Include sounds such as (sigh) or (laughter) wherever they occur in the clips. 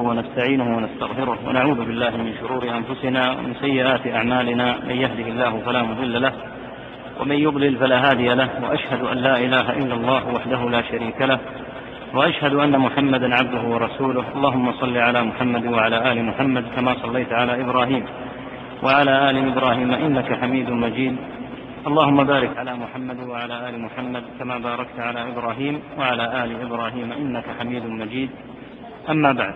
ونستعينه ونستغفره ونعوذ بالله من شرور أنفسنا ومن سيئات أعمالنا من يهده الله فلا مضل له ومن يضلل فلا هادي له وأشهد أن لا إله إلا الله وحده لا شريك له وأشهد أن محمدا عبده ورسوله. اللهم صل على محمد وعلى آل محمد كما صليت على إبراهيم وعلى آل إبراهيم إنك حميد مجيد. اللهم بارك على محمد وعلى آل محمد كما باركت على إبراهيم وعلى آل إبراهيم إنك حميد مجيد. أما بعد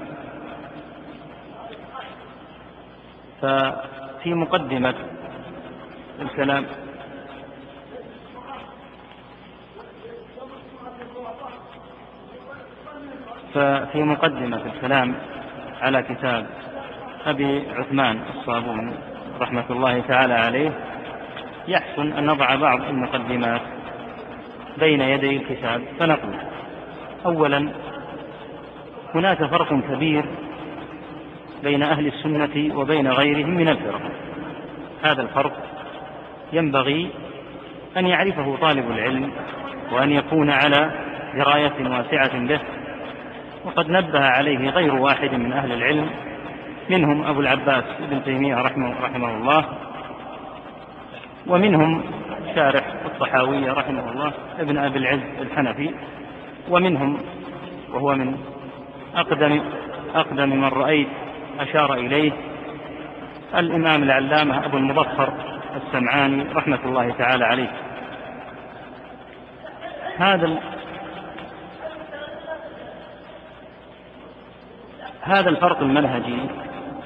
ففي مقدمة. الكلام ففي مقدمة الكلام على كتاب أبي عثمان الصابوني رحمة الله تعالى عليه. يحسن أن نضع بعض المقدمات بين يدي الكتاب فنقول أولا هناك فرق كبير بين أهل السنة وبين غيرهم من الفرق. هذا الفرق ينبغي أن يعرفه طالب العلم وأن يكون على دراية واسعة به. وقد نبه عليه غير واحد من أهل العلم منهم أبو العباس ابن تيمية رحمه, رحمه الله ومنهم شارح الطحاوية رحمه الله ابن أبي العز الحنفي ومنهم وهو من أقدم أقدم من رأيت أشار إليه الإمام العلامة أبو المظفر السمعاني رحمة الله تعالى عليه. هذا هذا الفرق المنهجي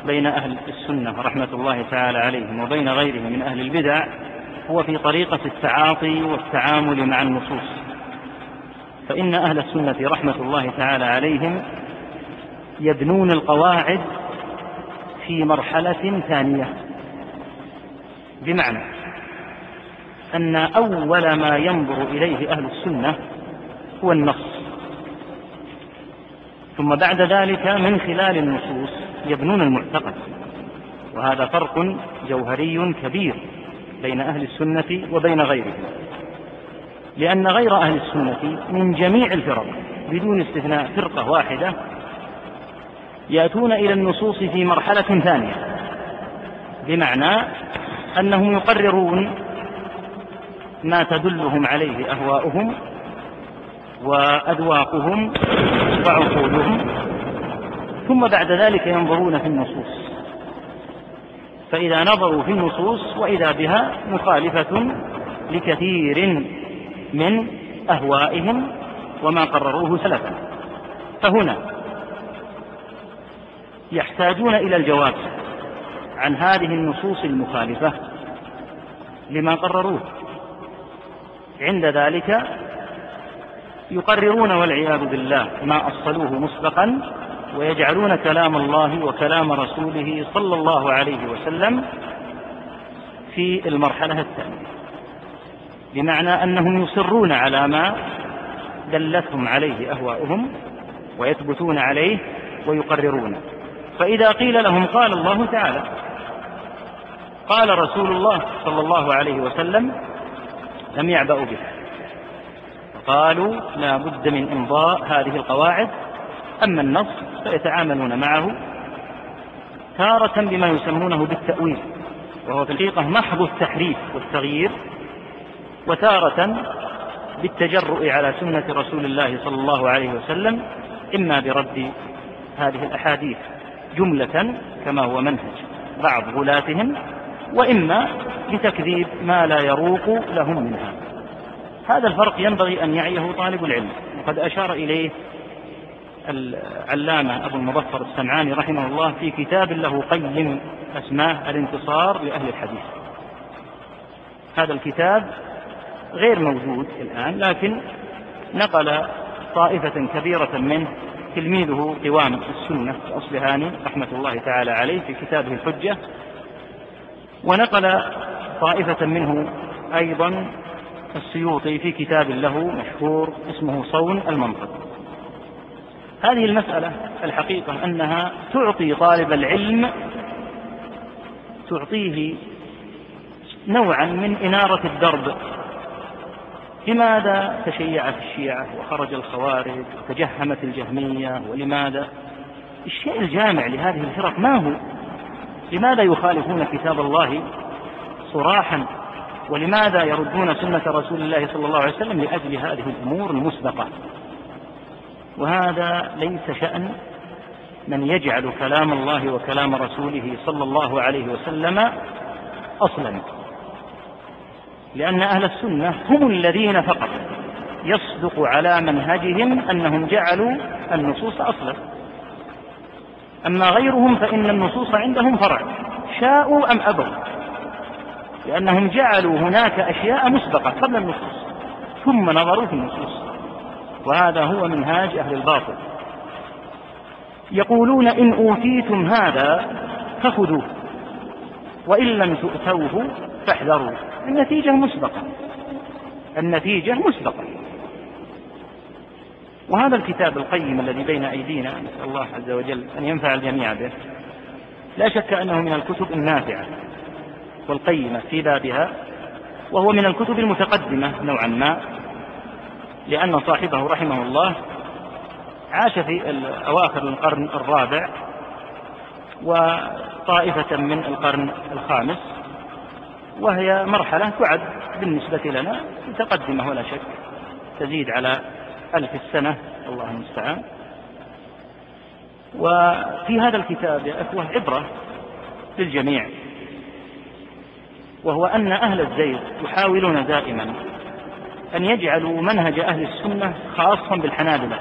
بين أهل السنة رحمة الله تعالى عليهم وبين غيرهم من أهل البدع هو في طريقة التعاطي والتعامل مع النصوص. فإن أهل السنة رحمة الله تعالى عليهم يبنون القواعد في مرحلة ثانية. بمعنى أن أول ما ينظر إليه أهل السنة هو النص. ثم بعد ذلك من خلال النصوص يبنون المعتقد. وهذا فرق جوهري كبير بين أهل السنة وبين غيرهم. لأن غير أهل السنة من جميع الفرق بدون استثناء فرقة واحدة يأتون إلى النصوص في مرحلة ثانية. بمعنى أنهم يقررون ما تدلهم عليه أهواؤهم وأذواقهم وعقولهم ثم بعد ذلك ينظرون في النصوص. فإذا نظروا في النصوص وإذا بها مخالفة لكثير من أهوائهم وما قرروه سلفا. فهنا يحتاجون إلى الجواب عن هذه النصوص المخالفة لما قرروه. عند ذلك يقررون والعياذ بالله ما أصلوه مسبقا ويجعلون كلام الله وكلام رسوله صلى الله عليه وسلم في المرحلة الثانية. بمعنى أنهم يصرون على ما دلتهم عليه أهواؤهم ويثبتون عليه ويقررونه. فإذا قيل لهم قال الله تعالى قال رسول الله صلى الله عليه وسلم لم يعبأوا به. قالوا لا بد من إمضاء هذه القواعد أما النص فيتعاملون معه تارة بما يسمونه بالتأويل وهو في الحقيقة محض التحريف والتغيير وتارة بالتجرؤ على سنة رسول الله صلى الله عليه وسلم إما برد هذه الأحاديث. جملة كما هو منهج بعض غلاتهم وإما بتكذيب ما لا يروق لهم منها. هذا الفرق ينبغي أن يعيه طالب العلم. وقد أشار إليه العلامة أبو المظفر السمعاني رحمه الله في كتاب له قيم أسماه الانتصار لأهل الحديث. هذا الكتاب غير موجود الآن لكن نقل طائفة كبيرة منه تلميذه قوام السنة الأصلهاني رحمة الله تعالى عليه في كتابه الحجة ونقل طائفة منه أيضا السيوطي في كتاب له مشهور اسمه صون المنطق. هذه المسألة الحقيقة أنها تعطي طالب العلم تعطيه نوعا من إنارة الدرب لماذا تشيعت الشيعة وخرج الخوارج وتجهمت الجهمية ولماذا؟ الشيء الجامع لهذه الفرق ما هو؟ لماذا يخالفون كتاب الله صراحا؟ ولماذا يردون سنة رسول الله صلى الله عليه وسلم لأجل هذه الأمور المسبقة؟ وهذا ليس شأن من يجعل كلام الله وكلام رسوله صلى الله عليه وسلم أصلا. لأن أهل السنة هم الذين فقط يصدق على منهجهم أنهم جعلوا النصوص أصلا. أما غيرهم فإن النصوص عندهم فرع شاءوا أم أبوا؟ لأنهم جعلوا هناك أشياء مسبقة قبل النصوص ثم نظروا في النصوص وهذا هو منهاج أهل الباطل. يقولون إن أوتيتم هذا فخذوه وإن لم تؤتوه فاحذروا. النتيجة مسبقة. النتيجة مسبقة. وهذا الكتاب القيم الذي بين أيدينا نسأل الله عز وجل أن ينفع الجميع به لا شك أنه من الكتب النافعة والقيمة في بابها وهو من الكتب المتقدمة نوعا ما لأن صاحبه رحمه الله عاش في أواخر القرن الرابع وطائفة من القرن الخامس. وهي مرحلة تعد بالنسبة لنا متقدمة ولا شك. تزيد على ألف السنة. الله المستعان. وفي هذا الكتاب يا أخوة عبرة للجميع وهو أن أهل الزيغ يحاولون دائما أن يجعلوا منهج أهل السنة خاصا بالحنابلة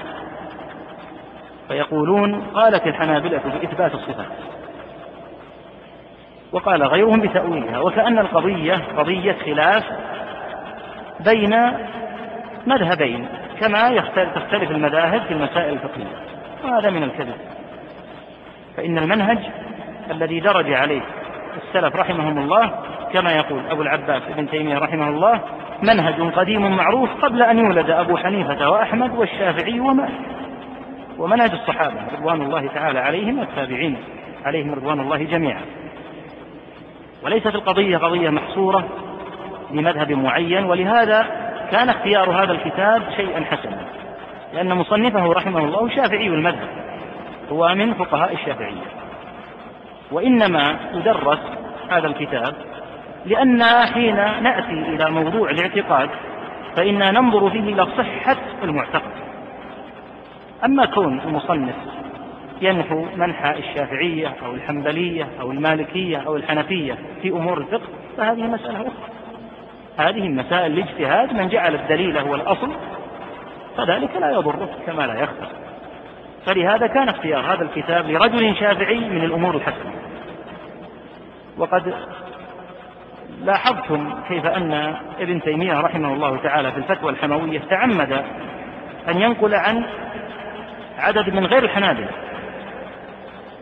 فيقولون قالت الحنابلة بإثبات الصفات. وقال غيرهم بتأويلها وكأن القضية قضية خلاف بين مذهبين كما تختلف المذاهب في المسائل الفقهية وهذا من الكذب. فإن المنهج الذي درج عليه السلف رحمهم الله كما يقول أبو العباس ابن تيمية رحمه الله منهج قديم معروف قبل أن يولد أبو حنيفة وأحمد والشافعي ومالك. ومنهج الصحابة رضوان الله تعالى عليهم والتابعين عليهم رضوان الله جميعا. وليست القضية قضية محصورة بمذهب معين ولهذا كان اختيار هذا الكتاب شيئا حسنا لأن مصنفه رحمه الله شافعي المذهب هو من فقهاء الشافعية. وإنما يدرس هذا الكتاب لأننا حين نأتي إلى موضوع الاعتقاد فإنا ننظر فيه إلى صحة المعتقد. أما كون المصنف ينحو منحى الشافعية أو الحنبلية أو المالكية أو الحنفية في أمور الفقه فهذه مسألة أخرى. هذه مسائل الاجتهاد من جعل الدليل هو الأصل فذلك لا يضره كما لا يخفى فلهذا كان اختيار هذا الكتاب لرجل شافعي من الأمور الحسنة. وقد لاحظتم كيف أن ابن تيمية رحمه الله تعالى في الفتوى الحموية تعمد أن ينقل عن عدد من غير الحنابلة.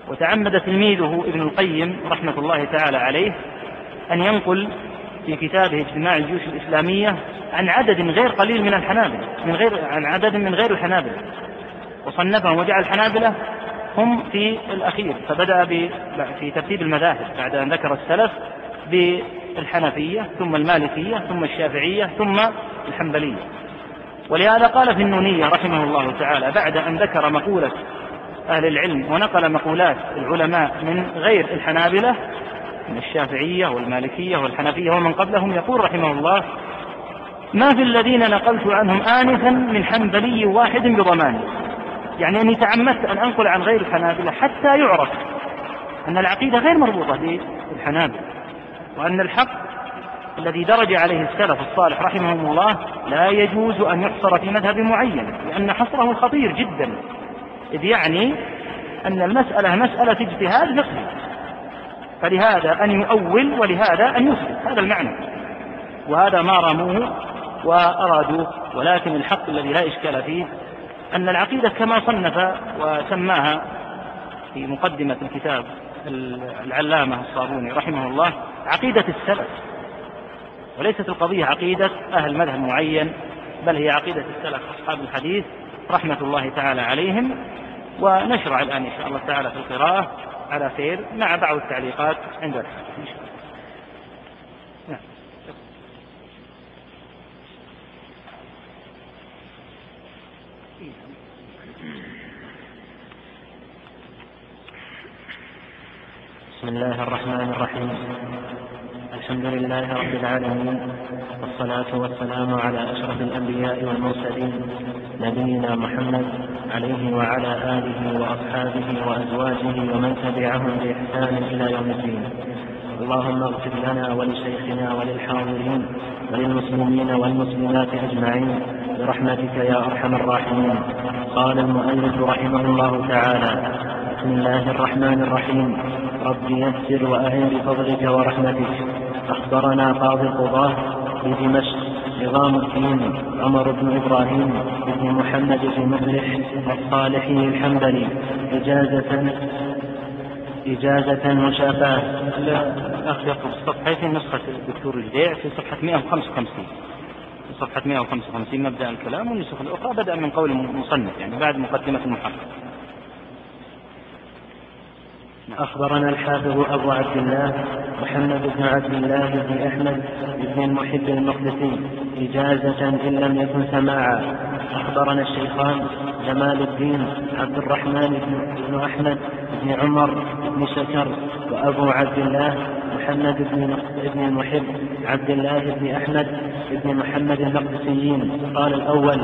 وتعمد تلميذه ابن القيم رحمة الله تعالى عليه أن ينقل في كتابه اجتماع الجيوش الإسلامية عن عدد غير قليل من الحنابلة من غير عن عدد من غير الحنابلة. وصنفهم وجعل الحنابلة هم في الأخير فبدأ في ترتيب المذاهب بعد أن ذكر السلف بالحنفية ثم المالكية ثم الشافعية ثم الحنبلية. ولهذا قال في النونية رحمه الله تعالى بعد أن ذكر مقولة أهل العلم ونقل مقولات العلماء من غير الحنابلة من الشافعية والمالكية والحنفية ومن قبلهم يقول رحمه الله ما في الذين نقلت عنهم آنفا من حنبلي واحد بضماني. يعني أني تعمدت أن أنقل عن غير الحنابلة حتى يعرف أن العقيدة غير مربوطة بالحنابلة وأن الحق الذي درج عليه السلف الصالح رحمهم الله لا يجوز أن يحصر في مذهب معين لأن حصره خطير جدا. إذ يعني أن المسألة مسألة اجتهاد فقهي فلهذا أن يؤول ولهذا أن يثبت هذا المعنى. وهذا ما راموه وأرادوه. ولكن الحق الذي لا إشكال فيه أن العقيدة كما صنف وسماها في مقدمة الكتاب العلامة الصابوني رحمه الله عقيدة السلف. وليست القضية عقيدة أهل مذهب معين بل هي عقيدة السلف أصحاب الحديث رحمة الله تعالى عليهم. ونشرع الآن إن شاء الله تعالى في القراءة على خير مع بعض التعليقات عند الحاجة إن شاء الله. بسم الله الرحمن الرحيم. الحمد لله رب العالمين والصلاة والسلام على أشرف الأنبياء والمرسلين نبينا محمد عليه وعلى آله وأصحابه وأزواجه ومن تبعهم بإحسان إلى يوم الدين. اللهم اغفر لنا ولشيخنا وللحاضرين وللمسلمين والمسلمات أجمعين برحمتك يا أرحم الراحمين. قال المؤلف رحمه الله تعالى بسم الله الرحمن الرحيم. رب يسر وأعن بفضلك ورحمتك. أخبرنا قاضي القضاة بدمشق نظام الدين عمر بن إبراهيم بن محمد بن مفلح الصالحي الحنبلي إجازة إجازة مشافاة الأخ يطلب الصفحة في نسخة الدكتور الجديع في صفحة 155 في صفحة 155 مبدأ الكلام والنسخ الأخرى بدأ من قول المصنف يعني بعد مقدمة المحقق. أخبرنا الحافظ أبو عبد الله محمد بن عبد الله بن أحمد بن المحب المقدسي إجازة إن لم يكن سماعا. أخبرنا الشيخان جمال الدين عبد الرحمن بن أحمد بن عمر بن شكر وأبو عبد الله محمد بن بن المحب عبد الله بن أحمد بن محمد المقدسيين. قال الأول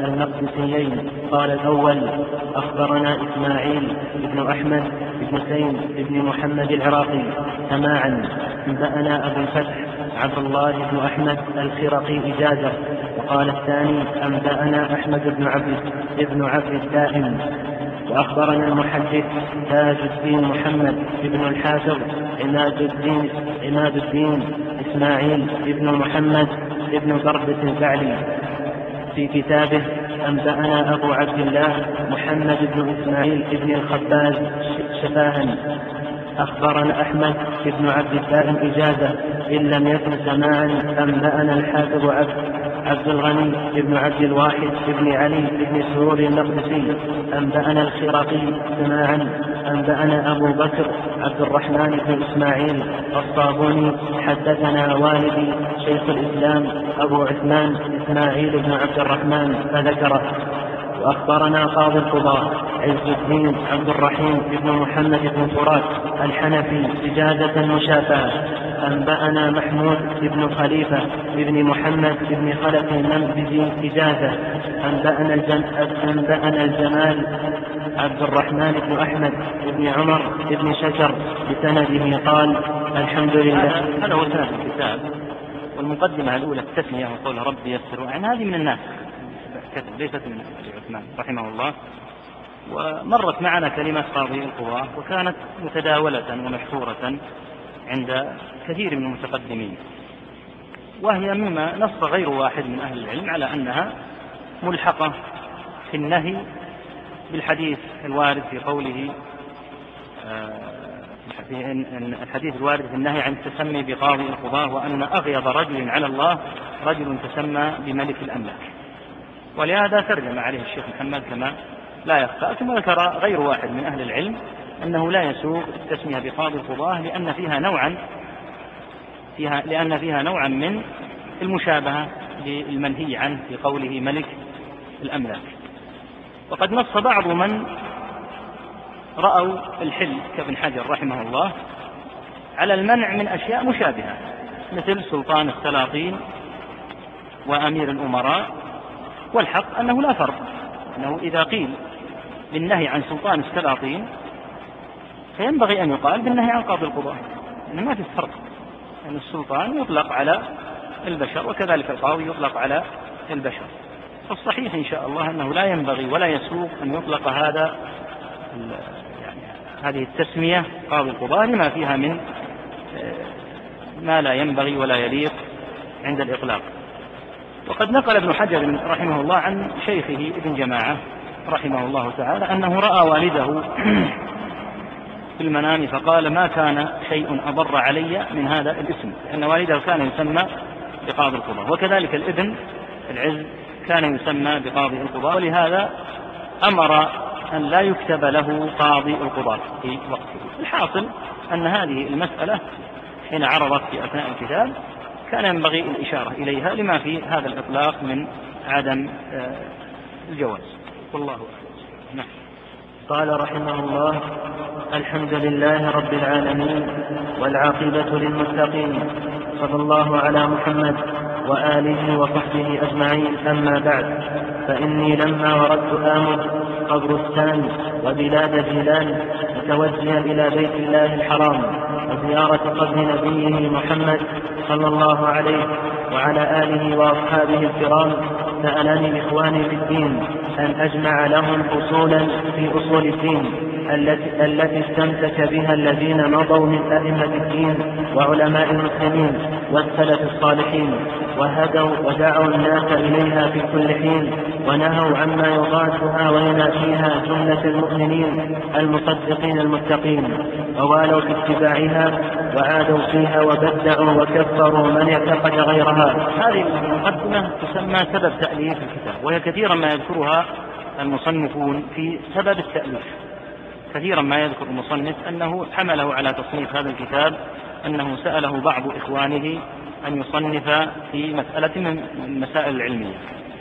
المقدسيين قال الأول أخبرنا إسماعيل بن أحمد بن سين بن محمد العراقي سماعا. أنبأنا أبو الفتح عبد الله بن أحمد الخرقي إجازة. وقال الثاني أنبأنا أحمد بن عبد بن عبد الدائم. وأخبرنا المحدث تاج الدين محمد بن الحافظ عماد الدين عماد الدين إسماعيل بن محمد بن ضربة البعلي في كتابه أنبأنا أبو عبد الله محمد بن إسماعيل بن الخباز شفاها. أخبرنا أحمد بن عبد الدائم إجازة. إن لم يكن سماعا أنبأنا الحافظ عبد عبد الغني بن عبد الواحد بن علي بن سرور المقدسي أنبأنا الخراقي سماعا أنبأنا أبو بكر عبد الرحمن بن إسماعيل الصابوني حدثنا والدي شيخ الإسلام أبو عثمان إسماعيل بن عبد الرحمن فذكره وأخبرنا قاضي القضاة عز الدين عبد الرحيم بن محمد بن فرات الحنفي إجازة مشافاة أنبأنا محمود بن خليفة بن محمد بن خلف المنبذي إجازة أنبأنا الجم... أنبأنا الجمال عبد الرحمن بن أحمد بن عمر بن شجر بسنده. قال الحمد لله. هذا هو سند الكتاب. والمقدمة الأولى التسمية وقول ربي يسر يعني هذه من الناس. كتب ليست من عثمان رحمه الله. ومرت معنا كلمة قاضي القضاة وكانت متداولة ومشهورة. عند كثير من المتقدمين. وهي مما نص غير واحد من أهل العلم على أنها ملحقة في النهي بالحديث الوارد في قوله في الحديث الوارد في النهي عن التسمي بقاضي القضاة وأن أغيظ رجل على الله رجل تسمى بملك الأملاك. ولهذا ترجم عليه الشيخ محمد كما لا يخفى ثم ذكر غير واحد من أهل العلم أنه لا يسوغ التسمية بقاضي القضاة لأن فيها نوعا فيها لأن فيها نوعا من المشابهة للمنهي عنه في قوله ملك الأملاك. وقد نص بعض من رأوا الحل كابن حجر رحمه الله على المنع من أشياء مشابهة مثل سلطان السلاطين وأمير الأمراء والحق أنه لا فرق أنه إذا قيل بالنهي عن سلطان السلاطين فينبغي أن يقال بالنهي عن قاضي القضاة أنه ما في فرق أن يعني السلطان يطلق على البشر وكذلك القاضي يطلق على البشر. فالصحيح إن شاء الله أنه لا ينبغي ولا يسوق أن يطلق هذا يعني هذه التسمية قاضي القضاة لما فيها من ما لا ينبغي ولا يليق عند الإطلاق. وقد نقل ابن حجر رحمه الله عن شيخه ابن جماعة رحمه الله تعالى أنه رأى والده (clears throat) في المنام فقال ما كان شيء أضر علي من هذا الاسم لأن والده كان يسمى بقاضي القضاء وكذلك الابن العز كان يسمى بقاضي القضاء ولهذا أمر أن لا يكتب له قاضي القضاة في وقته. الحاصل أن هذه المسألة حين عرضت في أثناء الكتاب كان ينبغي الإشارة إليها لما في هذا الإطلاق من عدم الجواز. والله أعلم. قال رحمه الله الحمد لله رب العالمين والعاقبة للمتقين صلى الله على محمد وآله وصحبه أجمعين أما بعد فإني لما وردت آمد قبرستان وبلاد جيلان متوجها إلى بيت الله الحرام وزيارة قبر نبيه محمد صلى الله عليه وعلى آله وأصحابه الكرام سألني إخواني في الدين أن أجمع لهم أصولا في أصول الدين. التي, التي استمسك بها الذين مضوا من أئمة الدين وعلماء المسلمين والسلف الصالحين وهدوا ودعوا الناس إليها في كل حين ونهوا عما يضادها وينافيها جملة المؤمنين المصدقين المتقين ووالوا في اتباعها وعادوا فيها وبدعوا وكفروا من اعتقد غيرها. هذه المقدمة تسمى سبب تأليف الكتاب وهي كثيرا ما يذكرها المصنفون في سبب التأليف. كثيرا ما يذكر المصنف أنه حمله على تصنيف هذا الكتاب أنه سأله بعض إخوانه أن يصنف في مسألة من المسائل العلمية.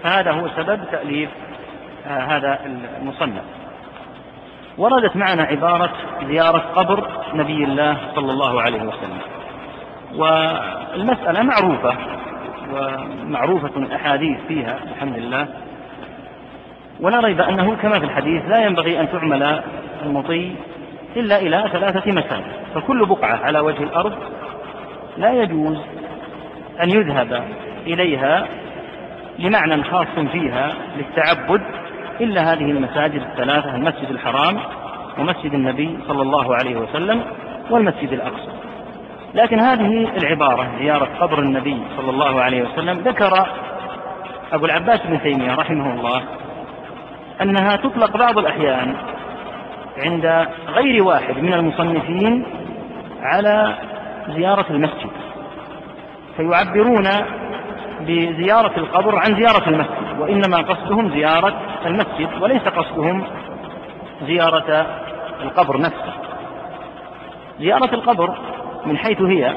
فهذا هو سبب تأليف آه هذا المصنف. وردت معنا عبارة زيارة قبر نبي الله صلى الله عليه وسلم. والمسألة معروفة ومعروفة الأحاديث فيها الحمد لله. ولا ريب أنه كما في الحديث لا ينبغي أن تعمل المطي إلا إلى ثلاثة مساجد فكل بقعة على وجه الأرض لا يجوز أن يذهب إليها لمعنى خاص فيها للتعبد إلا هذه المساجد الثلاثة المسجد الحرام ومسجد النبي صلى الله عليه وسلم والمسجد الأقصى. لكن هذه العبارة زيارة قبر النبي صلى الله عليه وسلم ذكر أبو العباس بن تيمية رحمه الله أنها تطلق بعض الأحيان عند غير واحد من المصنفين على زيارة المسجد. فيعبرون بزيارة القبر عن زيارة المسجد وإنما قصدهم زيارة المسجد وليس قصدهم زيارة القبر نفسه. زيارة القبر من حيث هي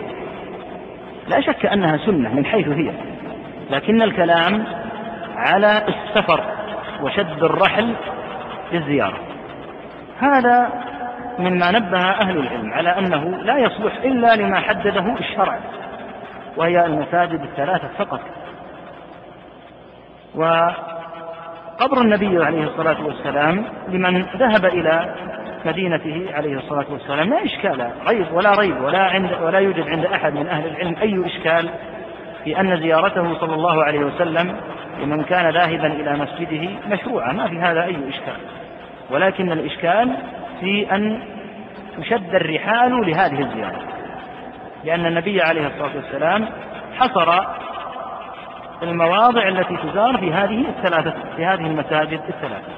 لا شك أنها سنة من حيث هي لكن الكلام على السفر وشد الرحل للزيارة. هذا مما نبه أهل العلم على أنه لا يصلح إلا لما حدده الشرع وهي المساجد الثلاثة فقط. وقبر النبي عليه الصلاة والسلام لمن ذهب إلى مدينته عليه الصلاة والسلام لا إشكال ريب ولا ريب ولا عند ولا يوجد عند أحد من أهل العلم أي إشكال في أن زيارته صلى الله عليه وسلم لمن كان ذاهبا إلى مسجده مشروعة ما في هذا أي إشكال. ولكن الإشكال في أن تشد الرحال لهذه الزيارة لأن النبي عليه الصلاة والسلام حصر المواضع التي تزار في هذه الثلاثة في هذه المساجد الثلاثة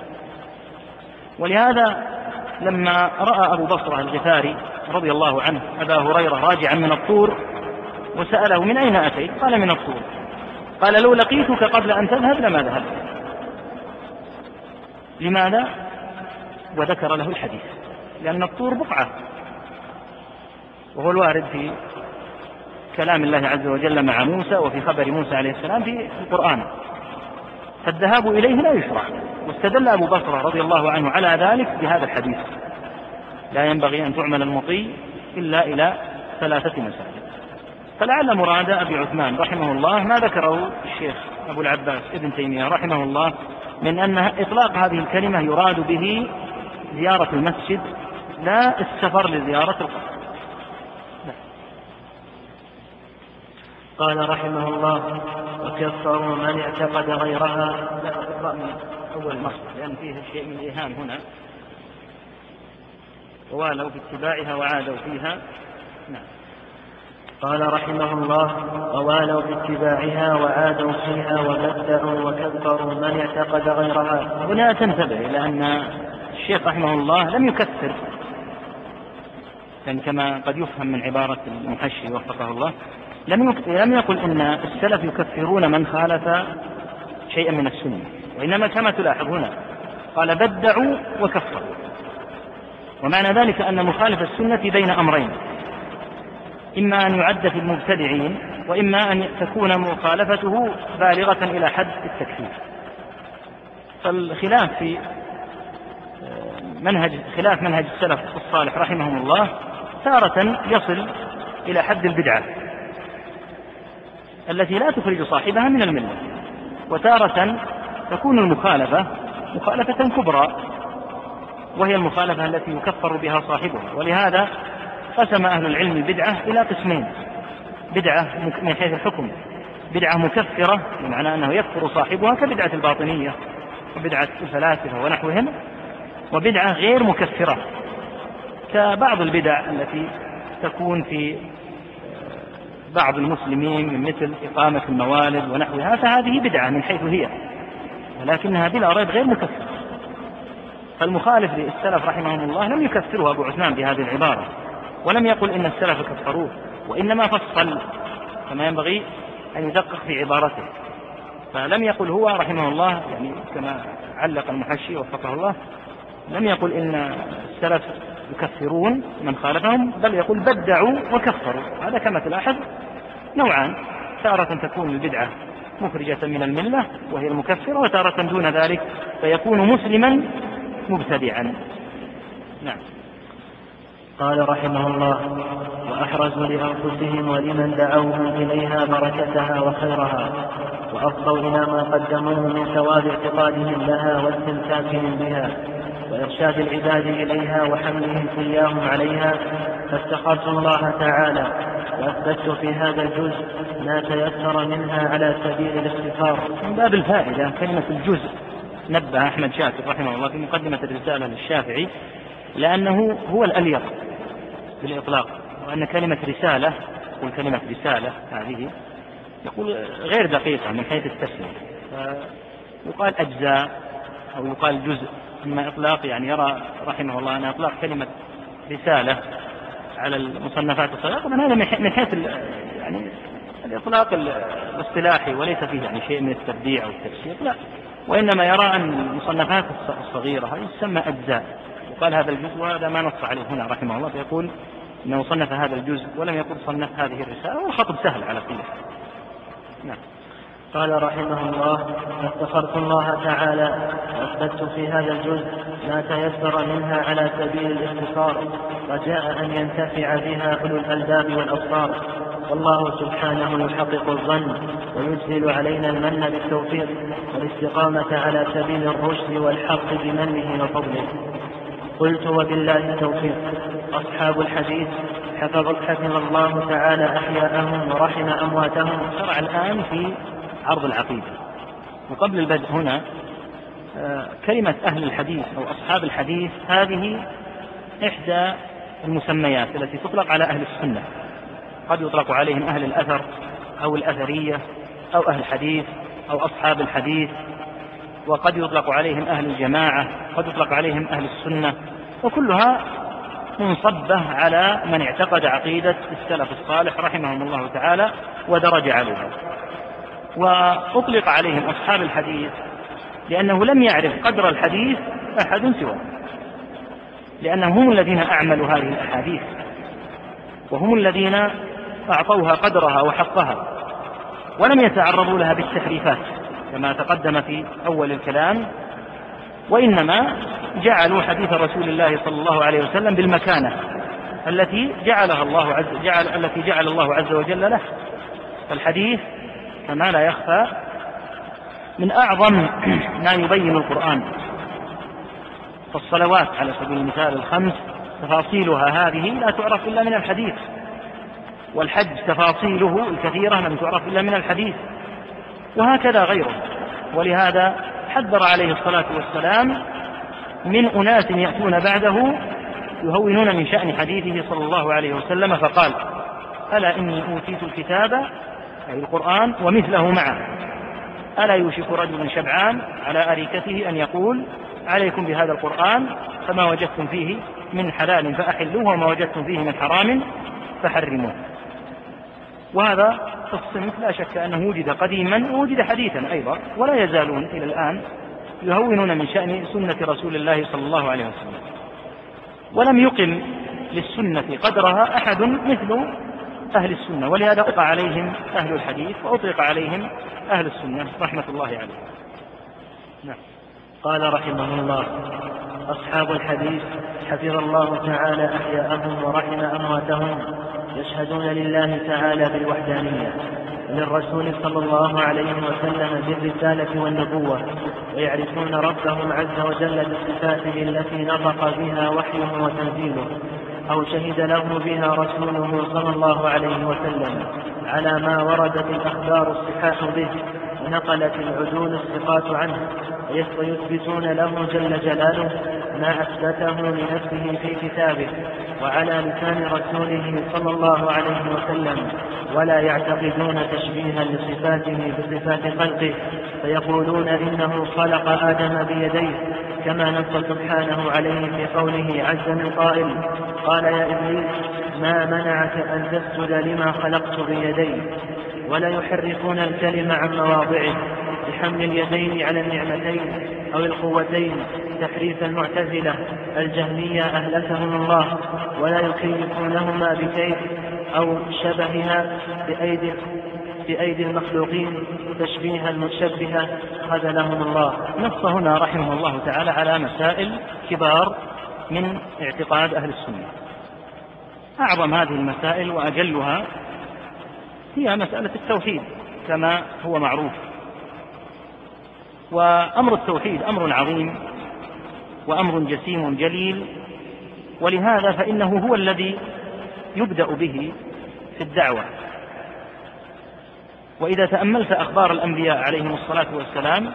ولهذا لما رأى أبو بصرة الغفاري رضي الله عنه أبا هريرة راجعا من الطور وسأله من أين أتيت؟ قال من الطور قال لو لقيتك قبل أن تذهب لما ذهبت لماذا؟ وذكر له الحديث لأن الطور بقعة. وهو الوارد في كلام الله عز وجل مع موسى وفي خبر موسى عليه السلام في القرآن. فالذهاب إليه لا يشرع. واستدل أبو بكر رضي الله عنه على ذلك بهذا الحديث. لا ينبغي أن تعمل المطي إلا إلى ثلاثة مساجد. فلعل مراد أبي عثمان رحمه الله ما ذكره الشيخ أبو العباس ابن تيمية رحمه الله من أن إطلاق هذه الكلمة يراد به زيارة المسجد لا السفر لزيارة القبر قال رحمه الله وكفروا من اعتقد غيرها. لا إقرأ من أول مصدر لأن فيه شيء من الإيهام هنا. ووالوا باتباعها وعادوا فيها. نعم. قال رحمه الله ووالوا باتباعها وعادوا فيها وبدعوا وكفروا من اعتقد غيرها. هنا تنتبه إلى أن الشيخ رحمه الله لم يكثر يعني كما قد يفهم من عبارة المحشي وفقه الله لم لم يقل إن السلف يكفرون من خالف شيئا من السنة وإنما كما تلاحظ هنا قال بدعوا وكفروا. ومعنى ذلك أن مخالف السنة بين أمرين إما أن يعد في المبتدعين وإما أن تكون مخالفته بالغة إلى حد التكفير. فالخلاف في منهج خلاف منهج السلف الصالح رحمهم الله تارة يصل إلى حد البدعة التي لا تخرج صاحبها من الملة وتارة تكون المخالفة مخالفة كبرى وهي المخالفة التي يكفر بها صاحبها ولهذا قسم أهل العلم البدعة إلى قسمين بدعة من حيث الحكم بدعة مكفرة بمعنى أنه يكفر صاحبها كبدعة الباطنية وبدعة الفلاسفة ونحوهم وبدعة غير مكفرة كبعض البدع التي تكون في بعض المسلمين من مثل إقامة الموالد ونحوها فهذه بدعة من حيث هي ولكنها بلا ريب غير مكفرة. فالمخالف للسلف رحمهم الله لم يكفره أبو عثمان بهذه العبارة ولم يقل إن السلف كفروه وإنما فصل كما ينبغي أن يدقق في عبارته. فلم يقل هو رحمه الله يعني كما علق المحشي وفقه الله لم يقل إن السلف يكفرون من خالفهم بل يقول بدعوا وكفروا. هذا كما تلاحظ نوعان. تارة تكون البدعة مخرجة من الملة وهي المكفرة وتارة دون ذلك فيكون مسلما مبتدعا. نعم. قال رحمه الله وأحرزوا لأنفسهم ولمن دعوهم إليها بركتها وخيرها وأفضوا إلى ما قدموه من ثواب اعتقادهم لها واستمساكهم بها. وإرشاد العباد إليها وحملهم إياهم عليها فافتقرت الله تعالى وأثبت في هذا الجزء ما تيسر منها على سبيل الاختصار من باب الفائدة كلمة الجزء نبه أحمد شاكر رحمه الله في مقدمة الرسالة للشافعي لأنه هو الأليق بالإطلاق وأن كلمة رسالة يقول كلمة رسالة هذه يقول غير دقيقة من حيث التسمية. يقال أجزاء أو يقال جزء. أما إطلاق يعني يرى رحمه الله أن إطلاق كلمة رسالة على المصنفات الصغيرة طبعا هذا من حيث يعني الإطلاق الاصطلاحي وليس فيه يعني شيء من التبديع أو التفسير لا. وإنما يرى أن المصنفات الصغيرة هذه تسمى أجزاء. وقال هذا الجزء وهذا ما نص عليه هنا رحمه الله فيقول أنه صنف هذا الجزء ولم يقل صنف هذه الرسالة والخطب سهل على كل حال. نعم. قال رحمه الله فافتخرت الله تعالى واثبت في هذا الجزء ما تيسر منها على سبيل الاختصار رجاء أن ينتفع بها أولو الألباب والأبصار. والله سبحانه يحقق الظن ويجزل علينا المن بالتوفيق والاستقامة على سبيل الرشد والحق بمنه وفضله. قلت وبالله التوفيق. أصحاب الحديث حفظ حفظ الله تعالى أحياءهم ورحم أمواتهم. شرع الآن في عرض العقيدة. وقبل البدء هنا آه، كلمة أهل الحديث أو أصحاب الحديث هذه إحدى المسميات التي تطلق على أهل السنة. قد يطلق عليهم أهل الأثر أو الأثرية أو أهل الحديث أو أصحاب الحديث. وقد يطلق عليهم أهل الجماعة قد يطلق عليهم أهل السنة. وكلها منصبة على من اعتقد عقيدة السلف الصالح رحمهم الله تعالى ودرج عليها. وأطلق عليهم أصحاب الحديث لأنه لم يعرف قدر الحديث أحد سواه لأنهم هم الذين أعملوا هذه الأحاديث وهم الذين أعطوها قدرها وحقها ولم يتعرضوا لها بالتحريفات كما تقدم في أول الكلام وإنما جعلوا حديث رسول الله صلى الله عليه وسلم بالمكانة التي جعلها الله عز جعل التي جعل الله عز وجل له. فالحديث كما لا يخفى من أعظم ما يبين القرآن. فالصلوات على سبيل المثال الخمس تفاصيلها هذه لا تعرف إلا من الحديث والحج تفاصيله الكثيرة لم تعرف إلا من الحديث وهكذا غيره. ولهذا حذر عليه الصلاة والسلام من أناس يأتون بعده يهونون من شأن حديثه صلى الله عليه وسلم فقال ألا إني أوتيت الكتاب أي القرآن ومثله معه. ألا يوشك رجل شبعان على أريكته أن يقول عليكم بهذا القرآن فما وجدتم فيه من حلال فأحلوه وما وجدتم فيه من حرام فحرموه. وهذا الصنف لا شك أنه وجد قديما ووجد حديثا أيضا ولا يزالون إلى الآن يهونون من شأن سنة رسول الله صلى الله عليه وسلم. ولم يقم للسنة قدرها أحد مثل أهل السنة ولهذا أطلق عليهم أهل الحديث وأطلق عليهم أهل السنة رحمة الله عليهم نعم. قال رحمه الله أصحاب الحديث حفظ الله تعالى أحياءهم ورحم أمواتهم يشهدون لله تعالى بالوحدانية للرسول صلى الله عليه وسلم بالرسالة والنبوة ويعرفون ربهم عز وجل بصفاته التي نطق بها وحيه وتنزيله. أو شهد له بها رسوله صلى الله عليه وسلم على ما وردت الأخبار الصحاح به ونقلت العدول الثقات عنه ويثبتون له جل جلاله ما أثبته لنفسه في كتابه وعلى لسان رسوله صلى الله عليه وسلم ولا يعتقدون تشبيها لصفاته بصفات خلقه فيقولون إنه خلق آدم بيديه كما نص سبحانه عليه في قوله عز من قائل قال يا إبليس ما منعك أن تسجد لما خلقت بيدي ولا يحرفون الكلم عن مواضعه بحمل اليدين على النعمتين أو القوتين تحريف المعتزلة الجهمية أهلكهم الله ولا يكيفونهما بكيف أو شبهها بأيدي بأيدي المخلوقين تشبيها المشبهة خذلهم الله. نص هنا رحمه الله تعالى على مسائل كبار من اعتقاد أهل السنة. أعظم هذه المسائل وأجلها هي مسألة التوحيد كما هو معروف. وأمر التوحيد أمر عظيم وأمر جسيم جليل ولهذا فإنه هو الذي يبدأ به في الدعوة. وإذا تأملت أخبار الأنبياء عليهم الصلاة والسلام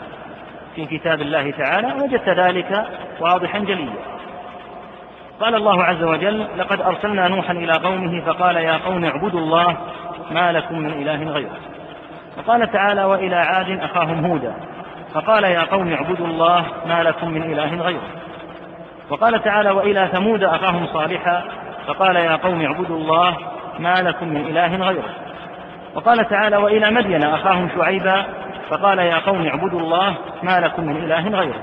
في كتاب الله تعالى وجدت ذلك واضحا جليا. قال الله عز وجل لقد أرسلنا نوحا إلى قومه فقال يا قوم اعبدوا الله ما لكم من إله غيره. وقال تعالى وإلى عاد أخاهم هودا فقال يا قوم اعبدوا الله ما لكم من إله غيره. وقال تعالى وإلى ثمود أخاهم صالحا فقال يا قوم اعبدوا الله ما لكم من إله غيره. وقال تعالى وإلى مدين أخاهم شعيبا فقال يا قوم اعبدوا الله ما لكم من إله غيره.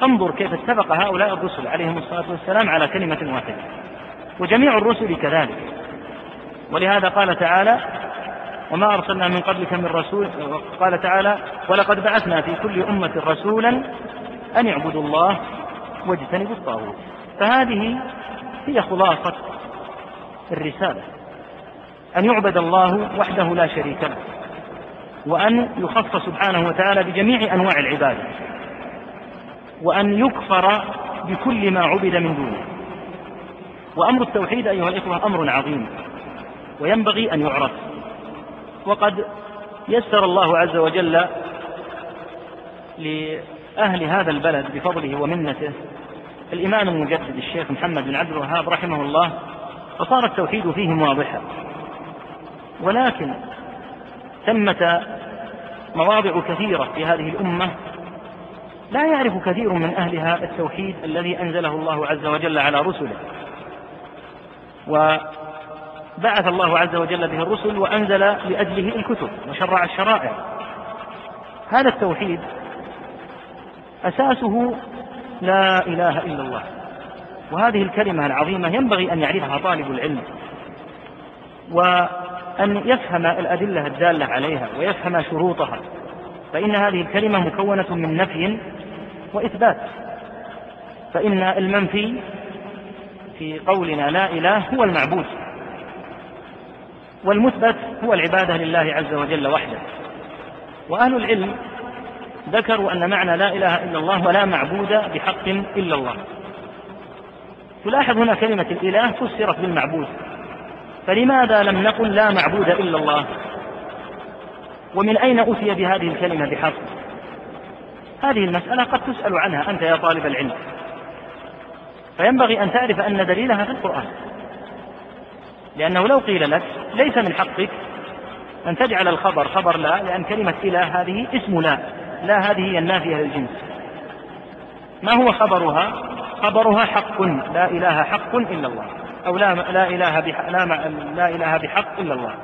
فانظر كيف اتفق هؤلاء الرسل عليهم الصلاة والسلام على كلمة واحدة. وجميع الرسل كذلك. ولهذا قال تعالى وما أرسلنا من قبلك من رسول. قال تعالى ولقد بعثنا في كل أمة رسولا أن اعبدوا الله واجتنبوا الطاغوت. فهذه هي خلاصة الرسالة. أن يعبد الله وحده لا شريك له وأن يخص سبحانه وتعالى بجميع أنواع العبادة وأن يكفر بكل ما عبد من دونه. وأمر التوحيد أيها الإخوة أمر عظيم وينبغي أن يعرف. وقد يسر الله عز وجل لأهل هذا البلد بفضله ومنته الإمام المجدد الشيخ محمد بن عبد الوهاب رحمه الله فصار التوحيد فيهم واضحا. ولكن ثمة مواضع كثيرة في هذه الأمة لا يعرف كثير من أهلها التوحيد الذي أنزله الله عز وجل على رسله. وبعث الله عز وجل به الرسل وأنزل لأجله الكتب وشرع الشرائع. هذا التوحيد أساسه لا إله إلا الله. وهذه الكلمة العظيمة ينبغي أن يعرفها طالب العلم. وأن يفهم الأدلة الدالة عليها ويفهم شروطها. فإن هذه الكلمة مكونة من نفي وإثبات. فإن المنفي في قولنا لا إله هو المعبود. والمثبت هو العبادة لله عز وجل وحده. وأهل العلم ذكروا أن معنى لا إله إلا الله ولا معبود بحق إلا الله. تلاحظ هنا كلمة الإله فسرت بالمعبود. فلماذا لم نقل لا معبود إلا الله؟ ومن أين أتي بهذه الكلمة بحق؟ هذه المسألة قد تسأل عنها أنت يا طالب العلم. فينبغي أن تعرف أن دليلها في القرآن. لأنه لو قيل لك ليس من حقك أن تجعل الخبر خبر لا لأن كلمة إله هذه اسم لا لا هذه هي النافية للجنس. ما هو خبرها؟ خبرها حق لا إله حق إلا الله. أو لا لا إله لا, لا إله بحق إلا الله.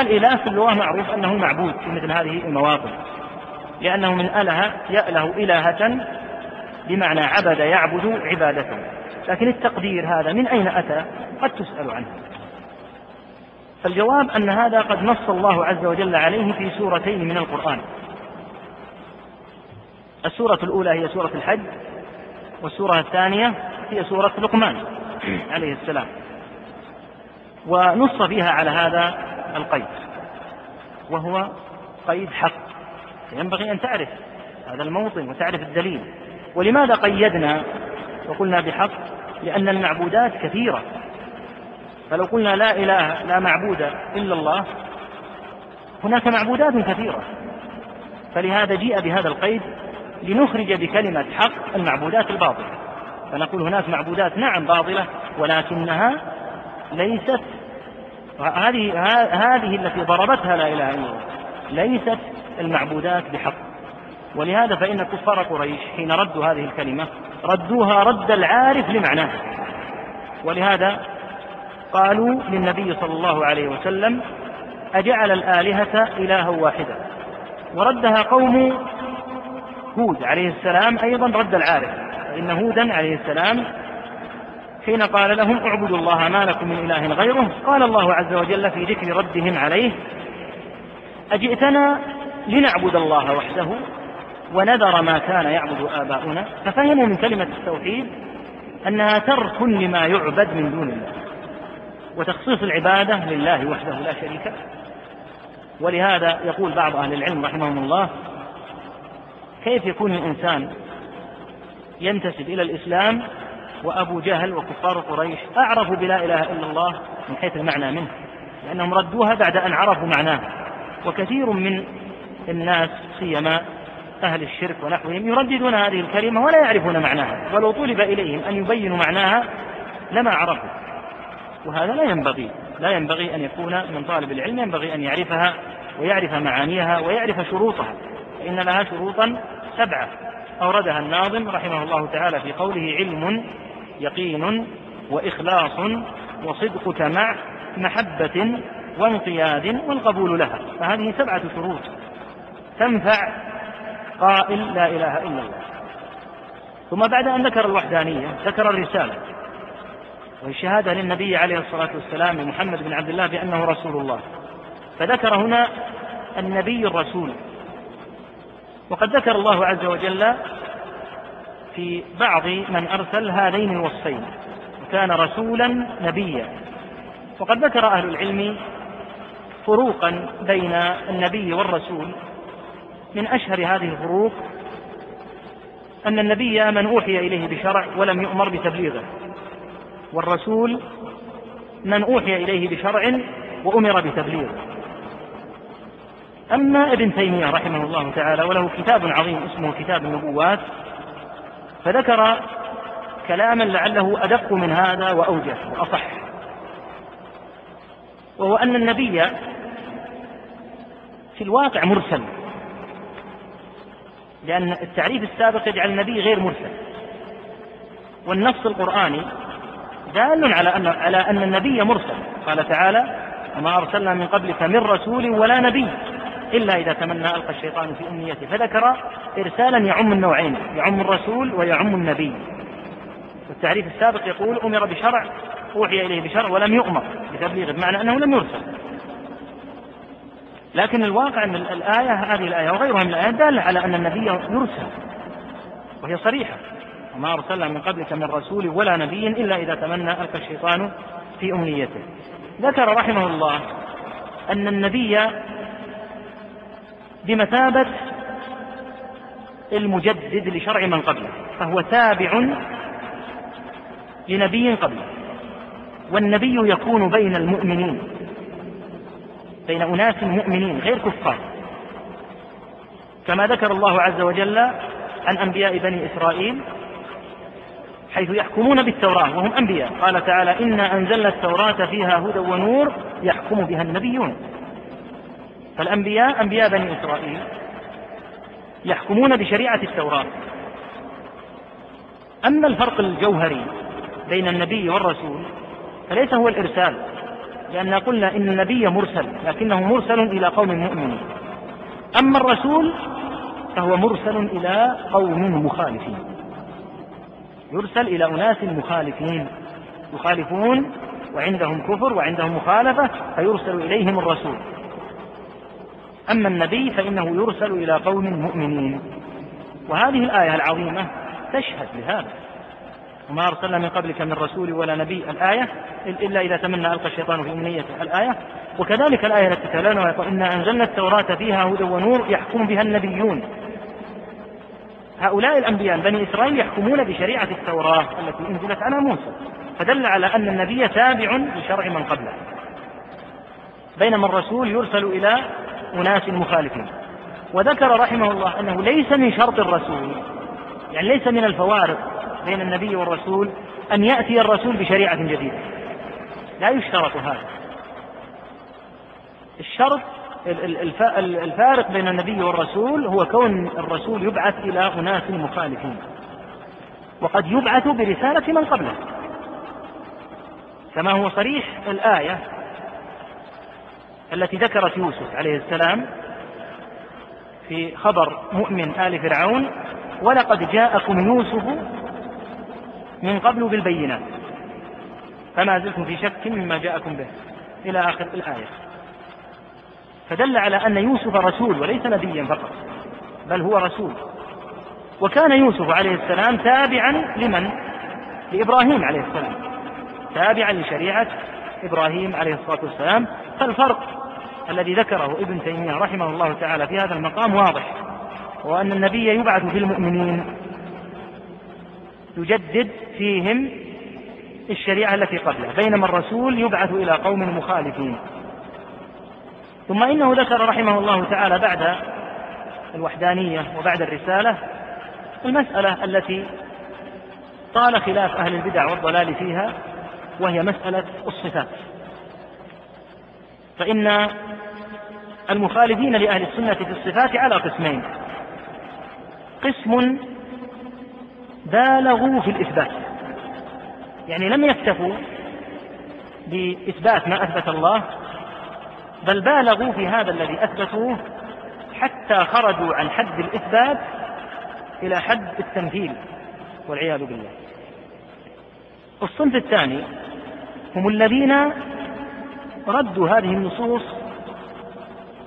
الإله في اللغة معروف أنه معبود في مثل هذه المواطن لأنه من أله يأله إلهة بمعنى عبد يعبد عبادة لكن التقدير هذا من أين أتى؟ قد تسأل عنه. فالجواب أن هذا قد نص الله عز وجل عليه في سورتين من القرآن. السورة الأولى هي سورة الحج والسورة الثانية هي سورة لقمان. عليه السلام. ونص فيها على هذا القيد وهو قيد حق. ينبغي أن تعرف هذا الموطن وتعرف الدليل. ولماذا قيدنا وقلنا بحق؟ لأن المعبودات كثيرة. فلو قلنا لا إله لا معبود إلا الله هناك معبودات كثيرة. فلهذا جيء بهذا القيد لنخرج بكلمة حق المعبودات الباطلة. فنقول هناك معبودات نعم باطلة ولكنها ليست هذه هذه التي ضربتها لا إله إلا الله ليست المعبودات بحق. ولهذا فإن كفار قريش حين ردوا هذه الكلمة ردوها رد العارف لمعناها ولهذا قالوا للنبي صلى الله عليه وسلم أجعل الآلهة إلها واحدا. وردها قوم هود عليه السلام أيضا رد العارف. فإن هودا عليه السلام حين قال لهم اعبدوا الله ما لكم من إله غيره قال الله عز وجل في ذكر ردهم عليه أجئتنا لنعبد الله وحده ونذر ما كان يعبد آباؤنا ففهموا من كلمة التوحيد أنها ترك لما يعبد من دون الله وتخصيص العبادة لله وحده لا شريك له. ولهذا يقول بعض أهل العلم رحمهم الله كيف يكون الإنسان ينتسب إلى الإسلام وأبو جهل وكفار قريش أعرفوا بلا إله إلا الله من حيث المعنى منه لأنهم ردوها بعد أن عرفوا معناها وكثير من الناس سيما أهل الشرك ونحوهم يرددون هذه الكلمة ولا يعرفون معناها ولو طلب إليهم أن يبينوا معناها لما عرفوا. وهذا لا ينبغي لا ينبغي أن يكون من طالب العلم ينبغي أن يعرفها ويعرف معانيها ويعرف شروطها فإن لها شروطا سبعة. أوردها الناظم رحمه الله تعالى في قوله علم يقين وإخلاص وصدقك مع محبة وانقياد والقبول لها. فهذه سبعة شروط. تنفع قائل لا إله إلا الله. ثم بعد أن ذكر الوحدانية ذكر الرسالة. والشهادة للنبي عليه الصلاة والسلام محمد بن عبد الله بأنه رسول الله. فذكر هنا النبي الرسول. وقد ذكر الله عز وجل في بعض من أرسل هذين الوصفين. وكان رسولا نبيا. وقد ذكر أهل العلم فروقا بين النبي والرسول. من أشهر هذه الفروق أن النبي من أوحي إليه بشرع ولم يؤمر بتبليغه. والرسول من أوحي إليه بشرع وأمر بتبليغه. أما ابن تيمية رحمه الله تعالى وله كتاب عظيم اسمه كتاب النبوات فذكر كلاما لعله أدق من هذا وأوجه وأصح وهو أن النبي في الواقع مرسل لأن التعريف السابق يجعل النبي غير مرسل والنص القرآني دال على أن على أن النبي مرسل قال تعالى وما أرسلنا من قبلك من رسول ولا نبي. إلا إذا تمنى ألقى الشيطان في أمنيته فذكر إرسالا يعم النوعين يعم الرسول ويعم النبي. والتعريف السابق يقول أمر بشرع أوحي إليه بشرع ولم يؤمر بتبليغه بمعنى أنه لم يرسل. لكن الواقع أن الآية هذه الآية وغيرها من الآيات دالة على أن النبي يرسل وهي صريحة. وما أرسلنا من قبلك من رسول ولا نبي إلا إذا تمنى ألقى الشيطان في أمنيته. ذكر رحمه الله أن النبي بمثابة المجدد لشرع من قبله فهو تابع لنبي قبله. والنبي يكون بين المؤمنين بين أناس مؤمنين غير كفار. كما ذكر الله عز وجل عن أنبياء بني إسرائيل حيث يحكمون بالتوراة وهم أنبياء. قال تعالى إنا أنزلنا التوراة فيها هدى ونور يحكم بها النبيون. فالأنبياء أنبياء بني إسرائيل يحكمون بشريعة التوراة. أما الفرق الجوهري بين النبي والرسول فليس هو الإرسال لأن قلنا إن النبي مرسل لكنه مرسل إلى قوم مؤمنين. أما الرسول فهو مرسل إلى قوم مخالفين. يرسل إلى أناس مخالفين يخالفون وعندهم كفر وعندهم مخالفة فيرسل إليهم الرسول. أما النبي فإنه يرسل إلى قوم مؤمنين. وهذه الآية العظيمة تشهد لهذا. وما أرسلنا من قبلك من رسول ولا نبي. الآية إلا إذا تمنى ألقى الشيطان في أمنيته. الآية وكذلك الآية التي تلانا إنا أنزلنا التوراة فيها هدى ونور يحكم بها النبيون. هؤلاء الأنبياء بني إسرائيل يحكمون بشريعة التوراة التي أنزلت على موسى. فدل على أن النبي تابع لشرع من قبله. بينما الرسول يرسل إلى أناس مخالفين. وذكر رحمه الله أنه ليس من شرط الرسول يعني ليس من الفوارق بين النبي والرسول أن يأتي الرسول بشريعة جديدة. لا يشترط هذا. الشرط الفارق بين النبي والرسول هو كون الرسول يبعث إلى أناس مخالفين. وقد يبعث برسالة من قبله. كما هو صريح الآية التي ذكرت يوسف عليه السلام في خبر مؤمن آل فرعون ولقد جاءكم يوسف من قبل بالبينات. فما زلتم في شك مما جاءكم به إلى آخر الآية. فدل على أن يوسف رسول وليس نبيا فقط بل هو رسول. وكان يوسف عليه السلام تابعا لمن؟ لإبراهيم عليه السلام. تابعا لشريعة إبراهيم عليه الصلاة والسلام فالفرق الذي ذكره ابن تيمية رحمه الله تعالى في هذا المقام واضح وأن النبي يبعث في المؤمنين يجدد فيهم الشريعة التي قبله بينما الرسول يبعث إلى قوم مخالفين. ثم إنه ذكر رحمه الله تعالى بعد الوحدانية وبعد الرسالة المسألة التي طال خلاف أهل البدع والضلال فيها وهي مسألة الصفات. فإن المخالفين لأهل السنة في الصفات على قسمين. قسم بالغوا في الإثبات. يعني لم يكتفوا بإثبات ما أثبت الله بل بالغوا في هذا الذي أثبتوه حتى خرجوا عن حد الإثبات إلى حد التمثيل والعياذ بالله. الصنف الثاني هم الذين ردوا هذه النصوص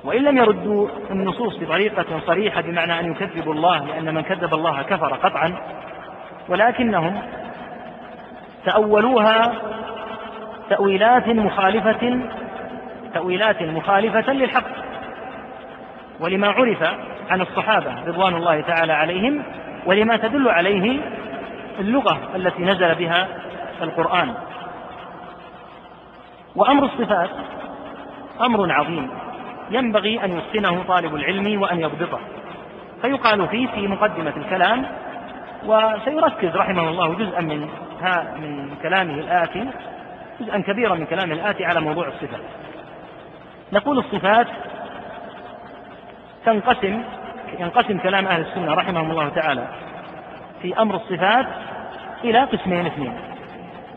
وإن لم يردوا النصوص بطريقة صريحة بمعنى أن يكذبوا الله لأن من كذب الله كفر قطعا ولكنهم تأولوها تأويلات مخالفة تأويلات مخالفة للحق. ولما عرف عن الصحابة رضوان الله تعالى عليهم ولما تدل عليه اللغة التي نزل بها القرآن. وأمر الصفات أمر عظيم. ينبغي أن يتقنه طالب العلم وأن يضبطه. فيقال فيه في مقدمة الكلام وسيركز رحمه الله جزءا من من كلامه الآتي جزءا كبيرا من كلامه الآتي على موضوع الصفات. نقول الصفات تنقسم ينقسم كلام أهل السنة رحمهم الله تعالى في أمر الصفات إلى قسمين اثنين.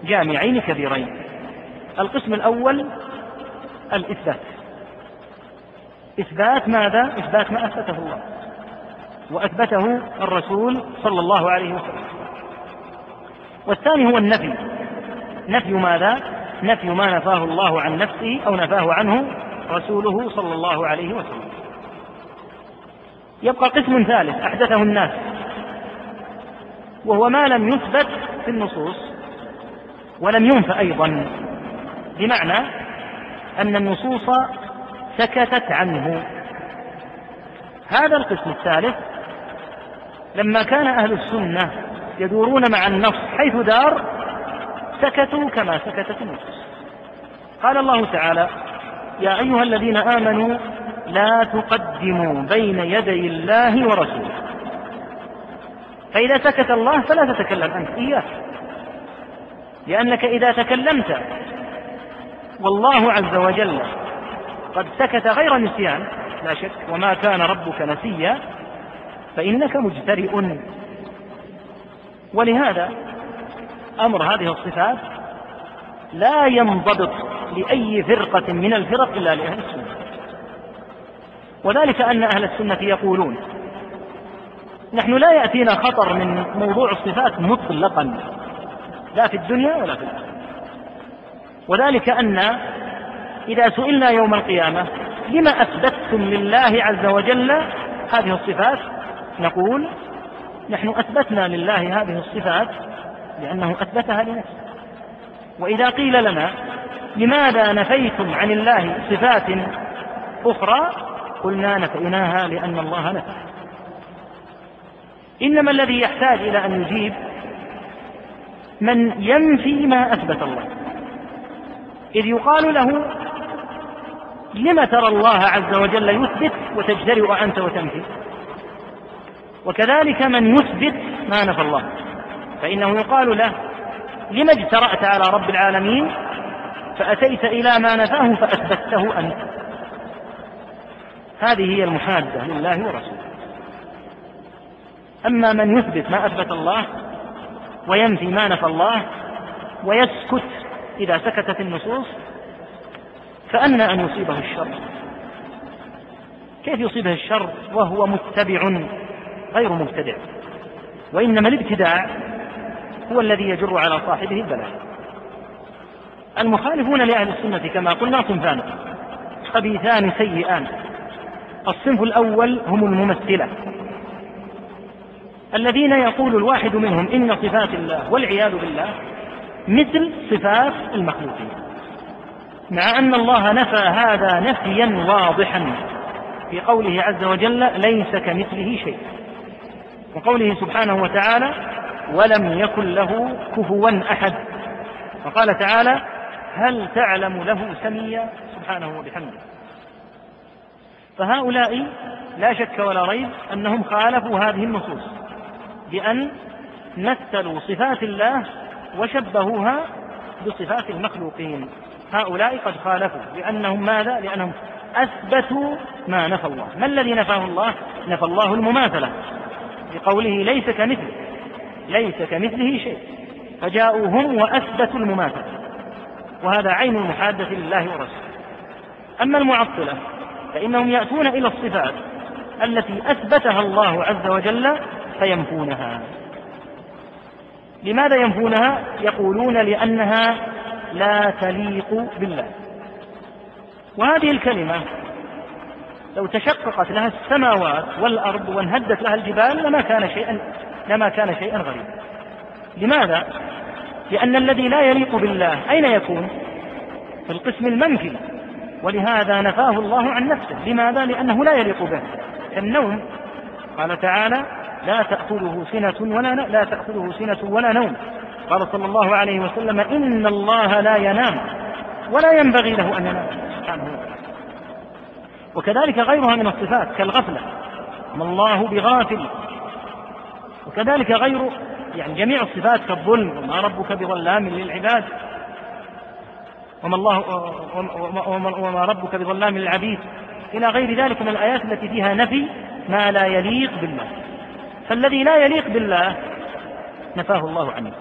جامعين كبيرين. القسم الأول الإثبات. إثبات ماذا؟ إثبات ما أثبته الله. وأثبته الرسول صلى الله عليه وسلم. والثاني هو النفي. نفي ماذا؟ نفي ما نفاه الله عن نفسه أو نفاه عنه رسوله صلى الله عليه وسلم. يبقى قسم ثالث أحدثه الناس. وهو ما لم يثبت في النصوص. ولم ينفى أيضا. بمعنى أن النصوص سكتت عنه. هذا القسم الثالث لما كان أهل السنة يدورون مع النص حيث دار سكتوا كما سكتت النصوص. قال الله تعالى يا أيها الذين آمنوا لا تقدموا بين يدي الله ورسوله. فإذا سكت الله فلا تتكلم أنت إياه. لأنك إذا تكلمت والله عز وجل قد سكت غير نسيان لا شك وما كان ربك نسيا فإنك مجترئ. ولهذا أمر هذه الصفات لا ينضبط لأي فرقة من الفرق إلا لأهل السنة. وذلك أن أهل السنة يقولون نحن لا يأتينا خطر من موضوع الصفات مطلقا. لا في الدنيا ولا في الآخرة. وذلك أن إذا سئلنا يوم القيامة لما أثبتتم لله عز وجل هذه الصفات؟ نقول نحن أثبتنا لله هذه الصفات لأنه أثبتها لنفسه. وإذا قيل لنا لماذا نفيتم عن الله صفات أخرى؟ قلنا نفيناها لأن الله نفى. إنما الذي يحتاج إلى أن يجيب من ينفي ما أثبت الله. إذ يقال له لم ترى الله عز وجل يثبت وتجترئ أنت وتنفي؟ وكذلك من يثبت ما نفى الله. فإنه يقال له لم اجترأت على رب العالمين؟ فأتيت إلى ما نفاه فأثبته أنت. هذه هي المحادة لله ورسوله. أما من يثبت ما أثبت الله وينفي ما نفى الله ويسكت إذا سكتت النصوص فأنى أن يصيبه الشر. كيف يصيبه الشر؟ وهو متبع غير مبتدع. وإنما الابتداع هو الذي يجر على صاحبه البلاء. المخالفون لأهل السنة كما قلنا صنفان خبيثان سيئان. الصنف الأول هم الممثلة. الذين يقول الواحد منهم إن صفات الله والعياذ بالله مثل صفات المخلوقين. مع أن الله نفى هذا نفيا واضحا في قوله عز وجل ليس كمثله شيء. وقوله سبحانه وتعالى ولم يكن له كفوا أحد. وقال تعالى هل تعلم له سميا سبحانه وبحمده. فهؤلاء لا شك ولا ريب أنهم خالفوا هذه النصوص. بأن مثلوا صفات الله وشبهوها بصفات المخلوقين. هؤلاء قد خالفوا لأنهم ماذا؟ لأنهم أثبتوا ما نفى الله. ما الذي نفاه الله؟ نفى الله المماثلة. بقوله ليس كمثله ليس كمثله شيء. فجاءوا هم وأثبتوا المماثلة. وهذا عين المحادة لله ورسوله. أما المعطلة فإنهم يأتون إلى الصفات التي أثبتها الله عز وجل فينفونها لماذا ينفونها؟ يقولون لأنها لا تليق بالله. وهذه الكلمة لو تشققت لها السماوات والأرض وانهدت لها الجبال لما كان شيئا لما كان شيئا غريبا. لماذا؟ لأن الذي لا يليق بالله أين يكون؟ في القسم المنفي. ولهذا نفاه الله عن نفسه. لماذا؟ لأنه لا يليق به. كالنوم. قال تعالى لا تأخذه سنة ولا لا تأخذه سنة ولا نوم. قال صلى الله عليه وسلم إن الله لا ينام ولا ينبغي له أن ينام. سبحانه وتعالى. وكذلك غيرها من الصفات كالغفلة. ما الله بغافل. وكذلك غير يعني جميع الصفات كالظلم وما ربك بظلام للعباد. وما الله وما ربك بظلام للعبيد. إلى غير ذلك من الآيات التي فيها نفي ما لا يليق بالله. فالذي لا يليق بالله نفاه الله عنه.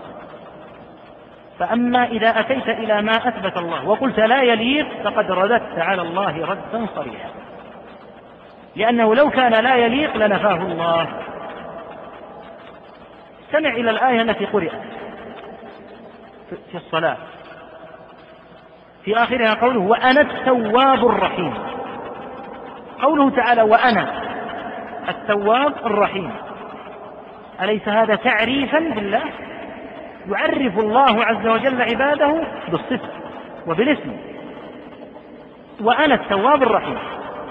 فأما إذا أتيت إلى ما أثبت الله وقلت لا يليق فقد رددت على الله ردا صريحا. لأنه لو كان لا يليق لنفاه الله. استمع إلى الآية التي قرأت في الصلاة. في آخرها قوله وأنا التواب الرحيم. قوله تعالى وأنا التواب الرحيم. أليس هذا تعريفا بالله؟ يعرف الله عز وجل عباده بالصفة وبالاسم. وأنا التواب الرحيم.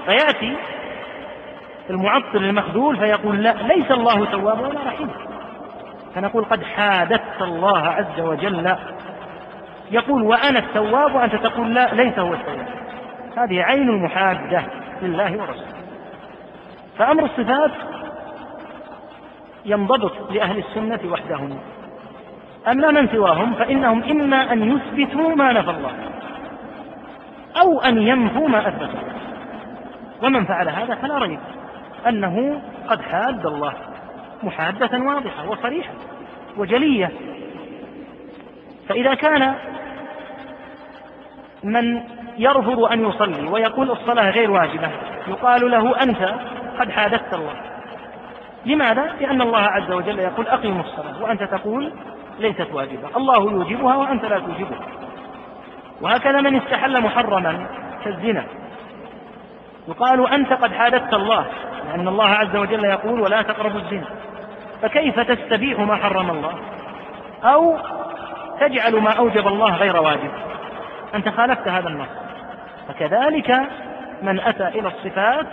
فيأتي المعطل المخذول فيقول لا ليس الله توابا ولا رحيما فنقول قد حادثت الله عز وجل. يقول وأنا التواب وأنت تقول لا ليس هو التواب. هذه عين المحادة لله ورسوله. فأمر الصفات ينضبط لأهل السنة وحدهم. أما من سواهم فإنهم إما أن يثبتوا ما نفى الله أو أن ينفوا ما أثبت ومن فعل هذا فلا ريب أنه قد حاد الله محادة واضحة وصريحة وجلية. فإذا كان من يرفض أن يصلي ويقول الصلاة غير واجبة يقال له أنت قد حادثت الله. لماذا؟ لأن الله عز وجل يقول أقيموا الصلاة وأنت تقول ليست واجبة. الله يوجبها وأنت لا توجبها. وهكذا من استحل محرما كالزنا يقال أنت قد حادثت الله لأن الله عز وجل يقول ولا تقربوا الزنا. فكيف تستبيح ما حرم الله؟ أو تجعل ما أوجب الله غير واجب؟ أنت خالفت هذا النص. فكذلك من أتى إلى الصفات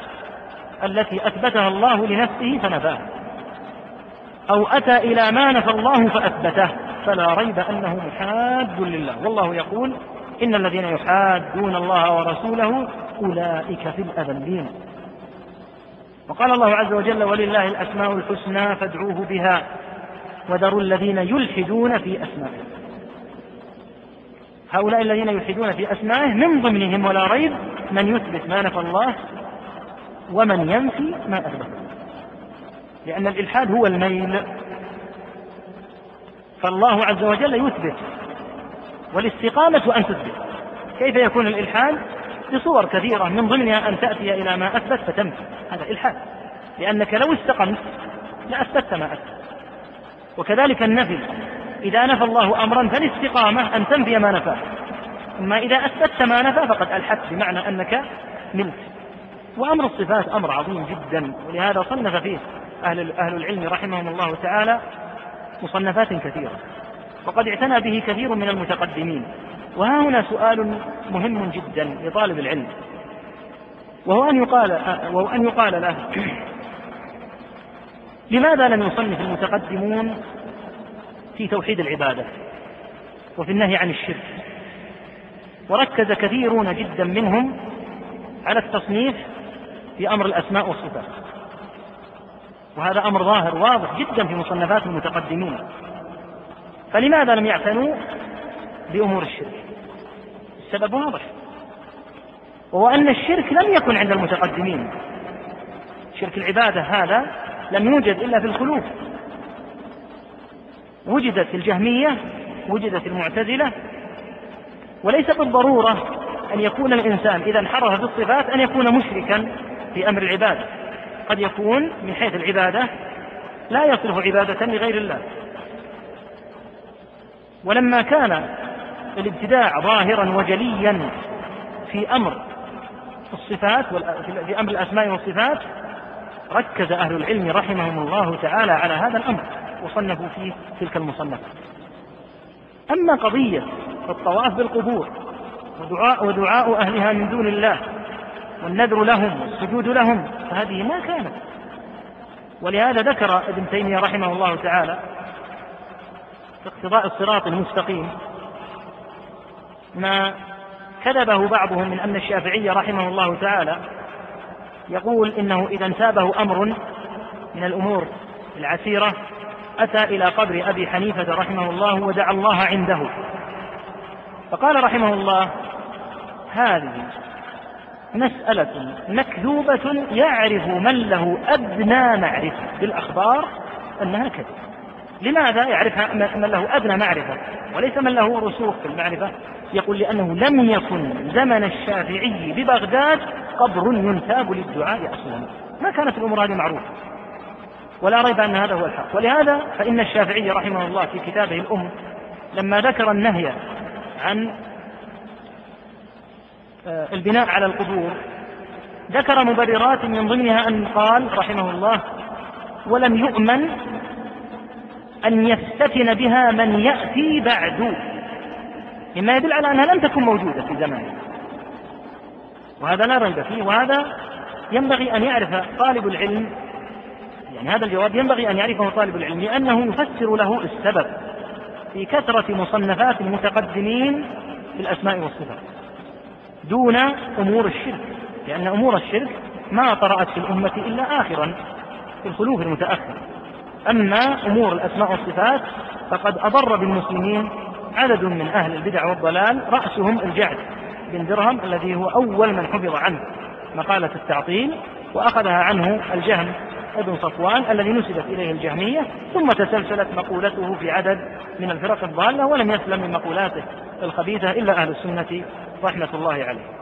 التي أثبتها الله لنفسه فنفاها أو أتى إلى ما نفى الله فأثبته. فلا ريب أنه محاد لله. والله يقول إن الذين يحادون الله ورسوله أولئك في الأذلين وقال الله عز وجل ولله الأسماء الحسنى فادعوه بها وذروا الذين يلحدون في أسمائه. هؤلاء الذين يلحدون في أسمائه من ضمنهم ولا ريب من يثبت ما نفى الله ومن ينفي ما أثبت لأن الإلحاد هو الميل. فالله عز وجل يثبت والاستقامة أن تثبت. كيف يكون الإلحاد؟ بصور كثيرة من ضمنها أن تأتي إلى ما أثبت فتنفي. هذا إلحاد. لأنك لو استقمت لأثبتت ما أثبت. وكذلك النفي. إذا نفى الله أمرا فالاستقامة أن تنفي ما نفاه. أما إذا أثبتت ما نفى فقد ألحدت بمعنى أنك ملت. وأمر الصفات أمر عظيم جدا ولهذا صنف فيه أهل أهل العلم رحمهم الله تعالى مصنفات كثيرة وقد اعتنى به كثير من المتقدمين. وها هنا سؤال مهم جدا لطالب العلم وهو أن يقال وهو أن يقال له لماذا لم يصنف المتقدمون في توحيد العبادة وفي النهي عن الشرك؟ وركز كثيرون جدا منهم على التصنيف في أمر الأسماء والصفات. وهذا أمر ظاهر واضح جدا في مصنفات المتقدمين. فلماذا لم يعتنوا بأمور الشرك؟ السبب واضح. وهو أن الشرك لم يكن عند المتقدمين. شرك العبادة هذا لم يوجد إلا في الخلوف وجدت الجهمية وجدت المعتزلة. وليس بالضرورة أن يكون الإنسان إذا انحرف في الصفات أن يكون مشركا. في أمر العبادة. قد يكون من حيث العبادة لا يصلح عبادة لغير الله. ولما كان الابتداع ظاهرا وجليا في أمر الصفات في أمر الأسماء والصفات ركز أهل العلم رحمهم الله تعالى على هذا الأمر وصنفوا فيه تلك المصنفات أما قضية الطواف بالقبور ودعاء, ودعاء أهلها من دون الله والنذر لهم والسجود لهم فهذه ما كانت. ولهذا ذكر ابن تيمية رحمه الله تعالى في اقتضاء الصراط المستقيم ما كذبه بعضهم من أن الشافعي رحمه الله تعالى يقول إنه إذا انتابه أمر من الأمور العسيرة أتى إلى قبر أبي حنيفة رحمه الله ودعا الله عنده. فقال رحمه الله هذه مسألة مكذوبة يعرف من له أدنى معرفة بالأخبار أنها كذب. لماذا يعرفها من له أدنى معرفة؟ وليس من له رسوخ في المعرفة؟ يقول لأنه لم يكن زمن الشافعي ببغداد قبر ينتاب للدعاء أصلا. ما كانت الأمور هذه معروفة. ولا ريب أن هذا هو الحق. ولهذا فإن الشافعي رحمه الله في كتابه الأم لما ذكر النهي عن البناء على القبور. ذكر مبررات من ضمنها أن قال رحمه الله ولم يؤمن أن يفتتن بها من يأتي بعد. مما يدل على أنها لم تكن موجودة في زمانه وهذا لا ريب فيه وهذا ينبغي أن يعرف طالب العلم يعني هذا الجواب ينبغي أن يعرفه طالب العلم لأنه يفسر له السبب في كثرة مصنفات المتقدمين في الأسماء والصفات. دون أمور الشرك لأن أمور الشرك ما طرأت في الأمة إلا آخرا في الخلوف المتأخر. أما أمور الأسماء والصفات فقد أضر بالمسلمين عدد من أهل البدع والضلال رأسهم الجعد بن درهم الذي هو أول من حفظ عنه. مقالة التعطيل وأخذها عنه الجهم ابن صفوان الذي نسبت إليه الجهمية ثم تسلسلت مقولته في عدد من الفرق الضالة ولم يسلم من مقولاته الخبيثة إلا أهل السنة رحمة الله عليه.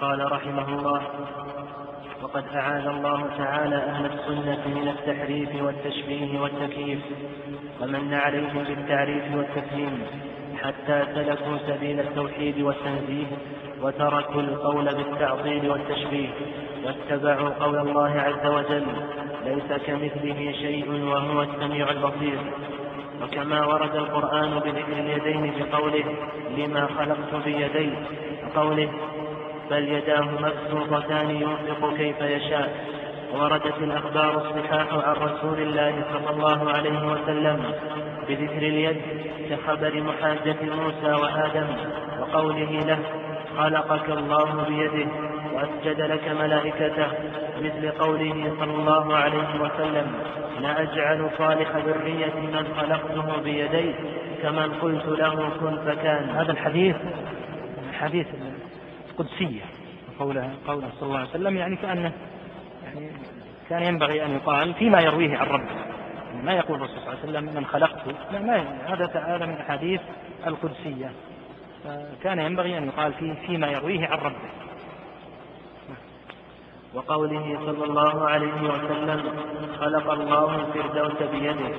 قال رحمه الله وقد أعاذ الله تعالى أهل السنة من التحريف والتشبيه والتكييف ومن عليهم بالتعريف والتفهيم حتى سلكوا سبيل التوحيد والتنزيه وتركوا القول بالتعطيل والتشبيه واتبعوا قول الله عز وجل ليس كمثله شيء وهو السميع البصير وكما ورد القرآن بذكر اليدين بقوله لما خلقت بيدي وقوله بل يداه مبسوطتان ينفق كيف يشاء. وردت الأخبار الصحاح عن رسول الله صلى الله عليه وسلم بذكر اليد كخبر محاجة موسى وآدم وقوله له خلقك الله بيده وأسجد لك ملائكته مثل قوله صلى الله عليه وسلم لا أجعل صالح ذرية من خلقته بيدي كمن قلت له كن فكان. هذا الحديث حديث قدسية قوله قوله صلى الله عليه وسلم يعني كأنه يعني كان ينبغي أن يقال فيما يرويه عن ربه. ما يقول الرسول صلى الله عليه وسلم من خلقته لا ما هذا هذا من الأحاديث القدسية. فكان ينبغي أن يقال فيه فيما يرويه عن ربه. وقوله صلى الله عليه وسلم خلق الله الفردوس بيده.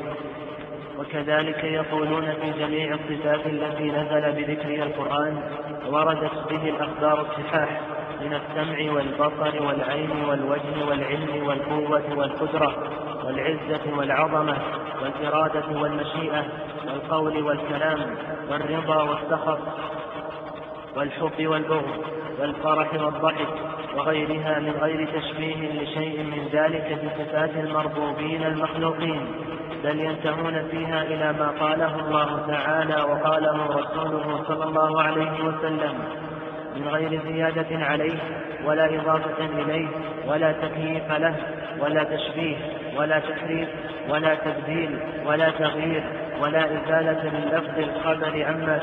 وكذلك يقولون في جميع الصفات التي نزل بذكرها القرآن وردت به الأخبار الصحاح من السمع والبصر والعين والوجه والعلم والقوة والقدرة. والعزة والعظمة والإرادة والمشيئة والقول والكلام والرضا والسخط والحب والبغض والفرح والضحك وغيرها من غير تشبيه لشيء من ذلك في صفات المربوبين المخلوقين بل ينتهون فيها إلى ما قاله الله تعالى وقاله رسوله صلى الله عليه وسلم من غير زيادة عليه ولا إضافة إليه ولا تكييف له ولا تشبيه ولا تحريف ولا تبديل ولا تغيير ولا إزالة من لفظ الخبر عما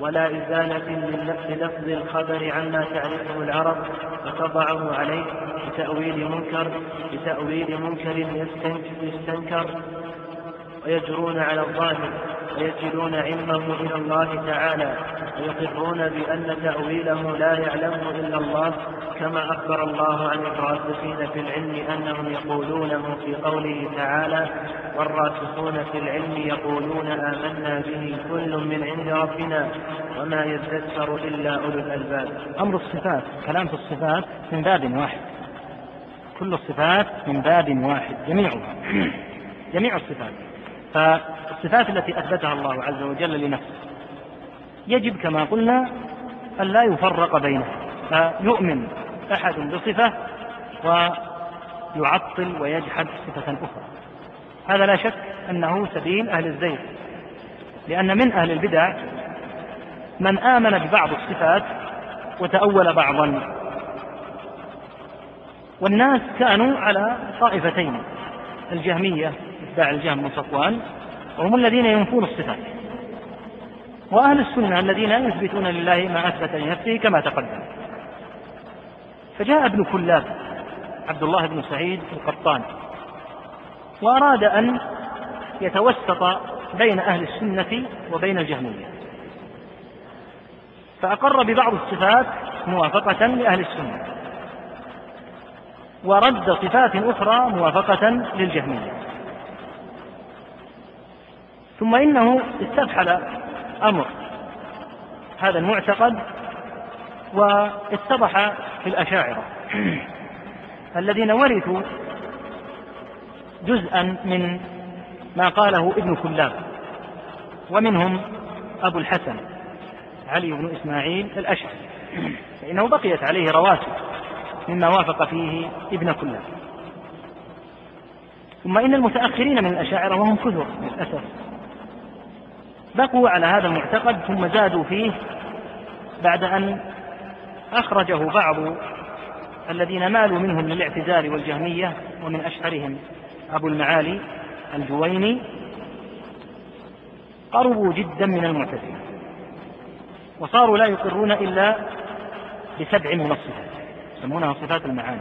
ولا إزالة من لفظ الخبر عما تعرفه العرب فتضعه عليه بتأويل منكر بتأويل منكر يستنكر ويجرون على الظاهر ويكلون علمه إلى الله تعالى ويقرون بأن تأويله لا يعلمه إلا الله كما أخبر الله عن الراسخين في العلم أنهم يقولونه في قوله تعالى والراسخون في العلم يقولون آمنا به كل من عند ربنا وما يذكر إلا أولو الألباب. أمر الصفات كلام في الصفات من باب واحد. كل الصفات من باب واحد جميعها. (clears throat) جميع الصفات. فالصفات التي أثبتها الله عز وجل لنفسه. يجب كما قلنا أن لا يفرق بينها فيؤمن أحد بصفة ويعطل ويجحد صفة أخرى. هذا لا شك أنه سبيل أهل الزيغ. لأن من أهل البدع من آمن ببعض الصفات وتأول بعضا. والناس كانوا على طائفتين الجهمية اتباع الجهم وصفوان وهم الذين ينفون الصفات وأهل السنة الذين يثبتون لله ما أثبت لنفسه كما تقدم. فجاء ابن كلاب عبد الله بن سعيد القطان وأراد أن يتوسط بين أهل السنة وبين الجهمية. فأقر ببعض الصفات موافقة لأهل السنة ورد صفات أخرى موافقة للجهمية. ثم إنه استفحل أمر هذا المعتقد واتضح في الأشاعرة. (clears throat) الذين ورثوا جزءا من ما قاله ابن كلاب ومنهم أبو الحسن علي بن إسماعيل الأشعري. (clears throat) فإنه بقيت عليه رواتب مما وافق فيه ابن كلاب. ثم إن المتأخرين من الأشاعرة وهم كثر للأسف. بقوا على هذا المعتقد ثم زادوا فيه بعد أن أخرجه بعض الذين مالوا منهم للاعتزال والجهمية ومن أشهرهم أبو المعالي الجويني قربوا جدا من المعتزلة وصاروا لا يقرون إلا بسبع من الصفات يسمونها صفات المعاني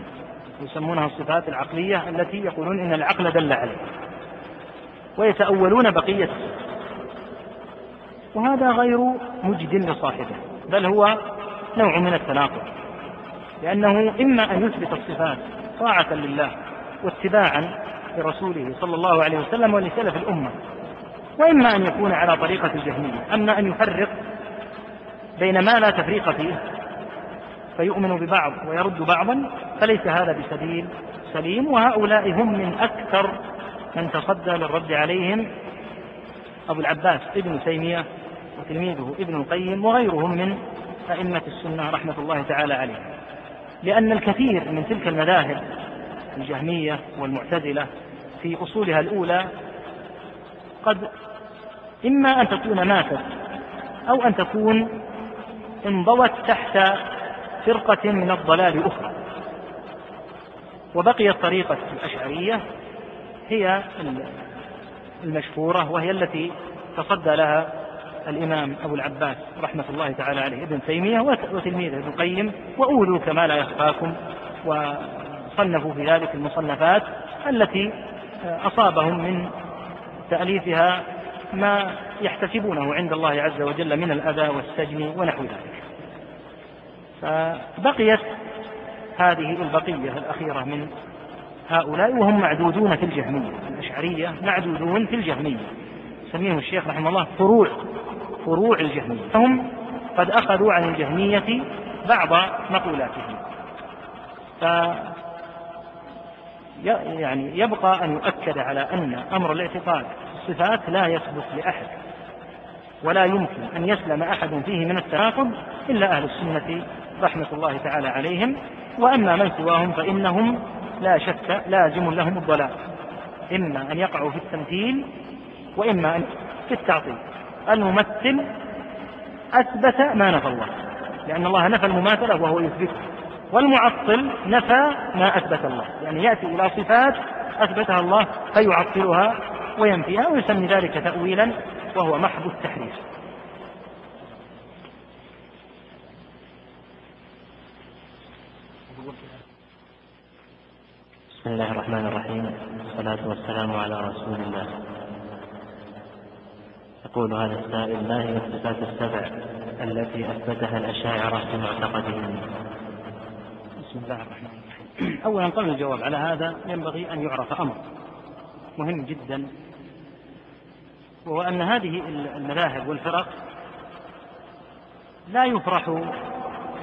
ويسمونها الصفات العقلية التي يقولون إن العقل دل عليه ويتأولون بقية الصفات. وهذا غير مجد لصاحبه بل هو نوع من التناقض لأنه إما أن يثبت الصفات طاعة لله واتباعا لرسوله صلى الله عليه وسلم ولسلف الأمة وإما أن يكون على طريقة الجهمية أما أن يفرق بين ما لا تفريق فيه فيؤمن ببعض ويرد بعضا فليس هذا بسبيل سليم وهؤلاء هم من أكثر من تصدى للرد عليهم أبو العباس ابن تيمية وتلميذه ابن القيم وغيرهم من أئمة السنة رحمة الله تعالى عليهم. لأن الكثير من تلك المذاهب الجهمية والمعتزلة في أصولها الأولى قد إما أن تكون ماتت أو أن تكون انضوت تحت فرقة من الضلال أخرى. وبقيت طريقة الأشعرية هي المشهورة وهي التي تصدى لها الإمام أبو العباس رحمة الله تعالى عليه ابن تيمية وتلميذه ابن القيم وأولوا كما لا يخفاكم وصنفوا في ذلك المصنفات التي أصابهم من تأليفها ما يحتسبونه عند الله عز وجل من الأذى والسجن ونحو ذلك. فبقيت هذه البقية الأخيرة من هؤلاء وهم معدودون في الجهمية الأشعرية معدودون في الجهمية. سميه الشيخ رحمه الله فروع فروع الجهمية. فهم قد أخذوا عن الجهمية بعض مقولاتهم. ف يعني يبقى أن يؤكد على أن أمر الاعتقاد الصفات لا يثبت لأحد ولا يمكن أن يسلم أحد فيه من التناقض إلا أهل السنة رحمة الله تعالى عليهم. وأما من سواهم فإنهم لا شك لازم لهم الضلال. إما أن يقعوا في التمثيل وإما أن في التعطيل. الممثل أثبت ما نفى الله. لأن الله نفى المماثلة وهو يثبته والمعطل نفى ما أثبت الله. يعني يأتي إلى صفات أثبتها الله فيعطلها وينفيها ويسمي ذلك تأويلا وهو محض التحريف. بسم الله الرحمن الرحيم والصلاة والسلام على رسول الله يقول هذا السائل ما هي الصفات السبع التي أثبتها الأشاعرة في معتقدهم بسم الله الرحمن الرحيم أولا قبل الجواب على هذا ينبغي أن يعرف أمر مهم جدا وهو أن هذه المذاهب والفرق لا يفرح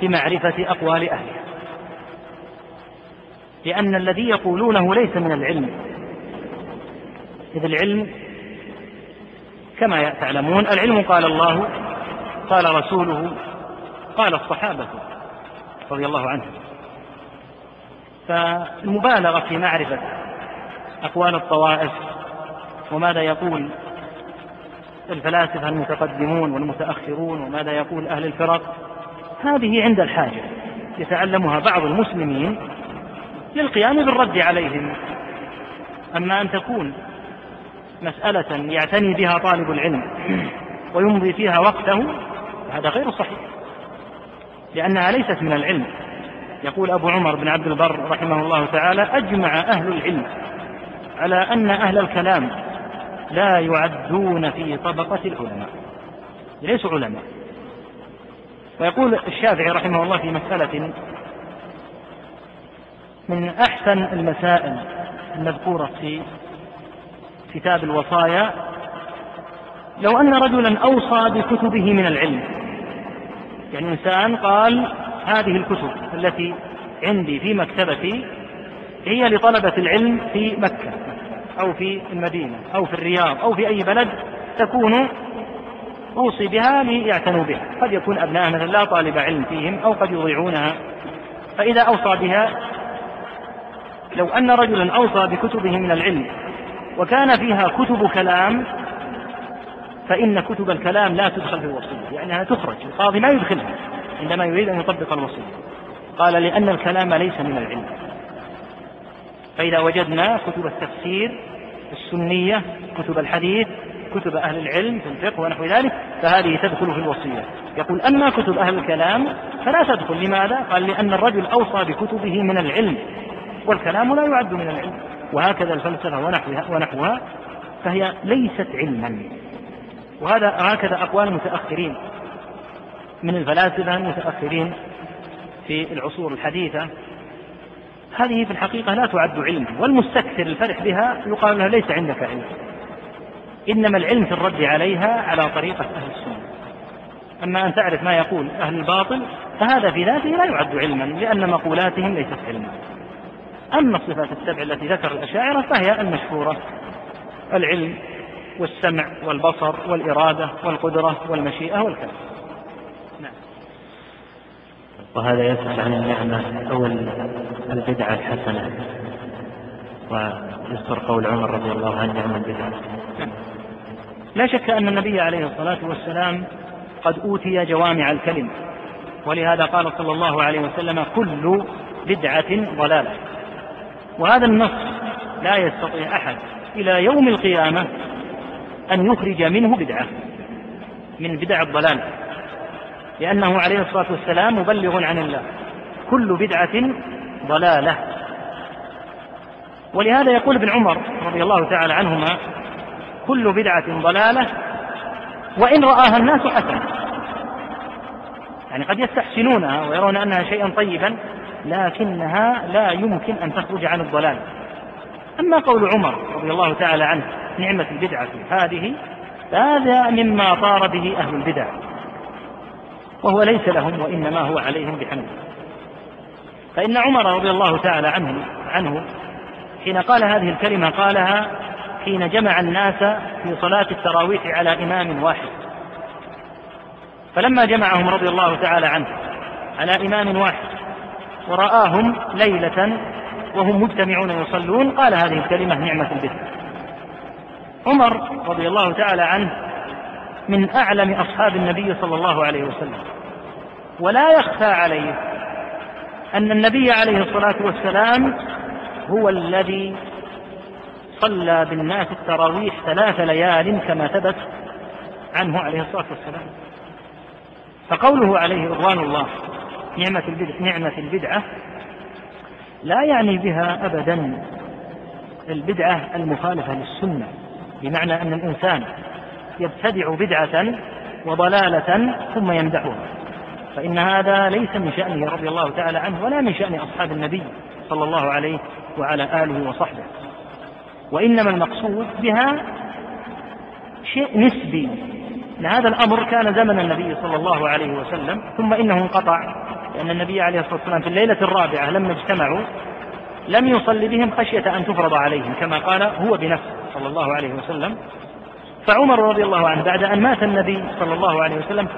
بمعرفة أقوال أهلها لأن الذي يقولونه ليس من العلم. إذ العلم كما تعلمون العلم قال الله قال رسوله قال الصحابة رضي الله عنهم. فالمبالغة في معرفة أقوال الطوائف وماذا يقول الفلاسفة المتقدمون والمتأخرون وماذا يقول أهل الفرق هذه عند الحاجة يتعلمها بعض المسلمين للقيام بالرد عليهم. أما أن تكون مسألة يعتني بها طالب العلم ويمضي فيها وقته هذا غير صحيح. لأنها ليست من العلم. يقول أبو عمر بن عبد البر رحمه الله تعالى أجمع أهل العلم على أن أهل الكلام لا يعدون في طبقة العلماء ليسوا علماء. ويقول الشافعي رحمه الله في مسألة من أحسن المسائل المذكورة في كتاب الوصايا لو أن رجلا أوصى بكتبه من العلم. يعني إنسان قال هذه الكتب التي عندي في مكتبتي هي لطلبة العلم في مكة أو في المدينة أو في الرياض أو في أي بلد تكون أوصي بها ليعتنوا بها. قد يكون أبناء مثلا لا طالب علم فيهم أو قد يضيعونها. فإذا أوصى بها لو أن رجلا أوصى بكتبه من العلم وكان فيها كتب كلام فإن كتب الكلام لا تدخل في الوصية لأنها تخرج القاضي ما يدخلها عندما يريد أن يطبق الوصية. قال لأن الكلام ليس من العلم. فإذا وجدنا كتب التفسير السنية كتب الحديث كتب أهل العلم في الفقه ونحو ذلك فهذه تدخل في الوصية. يقول أما كتب أهل الكلام فلا تدخل. لماذا؟ قال لأن الرجل أوصى بكتبه من العلم. والكلام لا يعد من العلم. وهكذا الفلسفة ونحوها, ونحوها فهي ليست علما. وهذا هكذا أقوال المتأخرين من الفلاسفة المتأخرين في العصور الحديثة. هذه في الحقيقة لا تعد علما والمستكثر الفرح بها يقال له ليس عندك علم. إنما العلم في الرد عليها على طريقة أهل السنة. أما أن تعرف ما يقول أهل الباطل فهذا في ذاته لا يعد علما لأن مقولاتهم ليست علما. أما الصفات السبع التي ذكر الأشاعرة فهي المشهورة العلم والسمع والبصر والإرادة والقدرة والمشيئة والكلام. نعم. وهذا يسأل عن النعمة أو البدعة الحسنة. ويذكر قول عمر رضي الله عنه نعم البدعة. نعم. لا شك أن النبي عليه الصلاة والسلام قد أوتي جوامع الكلم ولهذا قال صلى الله عليه وسلم كل بدعة ضلالة. وهذا النص لا يستطيع أحد إلى يوم القيامة أن يخرج منه بدعة من بدع الضلال لأنه عليه الصلاة والسلام مبلغ عن الله كل بدعة ضلالة. ولهذا يقول ابن عمر رضي الله تعالى عنهما كل بدعة ضلالة وإن رآها الناس حسنة يعني قد يستحسنونها ويرون أنها شيئا طيبا لكنها لا يمكن أن تخرج عن الضلال. أما قول عمر رضي الله تعالى عنه نعمة البدعة هذه هذا مما طار به أهل البدع. وهو ليس لهم وإنما هو عليهم بحمد. فإن عمر رضي الله تعالى عنه عنه حين قال هذه الكلمة قالها حين جمع الناس في صلاة التراويح على إمام واحد. فلما جمعهم رضي الله تعالى عنه على إمام واحد ورآهم ليلة وهم مجتمعون يصلون. قال هذه الكلمة نعمة البدع عمر رضي الله تعالى عنه من أعلم أصحاب النبي صلى الله عليه وسلم. ولا يخفى عليه أن النبي عليه الصلاة والسلام هو الذي صلى بالناس التراويح ثلاث ليال كما ثبت عنه عليه الصلاة والسلام. فقوله عليه رضوان الله نعمة البدعة, نعمة البدعة لا يعني بها أبدا. البدعة المخالفة للسنة بمعنى أن الإنسان يبتدع بدعة وضلالة ثم يمدحها فإن هذا ليس من شأنه رضي الله تعالى عنه ولا من شأن أصحاب النبي صلى الله عليه وعلى آله وصحبه. وإنما المقصود بها شيء نسبي. هذا الأمر كان زمن النبي صلى الله عليه وسلم ثم إنه انقطع. لأن النبي عليه الصلاة والسلام في الليلة الرابعة لما اجتمعوا لم يصل بهم خشية أن تفرض عليهم كما قال هو بنفسه صلى الله عليه وسلم. فعمر رضي الله عنه بعد أن مات النبي صلى الله عليه وسلم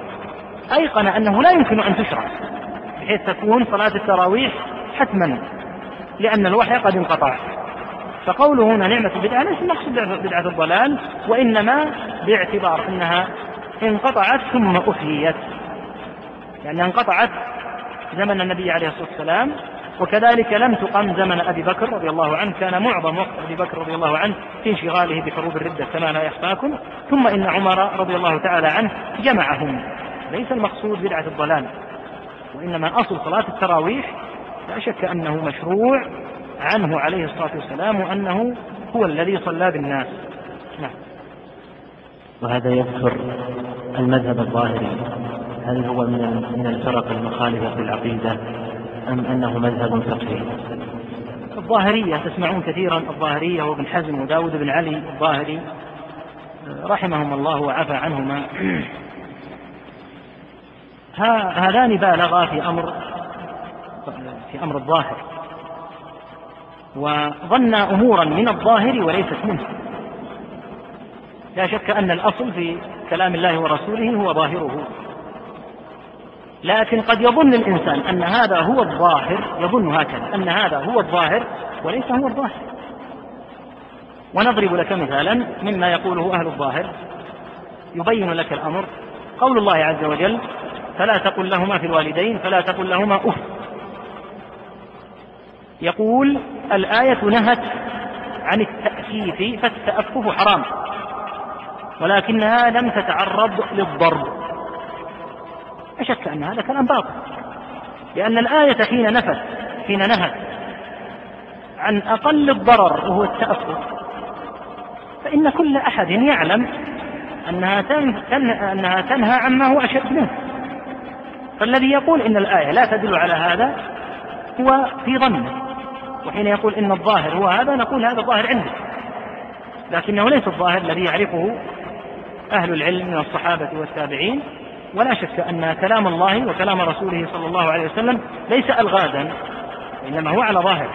أيقن أنه لا يمكن أن تشرع بحيث تكون صلاة التراويح حتما لأن الوحي قد انقطع. فقوله هنا نعمة البدعة ليس المقصود بدعة الضلال وإنما باعتبار أنها انقطعت ثم أحييت. يعني انقطعت زمن النبي عليه الصلاة والسلام وكذلك لم تقم زمن أبي بكر رضي الله عنه كان معظم وقت أبي بكر رضي الله عنه في انشغاله بحروب الردة كما لا يخفاكم. ثم إن عمر رضي الله تعالى عنه جمعهم. ليس المقصود بدعة الضلال وإنما أصل صلاة التراويح. لا شك أنه مشروع عنه عليه الصلاة والسلام وأنه هو الذي صلى بالناس. نعم. وهذا يذكر المذهب الظاهري. هل هو من من الفرق المخالفة في العقيدة أم أنه مذهب فقهي؟ الظاهرية تسمعون كثيرا الظاهرية وابن حزم وداود بن علي الظاهري رحمهم الله وعفى عنهما. (clears throat) هذان بالغا في أمر في أمر الظاهر. وظنا أمورا من الظاهر وليست منه. لا شك أن الأصل في كلام الله ورسوله هو ظاهره. لكن قد يظن الإنسان أن هذا هو الظاهر يظن هكذا أن هذا هو الظاهر وليس هو الظاهر. ونضرب لك مثالا مما يقوله أهل الظاهر. يبين لك الأمر. قول الله عز وجل فلا تقل لهما في الوالدين فلا تقل لهما أف. يقول الآية نهت عن التأكيف فالتأفف حرام ولكنها لم تتعرض للضرب. لا شك أن هذا كلام باطل. لأن الآية حين نفت حين نهت عن أقل الضرر وهو التأفف فإن كل أحد يعلم أنها أنها تنهى عما هو أشد منه. فالذي يقول إن الآية لا تدل على هذا هو في ظنه وحين يقول إن الظاهر هو هذا نقول هذا الظاهر عندك لكنه ليس الظاهر الذي يعرفه أهل العلم من الصحابة والتابعين. ولا شك أن كلام الله وكلام رسوله صلى الله عليه وسلم ليس ألغازا إنما هو على ظاهر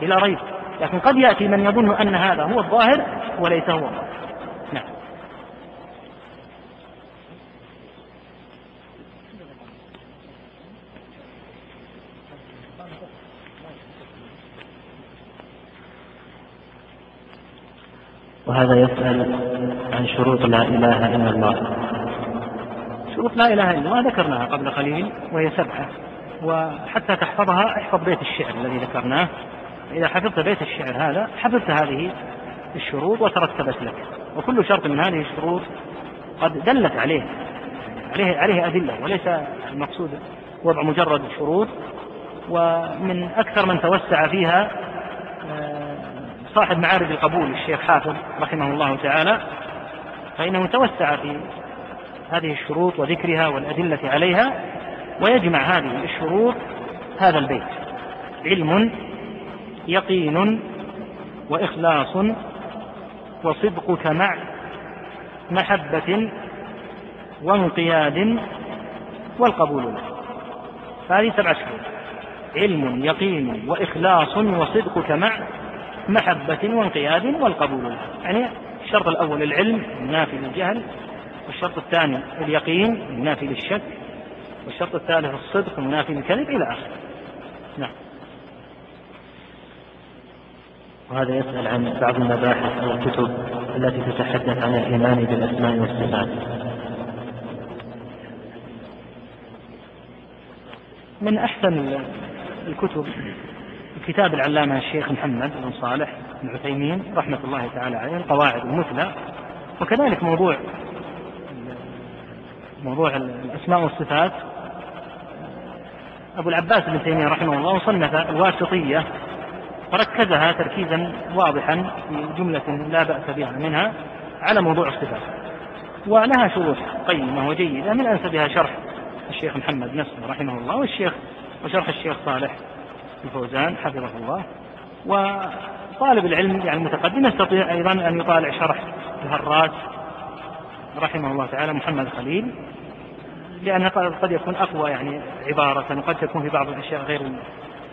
بلا ريب. لكن قد يأتي من يظن أن هذا هو الظاهر وليس هو الظاهر. نعم. وهذا يسأل عن شروط لا إله إلا الله. شروط لا إله إلا الله ذكرناها قبل قليل وهي سبعة. وحتى تحفظها احفظ بيت الشعر الذي ذكرناه. إذا حفظت بيت الشعر هذا حفظت هذه الشروط وترتبت لك. وكل شرط من هذه الشروط قد دلت عليه. عليه عليه أدلة وليس المقصود وضع مجرد شروط. ومن أكثر من توسع فيها آه، صاحب معارج القبول الشيخ حافظ رحمه الله تعالى فإنه توسع في هذه الشروط وذكرها والأدلة عليها ويجمع هذه الشروط هذا البيت. علم يقين وإخلاص وصدقك مع محبة وانقياد والقبول. له هذه سبعة شروط. علم يقين وإخلاص وصدقك مع محبة وانقياد والقبول. له يعني الشرط الأول العلم النافي للجهل والشرط الثاني اليقين النافي للشك. والشرط الثالث الصدق النافي للكذب إلى آخره. نعم. وهذا يسأل عن بعض المباحث أو الكتب التي تتحدث عن الإيمان بالأسماء والصفات. من أحسن الكتب كتاب العلامة الشيخ محمد بن صالح بن عثيمين رحمة الله تعالى عليه القواعد المثلى وكذلك موضوع موضوع الأسماء والصفات. أبو العباس بن تيمية رحمه الله صنف الواسطية وركزها تركيزا واضحا في جملة لا بأس بها منها على موضوع الصفات. ولها شروح قيمة وجيدة من أنسبها شرح الشيخ محمد نفسه رحمه الله والشيخ وشرح الشيخ صالح الفوزان حفظه الله. وطالب العلم يعني المتقدم يستطيع أيضا أن يطالع شرح الهراس رحمه الله تعالى محمد خليل. لأنها قد يكون أقوى يعني عبارة وقد تكون في بعض الأشياء غير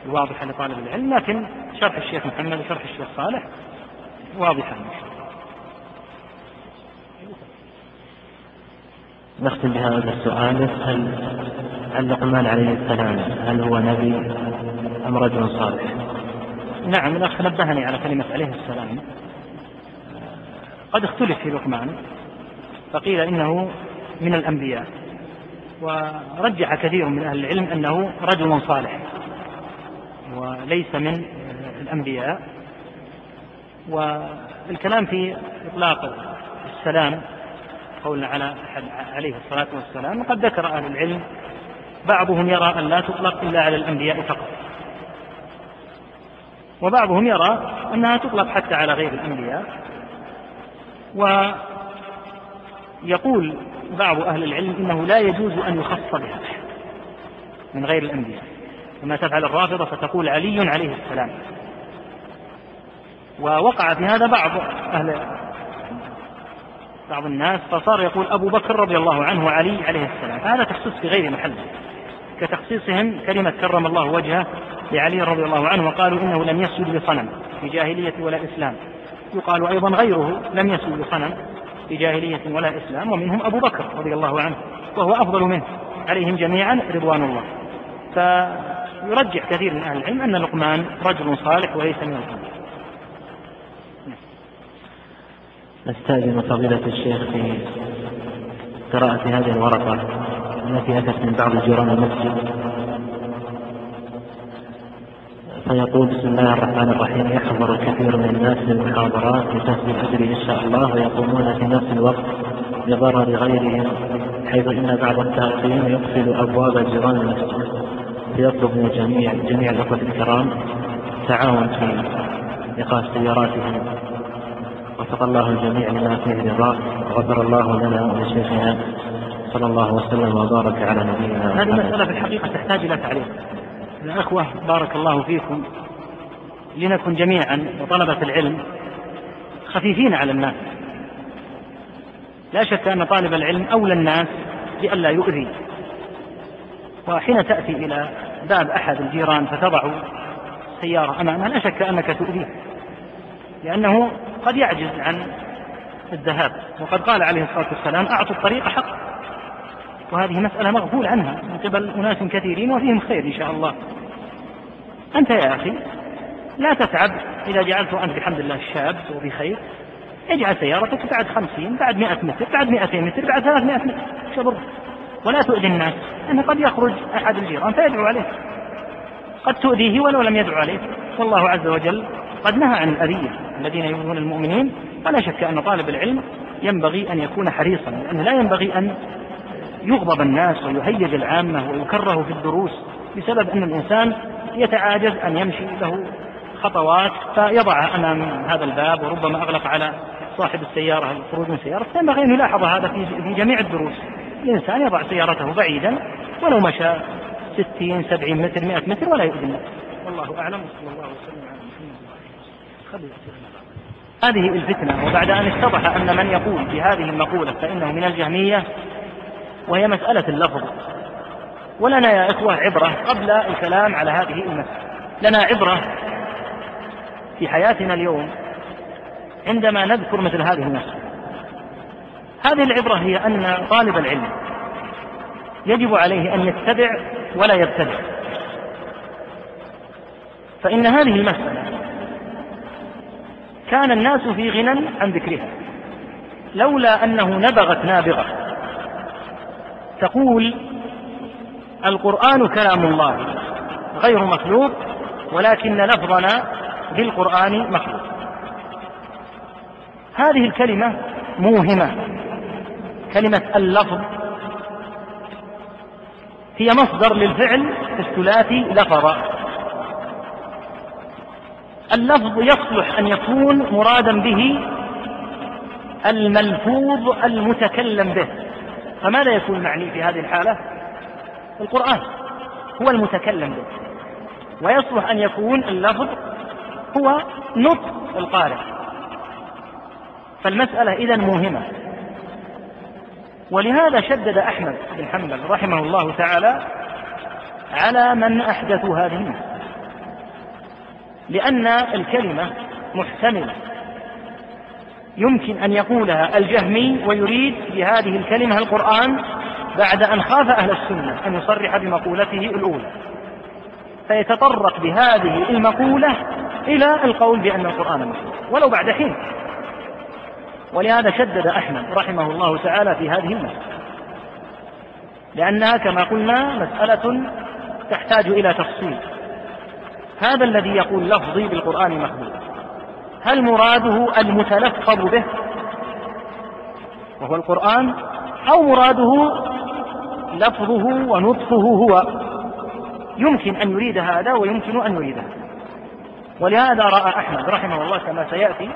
الواضحة لطالب العلم. لكن شرح الشيخ محمد وشرح الشيخ صالح واضحة. نختم بهذا السؤال. هل هل لقمان عليه السلام هل هو نبي أم رجل صالح؟ نعم الأخ نبهني على كلمة عليه السلام. قد اختلف في لقمان فقيل إنه من الأنبياء. ورجح كثير من أهل العلم أنه رجل صالح وليس من الأنبياء. والكلام في إطلاق السلام قولنا على عليه الصلاة والسلام وقد ذكر أهل العلم بعضهم يرى أن لا تطلق إلا على الأنبياء فقط. وبعضهم يرى أنها تطلق حتى على غير الأنبياء. ويقول بعض أهل العلم إنه لا يجوز أن يخص بها من غير الأنبياء كما تفعل الرافضة فتقول علي عليه السلام. ووقع في هذا بعض أهل بعض الناس فصار يقول أبو بكر رضي الله عنه وعلي عليه السلام. فهذا تخصيص في غير محله كتخصيصهم كلمة كرم الله وجهه لعلي رضي الله عنه وقالوا إنه لم يسجد لصنم في جاهلية ولا إسلام. يقال أيضا غيره لم يسجد لصنم في جاهلية ولا إسلام ومنهم أبو بكر رضي الله عنه وهو أفضل منه عليهم جميعا رضوان الله. فيرجح كثير من أهل العلم أن لقمان رجل صالح وليس من الأنبياء نستأذن فضيلة الشيخ في قراءة هذه الورقة التي أتت من بعض جيران المسجد. فيقول بسم الله الرحمن الرحيم. يحضر الكثير من الناس للمحاضرات لتسجيل أجري إن شاء الله ويقومون في نفس الوقت بضرر غيرهم حيث إن بعض التاقين يقفل أبواب جيران المسجد. فيطلب من الجميع جميع الأخوة الكرام التعاون في إيقاف سياراتهم. وفق الله الجميع لما فيه رضاه وغفر الله لنا ولشيخنا. صلى الله وسلم وبارك على نبينا هذه مسألة في الحقيقة تحتاج إلى تعليق. الأخوة بارك الله فيكم لنكن جميعا وطلبة العلم خفيفين على الناس. لا شك أن طالب العلم أولى الناس لئلا يؤذي. وحين تأتي إلى باب أحد الجيران فتضع سيارة أمامها لا شك أنك تؤذيه لأنه قد يعجز عن الذهاب. وقد قال عليه الصلاة والسلام أعطوا الطريق حق. وهذه مسألة مغفول عنها من قبل أناس كثيرين وفيهم خير إن شاء الله. أنت يا أخي لا تتعب إذا جعلته أنت بحمد الله شاب وبخير اجعل سيارتك بعد خمسين بعد مئة متر بعد مئتين متر بعد ثلاثمائة متر. شبر ولا تؤذي الناس لأنه قد يخرج أحد الجيران فيدعو عليه. قد تؤذيه ولو لم يدعو عليه. والله عز وجل قد نهى عن الأذية الذين يؤذون المؤمنين. فلا شك أن طالب العلم ينبغي أن يكون حريصا لأنه لا ينبغي أن يغضب الناس ويهيج العامة ويكره في الدروس بسبب أن الإنسان يتعاجز أن يمشي له خطوات فيضعها أمام هذا الباب وربما أغلق على صاحب السيارة الخروج من سيارة. فينبغي أن يلاحظ هذا في جميع الدروس. الإنسان يضع سيارته بعيدا ولو مشى ستين سبعين متر مئة متر ولا يؤذي الناس. والله أعلم. وصلى الله وسلم على محمد هذه الفتنة وبعد أن اتضح أن من يقول بهذه المقولة فإنه من الجهمية وهي مسألة اللفظ. ولنا يا إخوة عبرة قبل الكلام على هذه المسألة. لنا عبرة في حياتنا اليوم عندما نذكر مثل هذه المسألة. هذه العبرة هي أن طالب العلم يجب عليه أن يتبع ولا يبتدع. فإن هذه المسألة كان الناس في غنى عن ذكرها لولا أنه نبغت نابغة. تقول القرآن كلام الله غير مخلوق ولكن لفظنا بالقرآن مخلوق. هذه الكلمة موهمة. كلمة اللفظ هي مصدر للفعل الثلاثي لفظ. اللفظ يصلح أن يكون مرادا به الملفوظ المتكلم به. فماذا يكون معني في هذه الحالة؟ القرآن هو المتكلم به. ويصلح أن يكون اللفظ هو نطق القارئ. فالمسألة إذا موهمة. ولهذا شدد أحمد بن حنبل رحمه الله تعالى على من أحدثوا هذه لأن الكلمة محتملة. يمكن أن يقولها الجهمي ويريد بهذه الكلمة القرآن بعد أن خاف أهل السنة أن يصرح بمقولته الأولى. فيتطرق بهذه المقولة إلى القول بأن القرآن مخلوق ولو بعد حين. ولهذا شدد أحمد رحمه الله تعالى في هذه المسألة. لأنها كما قلنا مسألة تحتاج إلى تفصيل. هذا الذي يقول لفظي بالقرآن مخلوق هل مراده المتلفظ به؟ وهو القرآن؟ أو مراده لفظه ونطقه هو؟ يمكن أن يريد هذا ويمكن أن يريد هذا ولهذا رأى أحمد رحمه الله كما سيأتي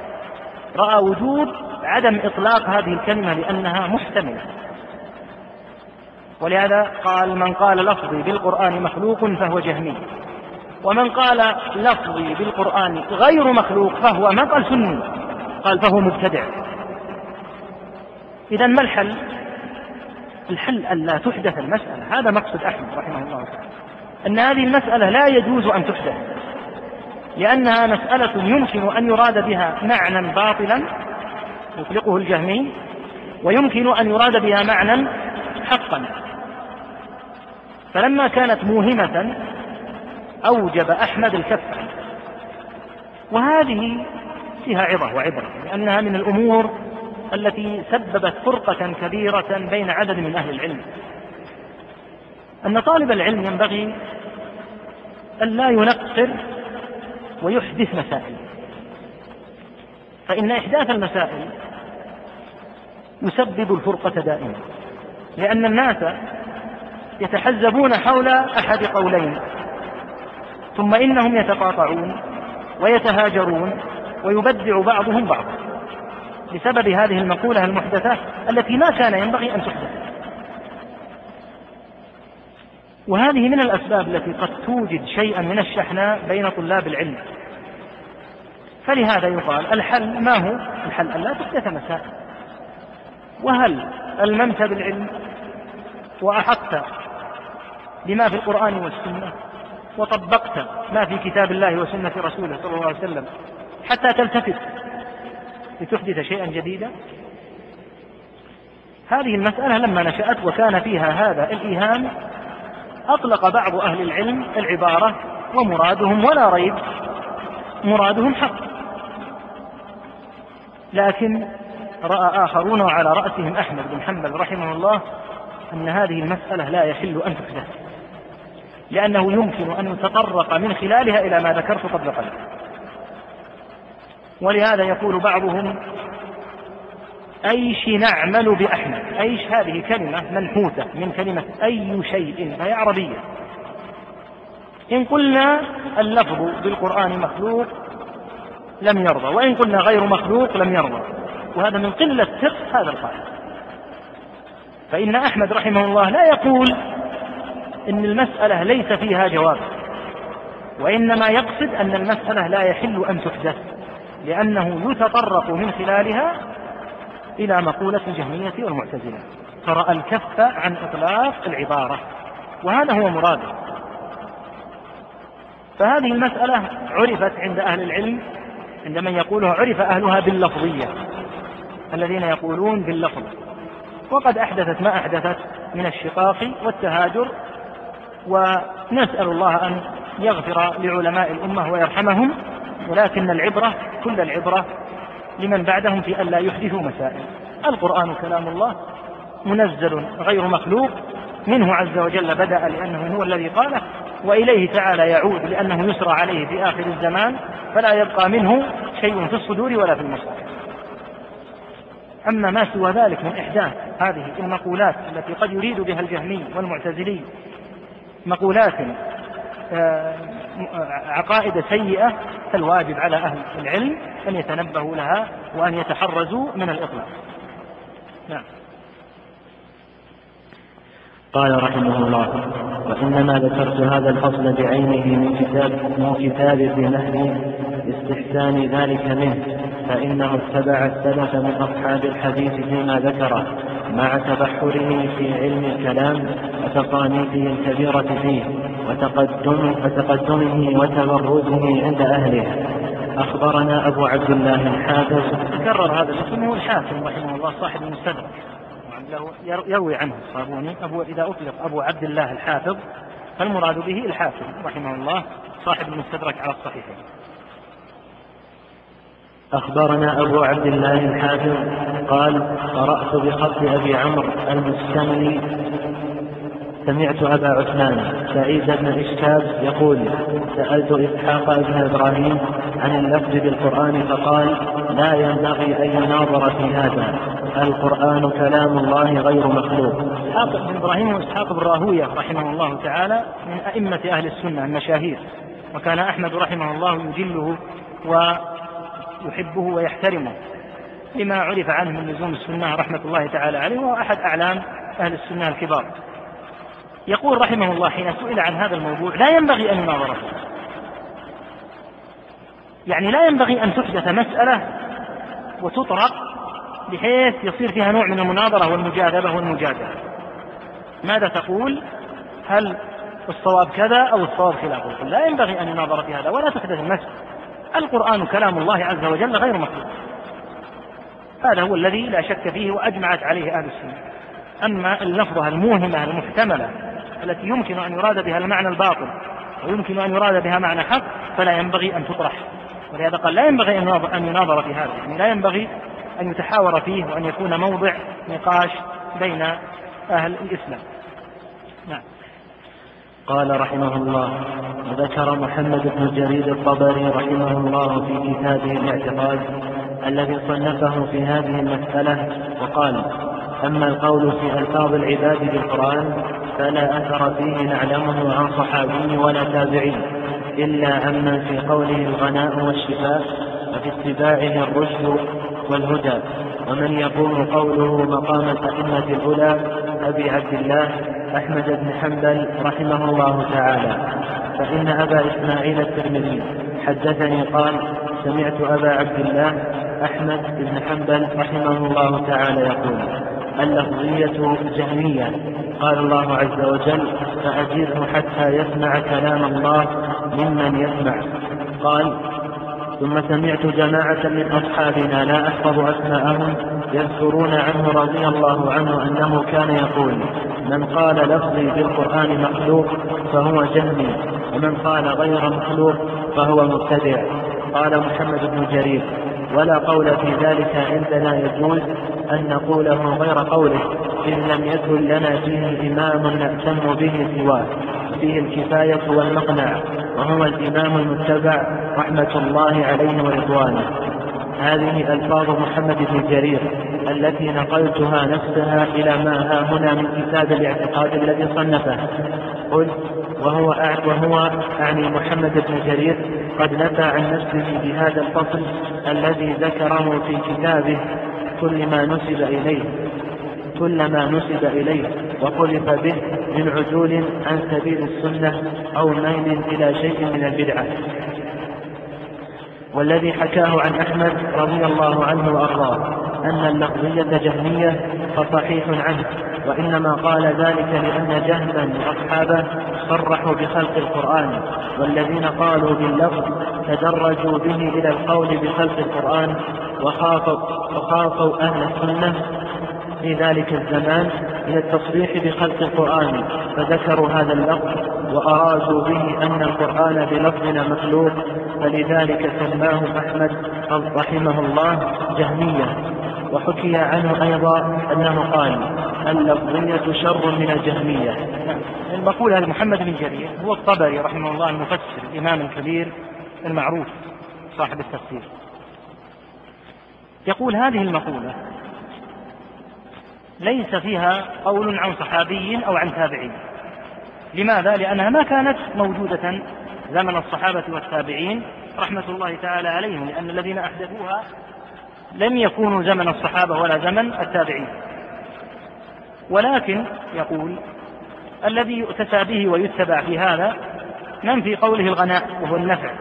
رأى وجود عدم إطلاق هذه الكلمة لأنها محتملة. ولهذا قال من قال لفظي بالقرآن مخلوق فهو جهمي. ومن قال لفظي بالقرآن غير مخلوق فهو ما قال سني. قال فهو مبتدع. إذا ما الحل؟ الحل ألا تحدث المسألة. هذا مقصد أحمد رحمه الله تعالى. أن هذه المسألة لا يجوز أن تحدث. لأنها مسألة يمكن أن يراد بها معنى باطلا يطلقه الجهمي ويمكن أن يراد بها معنى حقا. فلما كانت موهمة أوجب أحمد الكف. وهذه فيها عظة وعبرة لأنها من الأمور التي سببت فرقة كبيرة بين عدد من أهل العلم. أن طالب العلم ينبغي أن لا ينقر ويحدث مسائل. فإن إحداث المسائل يسبب الفرقة دائما لأن الناس يتحزبون حول أحد قولين. ثم إنهم يتقاطعون ويتهاجرون ويبدع بعضهم بعضا بسبب هذه المقولة المحدثة التي ما كان ينبغي أن تحدث. وهذه من الأسباب التي قد توجد شيئا من الشحناء بين طلاب العلم. فلهذا يقال الحل ما هو؟ الحل أن لا تحدث مسائل وهل الممت بالعلم وأحطت بما في القرآن والسنة؟ وطبقت ما في كتاب الله وسنة رسوله صلى الله عليه وسلم حتى تلتفت لتحدث شيئا جديدا. هذه المسألة لما نشأت وكان فيها هذا الإيهام أطلق بعض أهل العلم العبارة ومرادهم ولا ريب مرادهم حق. لكن رأى آخرون وعلى رأسهم أحمد بن حنبل رحمه الله أن هذه المسألة لا يحل أن تحدث. لأنه يمكن أن يتطرق من خلالها إلى ما ذكرت قبل قليل. ولهذا يقول بعضهم أيش نعمل بأحمد؟ أيش هذه كلمة منحوتة من كلمة أي شيء؟ فهي عربية. إن قلنا اللفظ بالقرآن مخلوق لم يرضى وإن قلنا غير مخلوق لم يرضى. وهذا من قلة فقه هذا القائل. فإن أحمد رحمه الله لا يقول إن المسألة ليس فيها جواب وإنما يقصد أن المسألة لا يحل أن تحدث لأنه يتطرق من خلالها إلى مقولة الجهمية والمعتزلة فرأى الكف عن إطلاق العبارة وهذا هو مراده فهذه المسألة عرفت عند أهل العلم عند من يقولها عرف أهلها باللفظية الذين يقولون باللفظ وقد أحدثت ما أحدثت من الشقاق والتهاجر ونسأل الله أن يغفر لعلماء الأمة ويرحمهم ولكن العبرة كل العبرة لمن بعدهم في ألا يحدثوا مسائل. القرآن كلام الله منزل غير مخلوق منه عز وجل بدأ لأنه هو الذي قاله وإليه تعالى يعود لأنه يسرى عليه في آخر الزمان فلا يبقى منه شيء في الصدور ولا في المصحف أما ما سوى ذلك من إحداث هذه المقولات التي قد يريد بها الجهمي والمعتزلي مقولات آه، عقائد سيئة فالواجب على أهل العلم أن يتنبهوا لها وأن يتحرزوا من الإطلاق. نعم. قال رحمه الله وإنما ذكرت هذا الفصل بعينه من كتاب من كتاب في استحسان ذلك منه فإنه اتبع السلف من أصحاب الحديث فيما ذكره مع تبحره في علم الكلام وتصانيفه الكبيرة فيه وتقدم وتقدمه وتبرزه عند أهله. أخبرنا أبو عبد الله الحافظ. تكرر هذا الاسم هو الحاكم رحمه الله صاحب المستدرك. يروي عنه الصابوني أبو إذا أطلق أبو عبد الله الحافظ فالمراد به الحاكم رحمه الله صاحب المستدرك على الصحيحين. أخبرنا أبو عبد الله الحافظ قال قرأت بخط أبي عمرو المستملي. سمعت أبا عثمان سعيد بن إشكاب يقول سألت إسحاق بن إبراهيم عن اللفظ بالقرآن فقال لا ينبغي أن يناظر في هذا. القرآن كلام الله غير مخلوق. إسحاق بن إبراهيم وإسحاق بن راهوية رحمه الله تعالى من أئمة أهل السنة المشاهير وكان أحمد رحمه الله يجله ويحبه ويحترمه لما عرف عنه من لزوم السنة رحمة الله تعالى عليه وهو أحد أعلام أهل السنة الكبار. يقول رحمه الله حين سئل عن هذا الموضوع لا ينبغي أن يناظر. فيه يعني لا ينبغي أن تحدث مسألة وتطرق بحيث يصير فيها نوع من المناظرة والمجاذبة والمجادلة. ماذا تقول؟ هل الصواب كذا أو الصواب خلافه لا ينبغي أن يناظر في هذا ولا تحدث المسألة القرآن كلام الله عز وجل غير مخلوق هذا هو الذي لا شك فيه وأجمعت عليه أهل السنة. أما اللفظة الموهمة المحتملة التي يمكن أن يراد بها المعنى الباطل ويمكن أن يراد بها معنى حق فلا ينبغي أن تطرح. ولهذا قال لا ينبغي أن يناظر في هذا. يعني لا ينبغي أن يتحاور فيه وأن يكون موضع نقاش بين أهل الإسلام. نعم. قال رحمه الله وذكر محمد بن جرير الطبري رحمه الله في كتابه الاعتقاد الذي صنفه في هذه المسألة وقال أما القول في ألفاظ العباد بالقرآن فلا أثر فيه نعلمه عن صحابي ولا تابعي إلا عمن في قوله الغناء والشفاء وفي اتباعه الرشد والهدى ومن يقوم قوله مقام الأئمة الأولى أبي عبد الله أحمد بن حنبل رحمه الله تعالى. فإن أبا إسماعيل الترمذي حدثني قال سمعت أبا عبد الله أحمد بن حنبل رحمه الله تعالى يقول اللفظية جهمية. قال الله عز وجل فأجره حتى يسمع كلام الله ممن يسمع. قال ثم سمعت جماعة من أصحابنا لا أحفظ أسماءهم يذكرون عنه رضي الله عنه أنه كان يقول من قال لفظي بالقرآن مخلوق فهو جهمي ومن قال غير مخلوق فهو مبتدع. قال محمد بن جرير. ولا قول في ذلك عندنا يجوز أن نقوله غير قوله إن لم يكن لنا فيه إمام نأتم به سواه فيه الكفاية والمقنع وهو الإمام المتبع رحمة الله عليه ورضوانه. هذه ألفاظ محمد بن جرير التي نقلتها نفسها إلى ما ها هنا من كتاب الاعتقاد الذي صنفه. قل وهو وهو أعني محمد بن جرير قد نفى عن نفسه بهذا الفصل الذي ذكره في كتابه كل ما نسب إليه كل ما نسب إليه وخلف به من عدول عن سبيل السنة أو ميل إلى شيء من البدعة. والذي حكاه عن أحمد رضي الله عنه وأرضاه أن اللفظية جهمية فصحيح عنه وإنما قال ذلك لأن جهلا وأصحابه صرحوا بخلق القرآن والذين قالوا باللفظ تدرجوا به إلى القول بخلق القرآن وخافوا, وخافوا أهل السنة في ذلك الزمان إلى التصريح بخلق القرآن فذكروا هذا اللفظ وأرادوا به أن القرآن بلفظنا مخلوق فلذلك سماه أحمد رحمه الله جهمية وحكي عنه أيضا أنه قال اللفظية شر من الجهمية. المقولة هذا محمد بن جرير هو الطبري رحمه الله المفسر الإمام الكبير المعروف صاحب التفسير. يقول هذه المقولة ليس فيها قول عن صحابي أو عن تابعي. لماذا؟ لأنها ما كانت موجودة زمن الصحابة والتابعين رحمة الله تعالى عليهم لأن الذين أحدثوها لم يكونوا زمن الصحابة ولا زمن التابعين. ولكن يقول الذي يؤتسى به ويتبع في هذا من في قوله الغناء وهو النفع.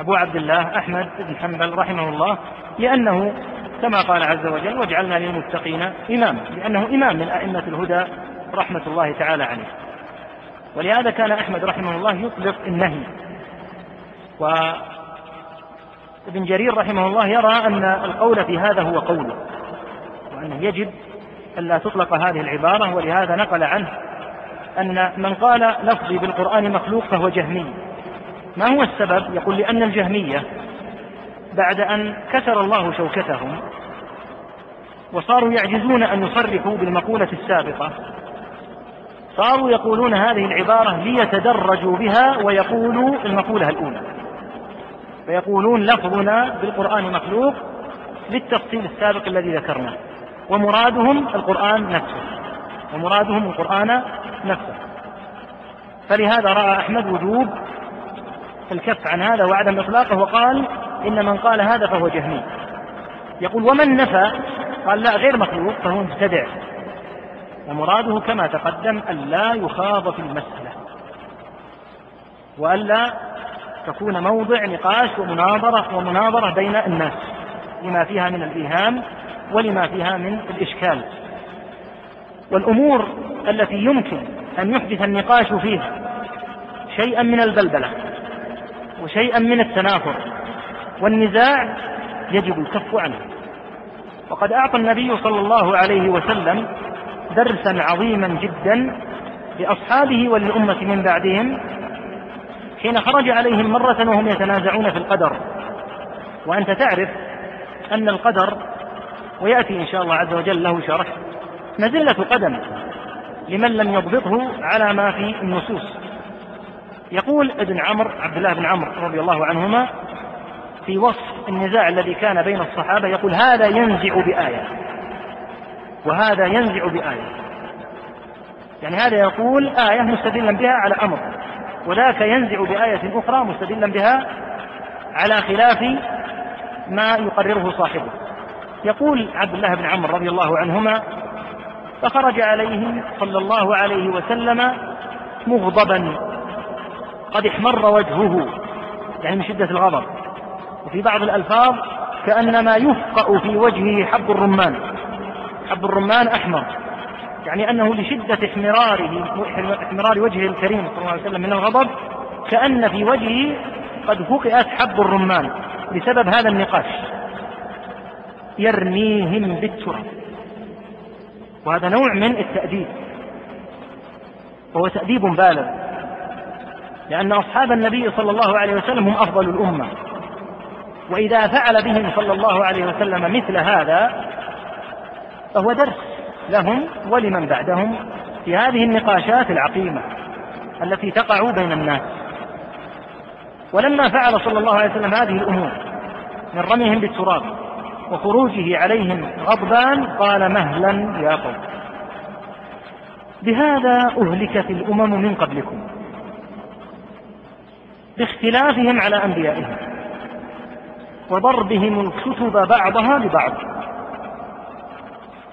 أبو عبد الله أحمد بن حنبل رحمه الله لأنه كما قال عز وجل واجعلنا للمتقين إماما لأنه إمام من أئمة الهدى رحمة الله تعالى عليه. ولهذا كان أحمد رحمه الله يطلق النهي. وابن جرير رحمه الله يرى أن القول في هذا هو قوله وأنه يجب ألا تطلق هذه العبارة ولهذا نقل عنه أن من قال لفظي بالقرآن مخلوق فهو جهمي. ما هو السبب؟ يقول لأن الجهمية بعد أن كسر الله شوكتهم وصاروا يعجزون أن يصرحوا بالمقولة السابقة صاروا يقولون هذه العبارة ليتدرجوا بها ويقولوا المقولة الأولى. فيقولون لفظنا بالقرآن مخلوق للتفصيل السابق الذي ذكرناه. ومرادهم القرآن نفسه. ومرادهم القرآن نفسه. فلهذا رأى أحمد وجوب الكف عن هذا وعدم إطلاقه وقال إن من قال هذا فهو جهمي. يقول ومن نفى؟ قال لا غير مخلوق فهو مبتدع. ومراده كما تقدم ألا يخاض في المسألة. وألا تكون موضع نقاش ومناظرة ومناظرة بين الناس لما فيها من الإيهام ولما فيها من الإشكال. والأمور التي يمكن أن يحدث النقاش فيها شيئا من البلبلة وشيئا من التنافر والنزاع يجب الكف عنه. وقد أعطى النبي صلى الله عليه وسلم درسا عظيما جدا لأصحابه وللأمة من بعدهم حين خرج عليهم مرة وهم يتنازعون في القدر. وأنت تعرف أن القدر ويأتي إن شاء الله عز وجل له شرح مزلة قدم لمن لم يضبطه على ما في النصوص. يقول ابن عمرو عبد الله بن عمرو رضي الله عنهما في وصف النزاع الذي كان بين الصحابة يقول هذا ينزع بآية. وهذا ينزع بآية. يعني هذا يقول آية مستدلا بها على أمر وذاك ينزع بآية أخرى مستدلا بها على خلاف ما يقرره صاحبه. يقول عبد الله بن عمرو رضي الله عنهما فخرج عليه صلى الله عليه وسلم مغضبا. قد احمر وجهه يعني من شدة الغضب. وفي بعض الألفاظ كأنما يفقأ في وجهه حب الرمان. حب الرمان أحمر. يعني أنه لشدة احمراره احمرار وجهه الكريم صلى الله عليه وسلم من الغضب كأن في وجهه قد فقئت حب الرمان. بسبب هذا النقاش. يرميهم بالتراب. وهذا نوع من التأديب. وهو تأديب بالغ. لأن أصحاب النبي صلى الله عليه وسلم هم أفضل الأمة. وإذا فعل بهم صلى الله عليه وسلم مثل هذا فهو درس لهم ولمن بعدهم في هذه النقاشات العقيمة التي تقع بين الناس. ولما فعل صلى الله عليه وسلم هذه الأمور من رميهم بالتراب وخروجه عليهم غضبان قال مهلا يا قوم. بهذا أهلكت الأمم من قبلكم باختلافهم على أنبيائهم وضربهم الكتب بعضها لبعض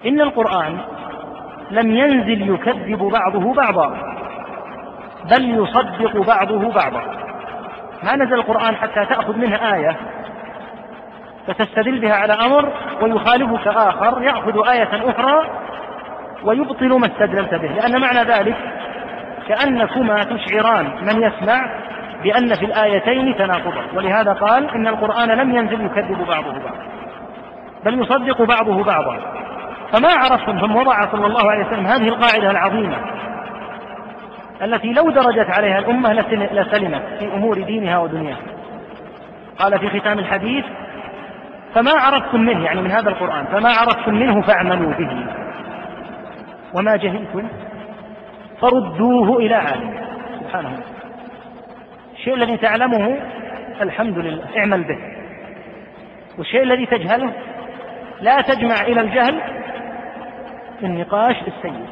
إن القرآن لم ينزل يكذب بعضه بعضا بل يصدق بعضه بعضا. ما نزل القرآن حتى تأخذ منه آية فتستدل بها على أمر ويخالفك آخر يأخذ آية أخرى ويبطل ما استدللت به. لأن معنى ذلك كأنكما تشعران من يسمع بأن في الآيتين تناقضا ولهذا قال إن القرآن لم ينزل يكذب بعضه بعضا بل يصدق بعضه بعضا. فما عرفتم ثم وضع صلى الله عليه وسلم هذه القاعدة العظيمة التي لو درجت عليها الأمة لسلمت في أمور دينها ودنياها. قال في ختام الحديث فما عرفتم منه يعني من هذا القرآن فما عرفتم منه فاعملوا به. وما جهلتم؟ فردوه إلى عالمه. سبحانه. وتعالى الشيء الذي تعلمه الحمد لله اعمل به. والشيء الذي تجهله لا تجمع إلى الجهل النقاش السيء.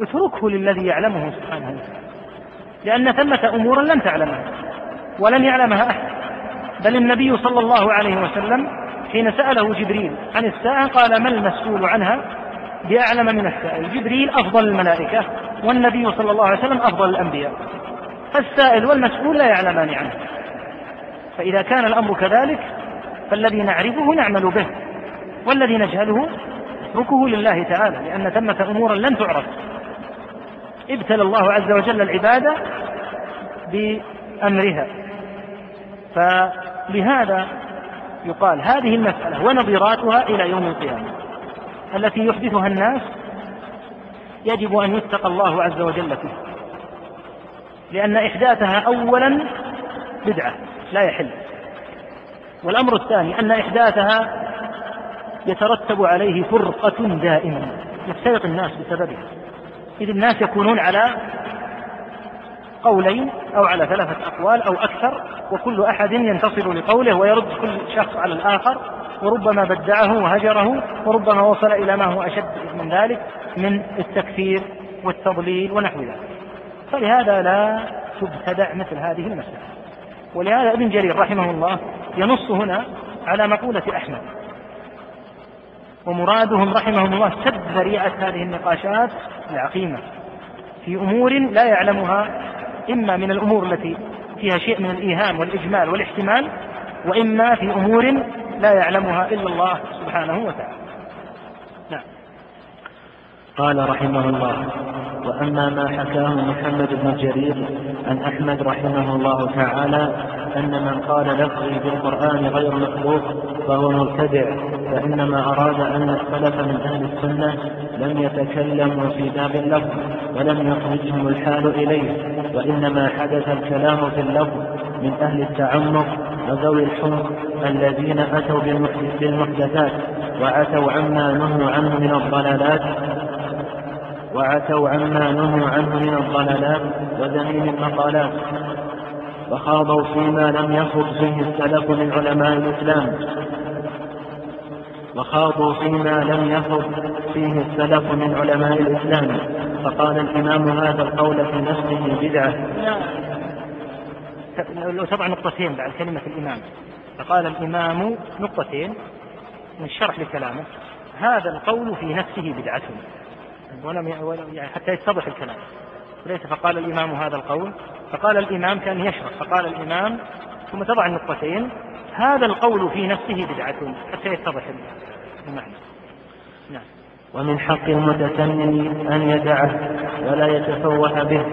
اتركه للذي يعلمه سبحانه. وتعالى لأن ثمة أمورا لن تعلمها ولن يعلمها أحد. بل النبي صلى الله عليه وسلم حين سأله جبريل عن الساعة قال ما المسؤول عنها؟ بأعلم من السائل جبريل أفضل الملائكة والنبي صلى الله عليه وسلم أفضل الأنبياء. فالسائل والمسؤول لا يعلمان عنه. فإذا كان الأمر كذلك فالذي نعرفه نعمل به والذي نجهله اتركه لله تعالى لأن ثمة أمورا لن تعرف. ابتلى الله عز وجل العبادة بأمرها. فلهذا يقال هذه المسألة ونظيراتها إلى يوم القيامة التي يحدثها الناس يجب أن يتقى الله عز وجل فيها لأن إحداثها أولا بدعة لا يحل والأمر الثاني أن إحداثها يترتب عليه فرقة دائما يفترق الناس بسببها إذ الناس يكونون على قولين أو على ثلاثة أقوال أو أكثر وكل أحد ينتصر لقوله ويرد كل شخص على الآخر وربما بدعه وهجره وربما وصل إلى ما هو أشد من ذلك من التكفير والتضليل ونحو ذلك. فلهذا لا تبتدع مثل هذه المسألة. ولهذا ابن جرير رحمه الله ينص هنا على مقولة أحمد. ومرادهم رحمهم الله سد ذريعة هذه النقاشات العقيمة. في أمور لا يعلمها إما من الأمور التي فيها شيء من الإيهام والإجمال والاحتمال وإما في أمور لا يعلمها إلا الله سبحانه وتعالى. قال رحمه الله وأما ما حكاه محمد بن جرير عن أحمد رحمه الله تعالى أن من قال لفظي بالقرآن غير مخلوق فهو مبتدع فإنما أراد أن السلف من أهل السنة لم يتكلموا في باب اللفظ ولم يخرجهم الحال إليه وإنما حدث الكلام في اللفظ من أهل التعمق وذوي الحمق الذين أتوا بالمحدثات وعتوا عما نهوا عنه من الضلالات وعتوا عما نهوا عنه من الضلالات وذميم المقالات وخاضوا فيما لم يخض فيه السلف من علماء الإسلام وخاضوا فيما لم يخض فيه السلف من علماء الإسلام فقال الإمام هذا القول في نفسه بدعة. لو تضع نقطتين بعد كلمة الإمام. فقال الإمام نقطتين من الشرح لكلامه. هذا القول في نفسه بدعة. ولم يعني حتى يتضح الكلام. ليس فقال الإمام هذا القول. فقال الإمام كان يشرح. فقال الإمام ثم تضع النقطتين. هذا القول في نفسه بدعة حتى يتضح المعنى. نعم. ومن حق المتسنن أن يدعه ولا يتفوه به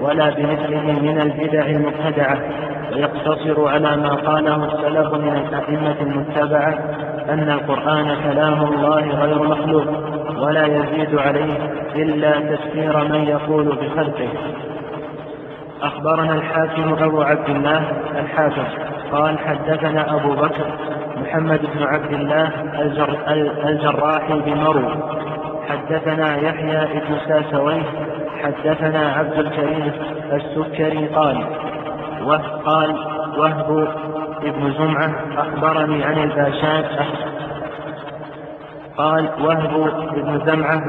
ولا بمثله من البدع المبتدعة ويقتصر على ما قاله السلف من الأئمة المتبعة أن القرآن كلام الله غير مخلوق ولا يزيد عليه إلا تسخير من يقول بخلقه. أخبرنا الحاكم أبو عبد الله الحافظ قال حدثنا أبو بكر محمد بن عبد الله الجر الجراحي بمرو حدثنا يحيى بن ساسويه. حدثنا عبد الكريم السكري قال قال وهب ابن زمعة أخبرني عن الباشان قال وهب ابن زمعة.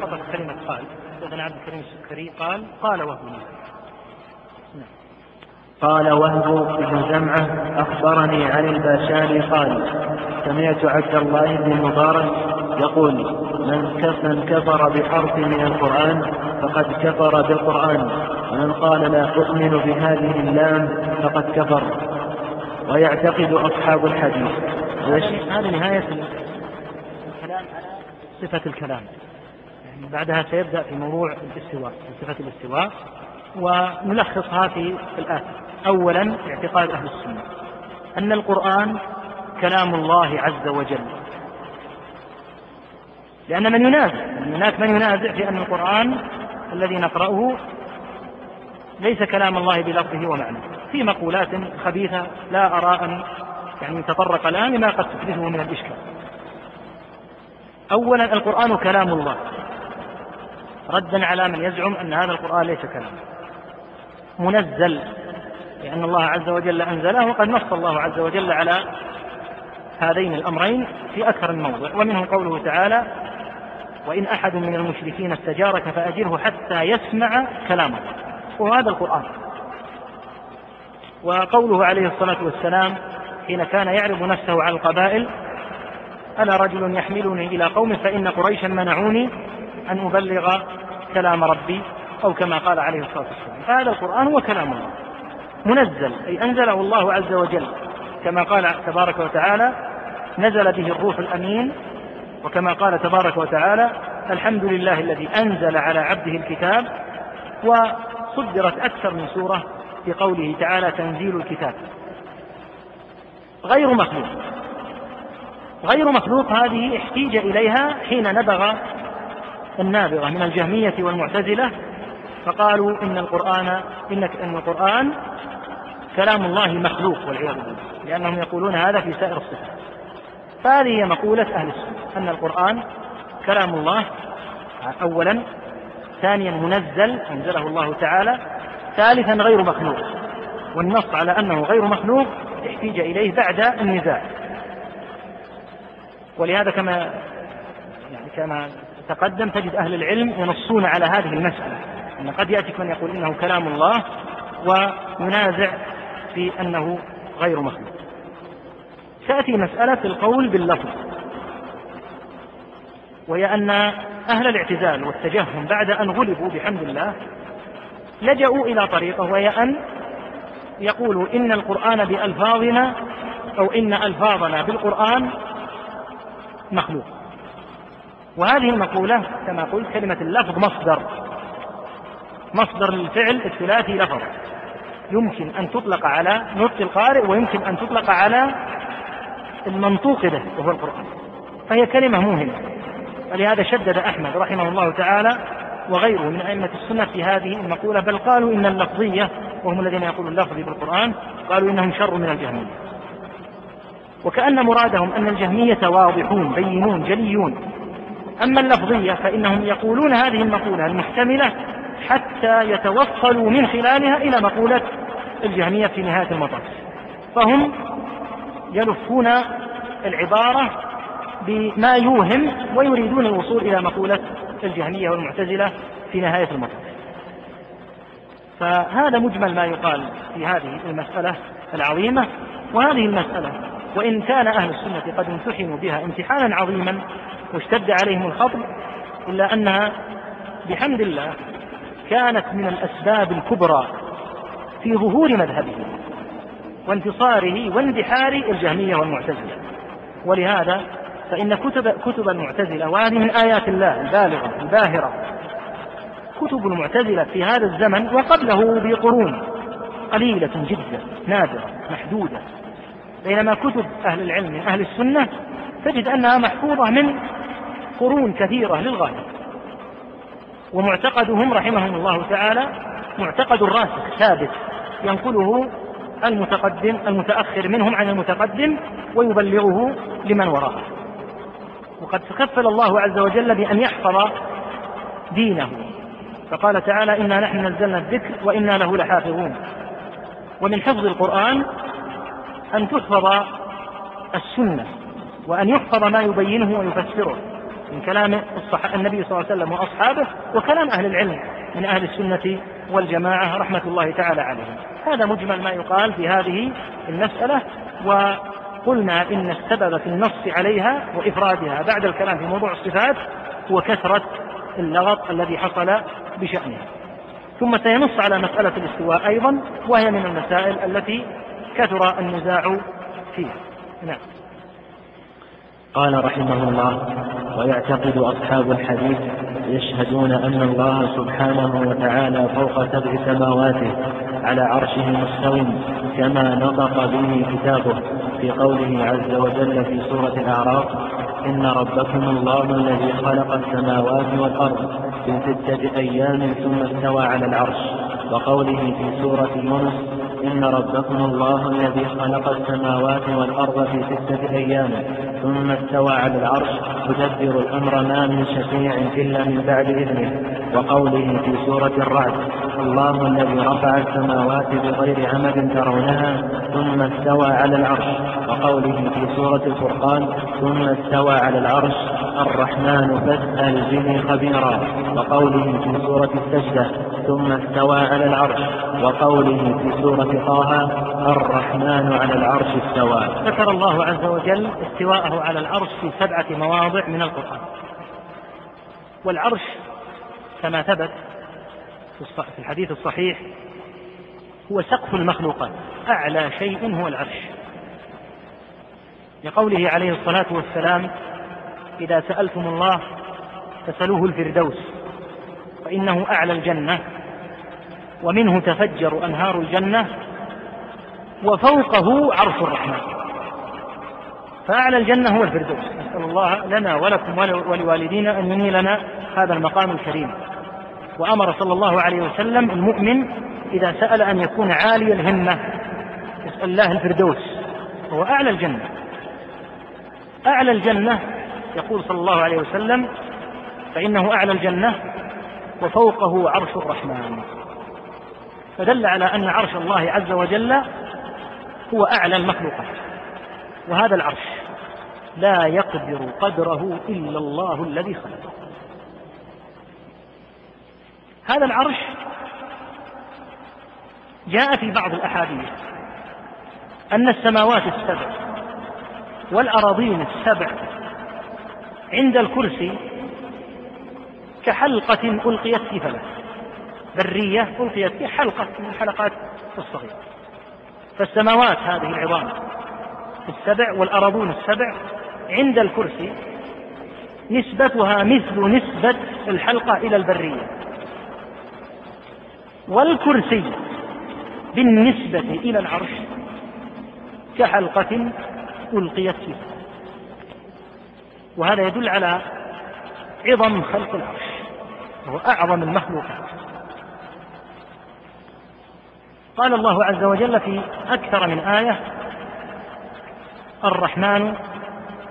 فقط كلمة قال حدثنا عبد الكريم السكري قال قال وهب قال وهب بن زمعة أخبرني عن الباشاني قال سمعت عبد الله بن المبارك يقول من كفر بحرف من القرآن فقد كفر بالقرآن. ومن قال لا أؤمن بهذه اللام فقد كفر. ويعتقد أصحاب الحديث. هذه نهاية الكلام. على صفة الكلام. يعني بعدها سيبدأ في موضوع الاستواء صفة الاستواء. ونلخصها في الآتي أولا اعتقاد أهل السنة. أن القرآن كلام الله عز وجل. لأن من ينازع هناك من ينازع في أن القرآن الذي نقرأه ليس كلام الله بلفظه ومعنى. في مقولات خبيثة لا أرى أن يعني تطرق الآن لما قد تحدثه من الإشكال. أولا القرآن كلام الله. ردا على من يزعم أن هذا القرآن ليس كلام. منزل لأن الله عز وجل أنزله وقد نص الله عز وجل على هذين الأمرين في أكثر من موضع. ومنه قوله تعالى وإن أحد من المشركين استجارك فأجره حتى يسمع كلامه. وهذا القرآن. وقوله عليه الصلاة والسلام حين كان يعرض نفسه على القبائل أنا رجل يحملني إلى قوم فإن قريشا منعوني أن أبلغ كلام ربي أو كما قال عليه الصلاة والسلام. فهذا القرآن هو كلام الله. منزل أي أنزله الله عز وجل. كما قال تبارك وتعالى نزل به الروح الأمين. وكما قال تبارك وتعالى الحمد لله الذي أنزل على عبده الكتاب. وصدرت أكثر من سورة في قوله تعالى تنزيل الكتاب. غير مخلوق. غير مخلوق هذه احتيج إليها حين نبغ النابغة من الجهمية والمعتزلة فقالوا إن القرآن أن القرآن كلام الله مخلوق والعياذ بالله. لأنهم يقولون هذا في سائر الصفات. فهذه هي مقولة أهل السنة أن القرآن كلام الله أولا ثانيا منزل أنزله الله تعالى ثالثا غير مخلوق. والنص على أنه غير مخلوق احتيج إليه بعد النزاع. ولهذا كما يعني كما تقدم تجد أهل العلم ينصون على هذه المسألة. أن قد يأتيك من يقول إنه كلام الله وينازع في أنه غير مخلوق. تأتي مسألة القول باللفظ. وهي أن أهل الاعتزال والتجهم بعد أن غلبوا بحمد الله لجأوا إلى طريقة وهي أن يقولوا إن القرآن بألفاظنا أو إن ألفاظنا بالقرآن مخلوق. وهذه المقولة كما قلت كلمة اللفظ مصدر مصدر للفعل الثلاثي لفظ. يمكن أن تطلق على نطق القارئ ويمكن أن تطلق على المنطوق به وهو القرآن. فهي كلمة موهمة. ولهذا شدد أحمد رحمه الله تعالى وغيره من أئمة السنة في هذه المقولة بل قالوا إن اللفظية وهم الذين يقولون اللفظ بالقرآن قالوا إنهم شر من الجهمية. وكأن مرادهم أن الجهمية واضحون بينون جليون. أما اللفظية فإنهم يقولون هذه المقولة المحتملة حتى يتوصلوا من خلالها إلى مقولة الجهمية في نهاية المطاف. فهم يلفون العبارة بما يوهم ويريدون الوصول إلى مقولة الجهمية والمعتزلة في نهاية المطاف. فهذا مجمل ما يقال في هذه المسألة العظيمة وهذه المسألة وإن كان أهل السنة قد امتحنوا بها امتحانا عظيما واشتد عليهم الخطب إلا أنها بحمد الله كانت من الأسباب الكبرى في ظهور مذهبه وانتصاره واندحار الجهمية والمعتزلة. ولهذا فإن كتب كتب المعتزلة وهذه من آيات الله البالغة الباهرة. كتب المعتزلة في هذا الزمن وقبله بقرون قليلة جدا نادرة محدودة. بينما كتب أهل العلم من أهل السنة تجد أنها محفوظة من قرون كثيرة للغاية. ومعتقدهم رحمهم الله تعالى معتقد راسخ ثابت ينقله المتقدم المتأخر منهم عن المتقدم ويبلغه لمن وراءه. وقد تكفل الله عز وجل بأن يحفظ دينه. فقال تعالى إنا نحن نزلنا الذكر وإنا له لحافظون. ومن حفظ القرآن أن تحفظ السنة وأن يحفظ ما يبينه ويفسره من كلام النبي صلى الله عليه وسلم وأصحابه وكلام أهل العلم من أهل السنة والجماعة رحمة الله تعالى عليهم. هذا مجمل ما يقال في هذه المسألة وقلنا إن السبب في النص عليها وإفرادها بعد الكلام في موضوع الصفات هو كثرة اللغط الذي حصل بشأنها. ثم سينص على مسألة الاستواء أيضا وهي من المسائل التي كثر النزاع فيها. نعم. قال رحمه الله ويعتقد أصحاب الحديث يشهدون أن الله سبحانه وتعالى فوق سبع سماواته على عرشه مستو كما نطق به كتابه في قوله عز وجل في سورة الأعراف إن ربكم الله الذي خلق السماوات والأرض في ستة أيام ثم استوى على العرش. وقوله في سورة يونس إن ربكم الله الذي خلق السماوات والأرض في ستة أيام ثم استوى على العرش يدبر الأمر ما من شفيع إلا من بعد إذنه. وقوله في سورة الرعد الله الذي رفع السماوات بغير عمد ترونها ثم استوى على العرش. وقوله في سورة الفرقان ثم استوى على العرش الرحمن فاسأل به خبيرا وقوله في سورة السجدة ثم استوى على العرش وقوله في سورة طه الرحمن على العرش استوى. ذكر الله عز وجل استواءه على العرش في سبعة مواضع من القرآن. والعرش كما ثبت في الحديث الصحيح هو سقف المخلوقات أعلى شيء هو العرش. لقوله عليه الصلاة والسلام إذا سألتم الله فسلوه الفردوس فإنه أعلى الجنة ومنه تفجر أنهار الجنة وفوقه عرش الرحمن. فأعلى الجنة هو الفردوس. نسأل الله لنا ولكم ولوالدينا أن ينيلنا هذا المقام الكريم. وأمر صلى الله عليه وسلم المؤمن إذا سأل أن يكون عالي الهمة يسأل الله الفردوس هو أعلى الجنة. أعلى الجنة يقول صلى الله عليه وسلم فإنه أعلى الجنة وفوقه عرش الرحمن. فدل على أن عرش الله عز وجل هو أعلى المخلوقات وهذا العرش لا يقدر قدره إلا الله الذي خلقه. هذا العرش جاء في بعض الأحاديث أن السماوات السبع والأراضين السبع عند الكرسي كحلقة ألقيت في فلك برية ألقيت في حلقة من الحلقات الصغيرة. فالسماوات هذه العظام السبع والأراضون السبع عند الكرسي نسبتها مثل نسبة الحلقة إلى البرية. والكرسي بالنسبة إلى العرش كحلقة ألقيت فيه وهذا يدل على عظم خلق العرش وهو أعظم المخلوقات. قال الله عز وجل في أكثر من آية الرحمن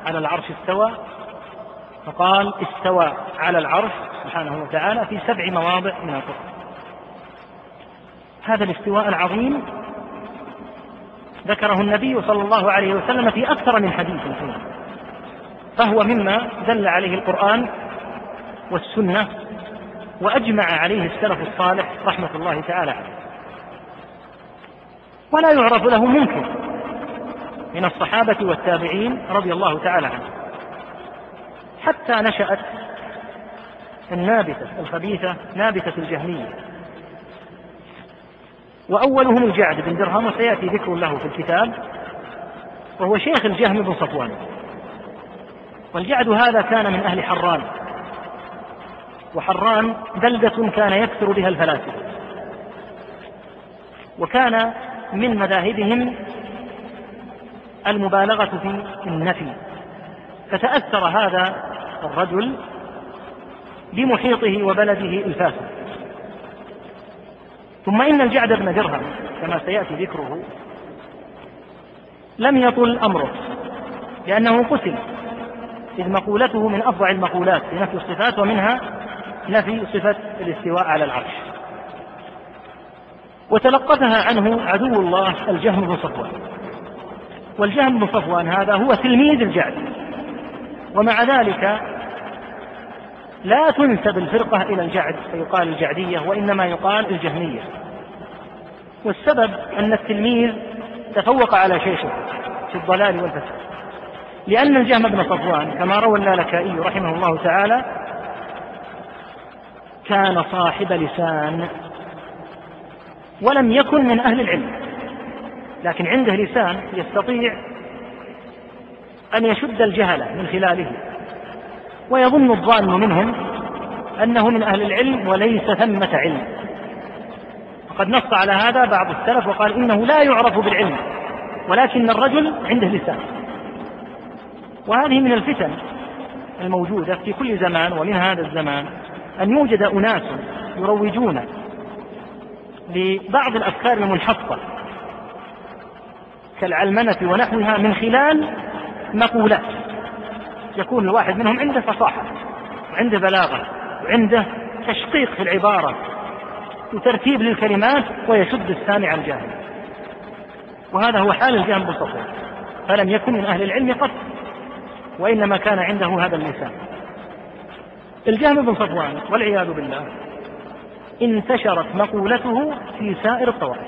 على العرش استوى. فقال استوى على العرش سبحانه وتعالى في سبع مواضع من القرآن. هذا الاستواء العظيم ذكره النبي صلى الله عليه وسلم في أكثر من حديث. فهو مما دل عليه القرآن والسنة وأجمع عليه السلف الصالح رحمة الله تعالى عليه. ولا يعرف له منكر من الصحابة والتابعين رضي الله تعالى عنهم. حتى نشأت النابتة الخبيثة نابتة الجهمية. وأولهم الجعد بن درهم وسيأتي ذكر له في الكتاب وهو شيخ الجهم بن صفوان. والجعد هذا كان من أهل حران. وحران بلدة كان يكثر بها الفلاسفة. وكان من مذاهبهم المبالغة في النفي. فتأثر هذا الرجل بمحيطه وبلده الفاسد. ثم إن الجعد بن درهم كما سيأتي ذكره لم يطل أمره لأنه قتل. إذ مقولته من أفظع المقولات في نفي الصفات ومنها نفي صفة الاستواء على العرش. وتلقفها عنه عدو الله الجهم بن صفوان. والجهم بن صفوان هذا هو تلميذ الجعد. ومع ذلك لا تنسب الفرقة إلى الجعد فيقال الجعدية وإنما يقال الجهمية. والسبب أن التلميذ تفوق على شيخه في الضلال والفساد. لأن الجهم بن صفوان كما روى اللالكائي رحمه الله تعالى كان صاحب لسان ولم يكن من أهل العلم لكن عنده لسان يستطيع أن يشد الجهل من خلاله ويظن الظان منهم أنه من أهل العلم وليس ثمة علم. وقد نص على هذا بعض السلف وقال إنه لا يعرف بالعلم ولكن الرجل عنده لسان. وهذه من الفتن الموجودة في كل زمان ومن هذا الزمان أن يوجد أناس يروجون لبعض الأفكار المنحطة كالعلمنة ونحوها من خلال مقولات. يكون الواحد منهم عنده فصاحة وعنده بلاغة وعنده تشقيق في العبارة وترتيب للكلمات ويشد السامع الجاهل. وهذا هو حال الجهم بن فلم يكن من أهل العلم قط وإنما كان عنده هذا اللسان. الجهم بن صفوان والعياذ بالله. انتشرت مقولته في سائر الطوائف.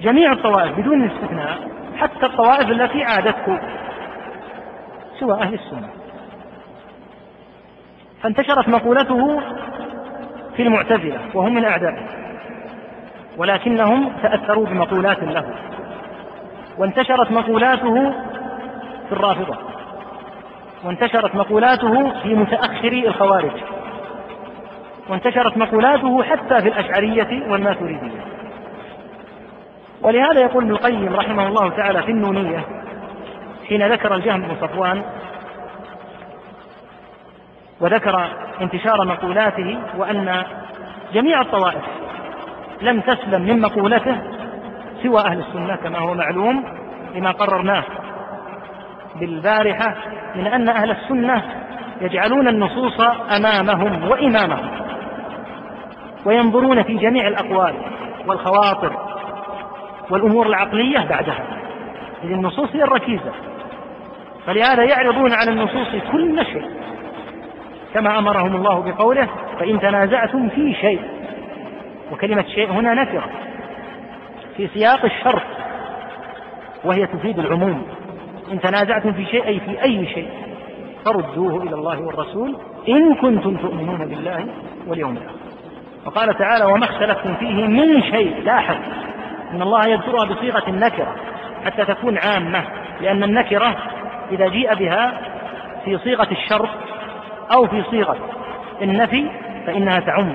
جميع الطوائف بدون استثناء حتى الطوائف التي عادته سوى أهل السنة. فانتشرت مقولته في المعتزلة وهم من أعدائه. ولكنهم تأثروا بمقولات له. وانتشرت مقولاته في الرافضة. وانتشرت مقولاته في متأخري الخوارج. وانتشرت مقولاته حتى في الأشعرية والماتريدية. ولهذا يقول ابن القيم رحمه الله تعالى في النونية حين ذكر الجهم بن صفوان وذكر انتشار مقولاته وأن جميع الطوائف لم تسلم من مقولته سوى أهل السنة كما هو معلوم لما قررناه. بالبارحة من أن أهل السنة يجعلون النصوص أمامهم وإمامهم وينظرون في جميع الأقوال والخواطر والأمور العقلية بعدها. إذ النصوص هي الركيزة. فلهذا يعرضون على النصوص كل شيء. كما أمرهم الله بقوله فإن تنازعتم في شيء وكلمة شيء هنا نكرة في سياق الشرط وهي تفيد العموم. إن تنازعتم في شيء أي في أي شيء. فردوه إلى الله والرسول إن كنتم تؤمنون بالله واليوم الآخر. وقال تعالى وما اختلفتم فيه من شيء. لاحظ إن الله يذكرها بصيغة النكرة حتى تكون عامة. لأن النكرة إذا جيء بها في صيغة الشرط أو في صيغة النفي فإنها تعم.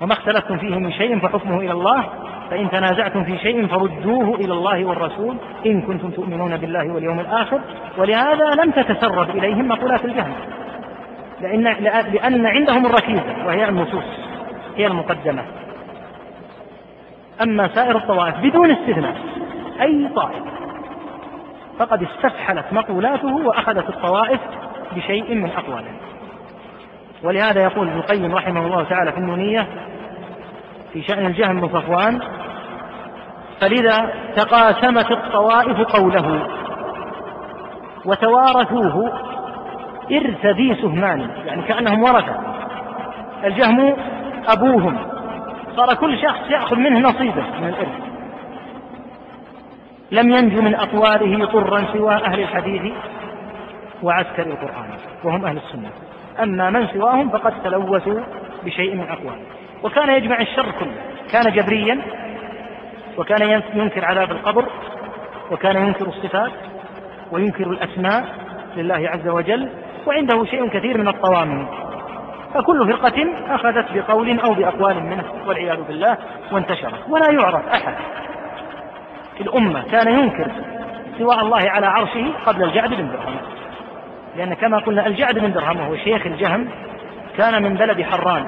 وما اختلفتم فيه من شيء فحكمه إلى الله فإن تنازعتم في شيء فردوه إلى الله والرسول إن كنتم تؤمنون بالله واليوم الآخر. ولهذا لم تتسرب إليهم مقولات الجهل لأن, لأن عندهم الركيزة وهي النصوص هي المقدمة. أما سائر الطوائف بدون استثناء أي طائفة فقد استفحلت مقولاته وأخذت الطوائف بشيء من أقواله ولهذا يقول ابن القيم رحمه الله تعالى في النونية في شأن الجهم بن صفوان فلذا تقاسمت الطوائف قوله وتوارثوه إرث ذي سهمان يعني كأنهم ورثة. الجهم أبوهم صار كل شخص يأخذ منه نصيبه من الإرث. لم ينجو من أقواله طرا سوى أهل الحديث وعسكر القرآن وهم أهل السنة. أما من سواهم فقد تلوثوا بشيء من أقواله وكان يجمع الشر كله كان جبريا وكان ينكر عذاب القبر وكان ينكر الصفات وينكر الأسماء لله عز وجل وعنده شيء كثير من الطوامن فكل فرقة أخذت بقول أو بأقوال منه والعياذ بالله وانتشرت ولا يعرف أحد. في الأمة كان ينكر استواء الله على عرشه قبل الجعد بن درهم. لأن كما قلنا الجعد بن درهم وهو شيخ الجهم كان من بلد حران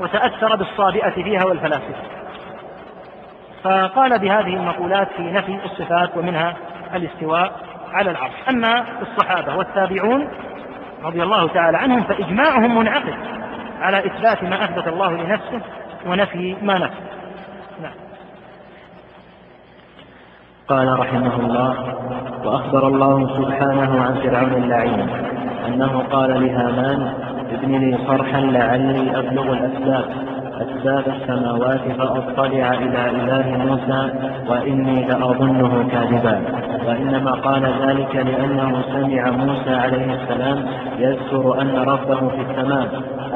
وتأثر بالصابئة فيها والفلاسفة. فقال بهذه المقولات في نفي الصفات ومنها الاستواء على العرش. أما الصحابة والتابعون رضي الله تعالى عنهم فإجماعهم منعقد على إثبات ما أثبت الله لنفسه ونفي ما نفى. نعم. قال رحمه الله وأخبر الله سبحانه عن فرعون اللعين أنه قال لهامان ابن لي صرحا لعلي أبلغ الأسباب. أسباب السماوات فأطلع إلى إله موسى وإني لأظنه كاذبا. وإنما قال ذلك لأنه سمع موسى عليه السلام يذكر أن ربه في السماء.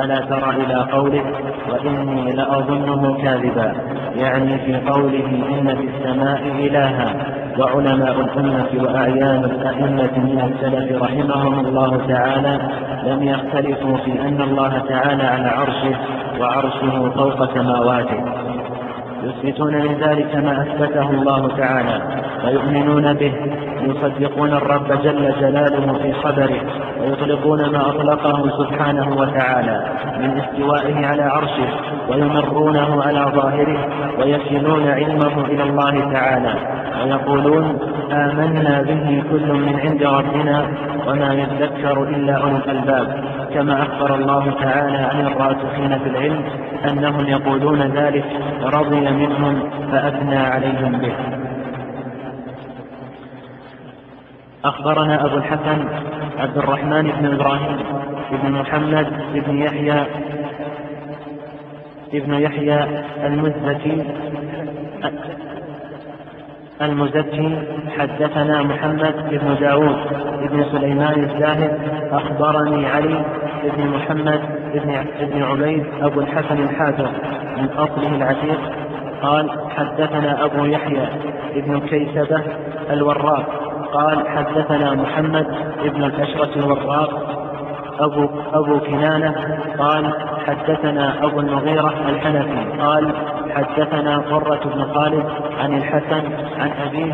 ألا ترى إلى قوله وإني لأظنه كاذبا. يعني في قوله إن في السماء إلها. وعلماء الأمة وأعيان الأئمة من السلف رحمهم الله تعالى لم يختلفوا في أن الله تعالى على عرشه وعرشه فوق سماواته. يثبتون من ذلك ما أثبته الله تعالى ويؤمنون به يصدقون الرب جل جلاله في خبره ويطلقون ما أطلقه سبحانه وتعالى من استوائه على عرشه ويمرونه على ظاهره ويكلون علمه إلى الله تعالى ويقولون آمنا به كل من عند ربنا وما يذكر إلا أولو الألباب. كما أخبر الله تعالى عن الراسخين في العلم أنهم يقولون ذلك رضي منهم فأثنى عليهم به. أخبرنا أبو الحسن عبد الرحمن بن إبراهيم بن محمد بن يحيى ابن يحيى المزكي المزكي حدثنا محمد بن داود بن سليمان الزاهد أخبرني علي بن محمد بن بن عبيد أبو الحسن الحافظ من أصله العتيق قال حدثنا أبو يحيى بن كيسبة الوراق قال حدثنا محمد بن الأشرف الوراق أبو, أبو كنانة قال حدثنا أبو المغيرة الحنفي قال حدثنا قرة بن خالد عن الحسن عن أبيه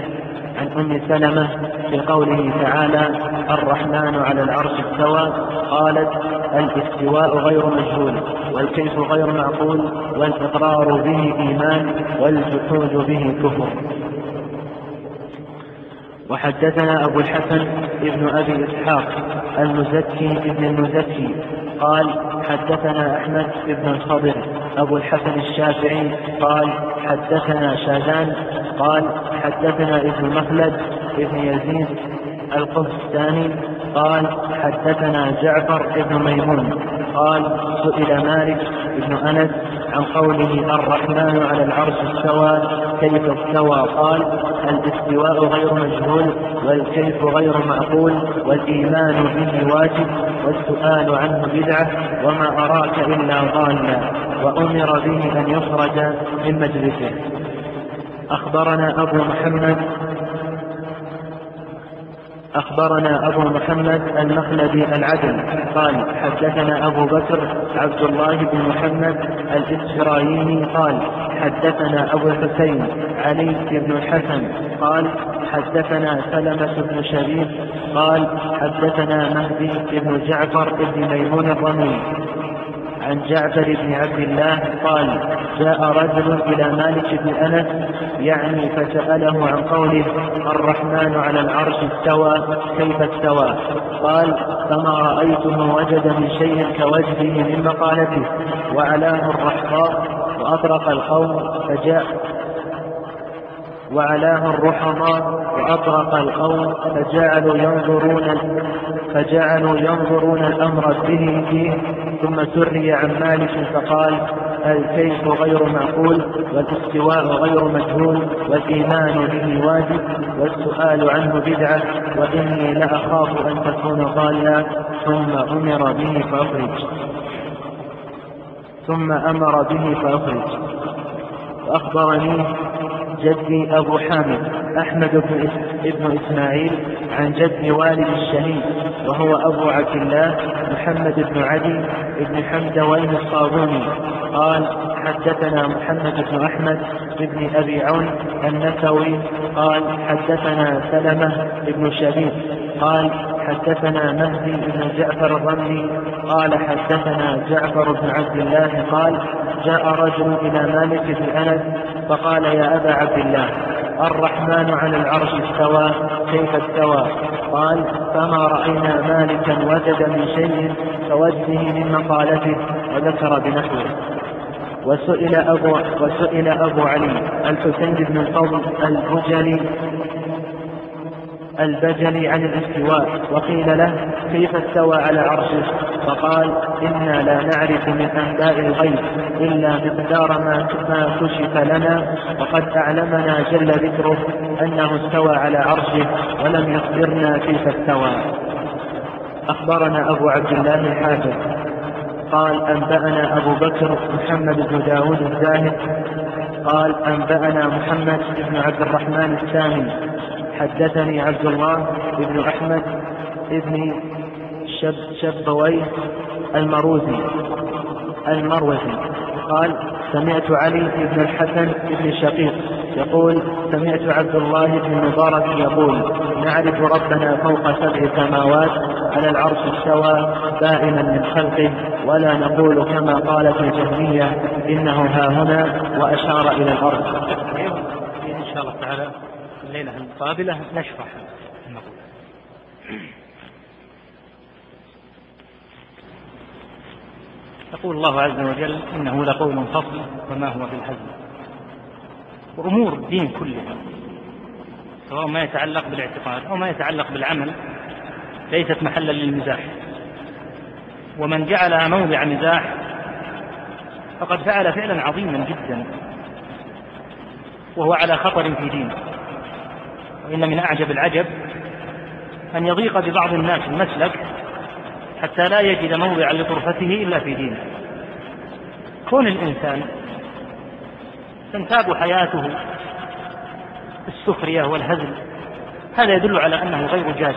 عن أم سلمة في قوله تعالى الرحمن على العرش استوى قالت الاستواء غير مجهول والكيف غير معقول والإقرار به إيمان والجحود به كفر. وحدثنا أبو الحسن ابن أبي إسحاق المزكي ابن المزكي قال حدثنا أحمد بن الخضر أبو الحسن الشافعي قال حدثنا شاذان قال حدثنا ابن مخلد ابن يزيد القهستاني قال حدثنا جعفر بن ميمون قال سئل مالك بن أنس عن قوله الرحمن على العرش استوى كيف استوى؟ قال الاستواء غير مجهول والكيف غير معقول والإيمان به واجب والسؤال عنه بدعة وما أراك إلا ضالا وأمر به أن يخرج من مجلسه. أخبرنا أبو محمد أخبرنا أبو محمد المخلدي العدل. قال حدثنا أبو بكر عبد الله بن محمد الإسرائيلي قال حدثنا أبو الحسين علي بن الحسن قال حدثنا سلمة بن شبيب قال حدثنا مهدي بن جعفر بن ميمون الرمي عن جعفر بن عبد الله قال جاء رجل إلى مالك بن أنس يعني فسأله عن قوله الرحمن على العرش استوى كيف استوى؟ قال فما رأيته وجد من شيء كوجهه من مقالته وعلاه الرحقاء وأطرق القوم فجاء وعلاه الرحماء وأطرق القوم فجعلوا ينظرون فجعلوا ينظرون الأمر به فيه. ثم سري عن مالك فقال الكيف غير معقول والاستواء غير مجهول والإيمان به واجب والسؤال عنه بدعة وإني لأخاف أن تكون ضالا. ثم أمر به فأخرج. ثم أمر به فأخرج. وأخبرني جدي أبو حامد أحمد بن, ابن إسماعيل عن جد والد الشهيد وهو أبو عبد الله محمد بن عدي بن حمدوين الصابوني. قال حدثنا محمد بن أحمد بن أبي عون النسوي. قال حدثنا سلمة بن شبيب. قال حدثنا مهدي بن جعفر الرملي. قال حدثنا جعفر بن عبد الله. قال جاء رجل إلى مالك بن أنس فقال يا أبا عبد الله الرحمن على العرش استوى كيف استوى؟ قال فما رأينا مالكا وجد من شيء كوجهه من مقالته وذكر بنحوه. وسئل أبو, وسئل أبو علي الحسين بن الفضل البجلي البجلي عن الاستواء وقيل له كيف استوى على عرشه؟ فقال إنا لا نعرف من أنباء الغيب إلا مقدار ما ما كشف لنا وقد أعلمنا جل ذكره أنه استوى على عرشه ولم يخبرنا كيف استوى. أخبرنا أبو عبد الله الحافظ قال أنبأنا أبو بكر محمد بن داود الزاهد قال أنبأنا محمد بن عبد الرحمن الثاني حدثني عبد الله بن أحمد بن شب شبوي المروزي المروزي. قال سمعت علي بن الحسن بن شقيق يقول سمعت عبد الله بن مبارك يقول نعرف ربنا فوق سبع سماوات على العرش استوى دائما من خلقه ولا نقول كما قالت الجهمية إنه ها هنا وأشار إلى الأرض. إن شاء الله تعالى. الليلة القابلة نشرح المقولة. يقول الله عز وجل إنه لقول فصل وما هو بالهزل. وأمور الدين كلها سواء ما يتعلق بالاعتقاد أو ما يتعلق بالعمل ليست محلا للمزاح. ومن جعلها موضع مزاح فقد فعل فعلا عظيما جدا وهو على خطر في دينه. وإن من أعجب العجب أن يضيق ببعض الناس المسلك حتى لا يجد موضعا لطرفته إلا في دينه. كون الإنسان تنتاب حياته السخرية والهزل هذا يدل على أنه غير جاد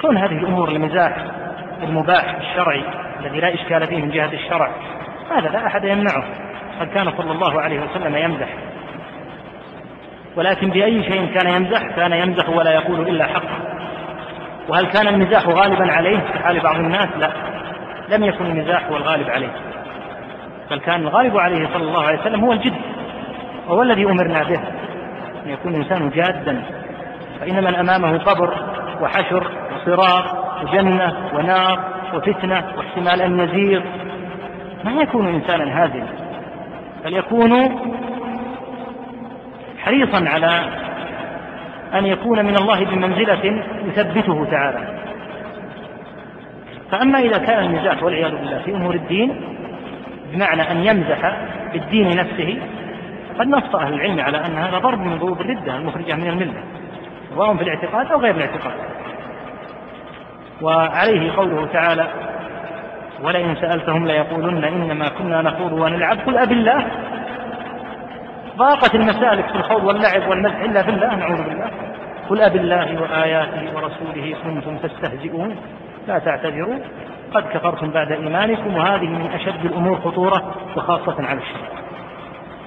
كون هذه الأمور المزاح المباح الشرعي الذي لا إشكال فيه من جهة الشرع هذا لا أحد يمنعه. قد كان صلى الله عليه وسلم يمزح. ولكن بأي شيء كان يمزح كان يمزح ولا يقول إلا حقا وهل كان المزاح غالبا عليه؟ في حال بعض الناس لا. لم يكن المزاح هو الغالب عليه. بل كان الغالب عليه صلى الله عليه وسلم هو الجد وهو الذي أمرنا به. أن يكون الإنسان جادا. فإن من أمامه قبر وحشر وصراط وجنة ونار وفتنة واحتمال أن يزيغ ما يكون إنسانا هازلا بل يكون حريصا على أن يكون من الله بمنزلة يثبته تعالى. فأما إذا كان المزاح والعياذ بالله في أمور الدين بمعنى أن يمزح بالدين نفسه قد نص أهل العلم على أن هذا ضرب من ضروب الردة المخرجة من الملة سواء في الاعتقاد أو غير الاعتقاد. وعليه قوله تعالى ولئن سألتهم ليقولن إنما كنا نخوض ونلعب قل أب الله ضاقت المسالك في الخوض واللعب والمزح إلا بالله نعوذ بالله. قل أب الله وآياته ورسوله كنتم تستهزئون. لا تعتذروا. قد كفرتم بعد إيمانكم وهذه من أشد الأمور خطورة وخاصة على الشرع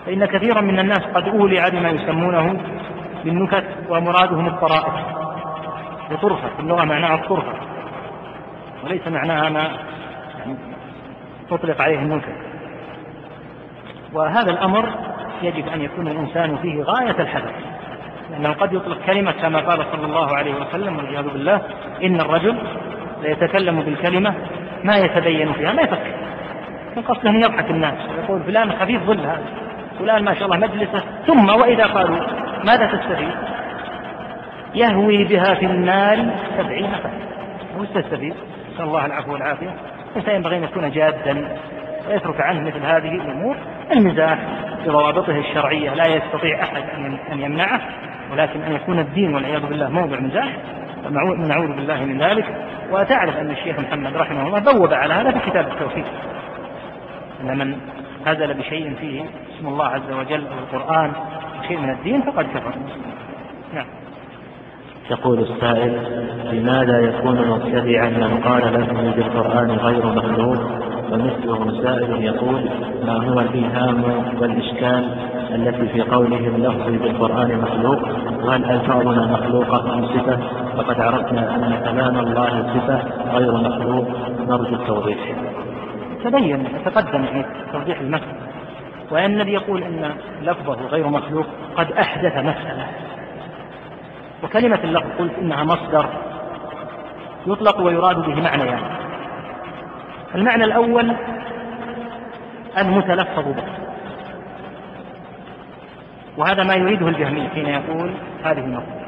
فإن كثيرا من الناس قد أولع بما يسمونه بالنكت ومرادهم الطرائف وطرفة اللغة معناها الطرفة وليس معناها ما يعني تطلق عليه النكت وهذا الأمر يجب أن يكون الإنسان فيه غاية الحذر لأنه قد يطلق كلمة كما قال صلى الله عليه وسلم والعياذ بالله إن الرجل ليتكلم بالكلمة ما يتبين فيها ما يفكر. من قصده أن يضحك الناس ويقول فلان خفيف ظل هذا فلان ما شاء الله مجلسه ثم وإذا قالوا ماذا تستفيد؟ يهوي بها في النار سبعين خلف وش تستفيد نسأل الله العفو والعافية. الإنسان ينبغي أن يكون جادا. ويترك عنه مثل هذه الأمور. المزاح بضوابطه الشرعية لا يستطيع أحد أن يمنعه ولكن أن يكون الدين والعياذ بالله موضع مزاح نعوذ بالله من ذلك. وتعرف أن الشيخ محمد رحمه الله بوب على هذا في كتاب التوحيد أن من هزل بشيء فيه اسم الله عز وجل أو القرآن شيء من الدين فقد كفر. نعم. يقول السائل لماذا يكون مبتدعا من قال لفظه بالقرآن غير مخلوق؟ ومثله سائل يقول ما هو الإيهام والإشكال التي في قوله اللفظ بالقرآن مخلوق؟ وهل ألفاظنا مخلوقة أم صفة؟ فقد عرفنا أن كلام الله صفة غير مخلوق. نرجو التوضيح. تبين تقدم يعني توضيح المسألة. وأن الذي يقول أن لفظه غير مخلوق قد أحدث مسألة. وكلمة اللفظ قلت إنها مصدر يطلق ويراد به معنيان يعني. المعنى الأول المتلفظ به. وهذا ما يريده الجهمي حين يقول هذه المقولة.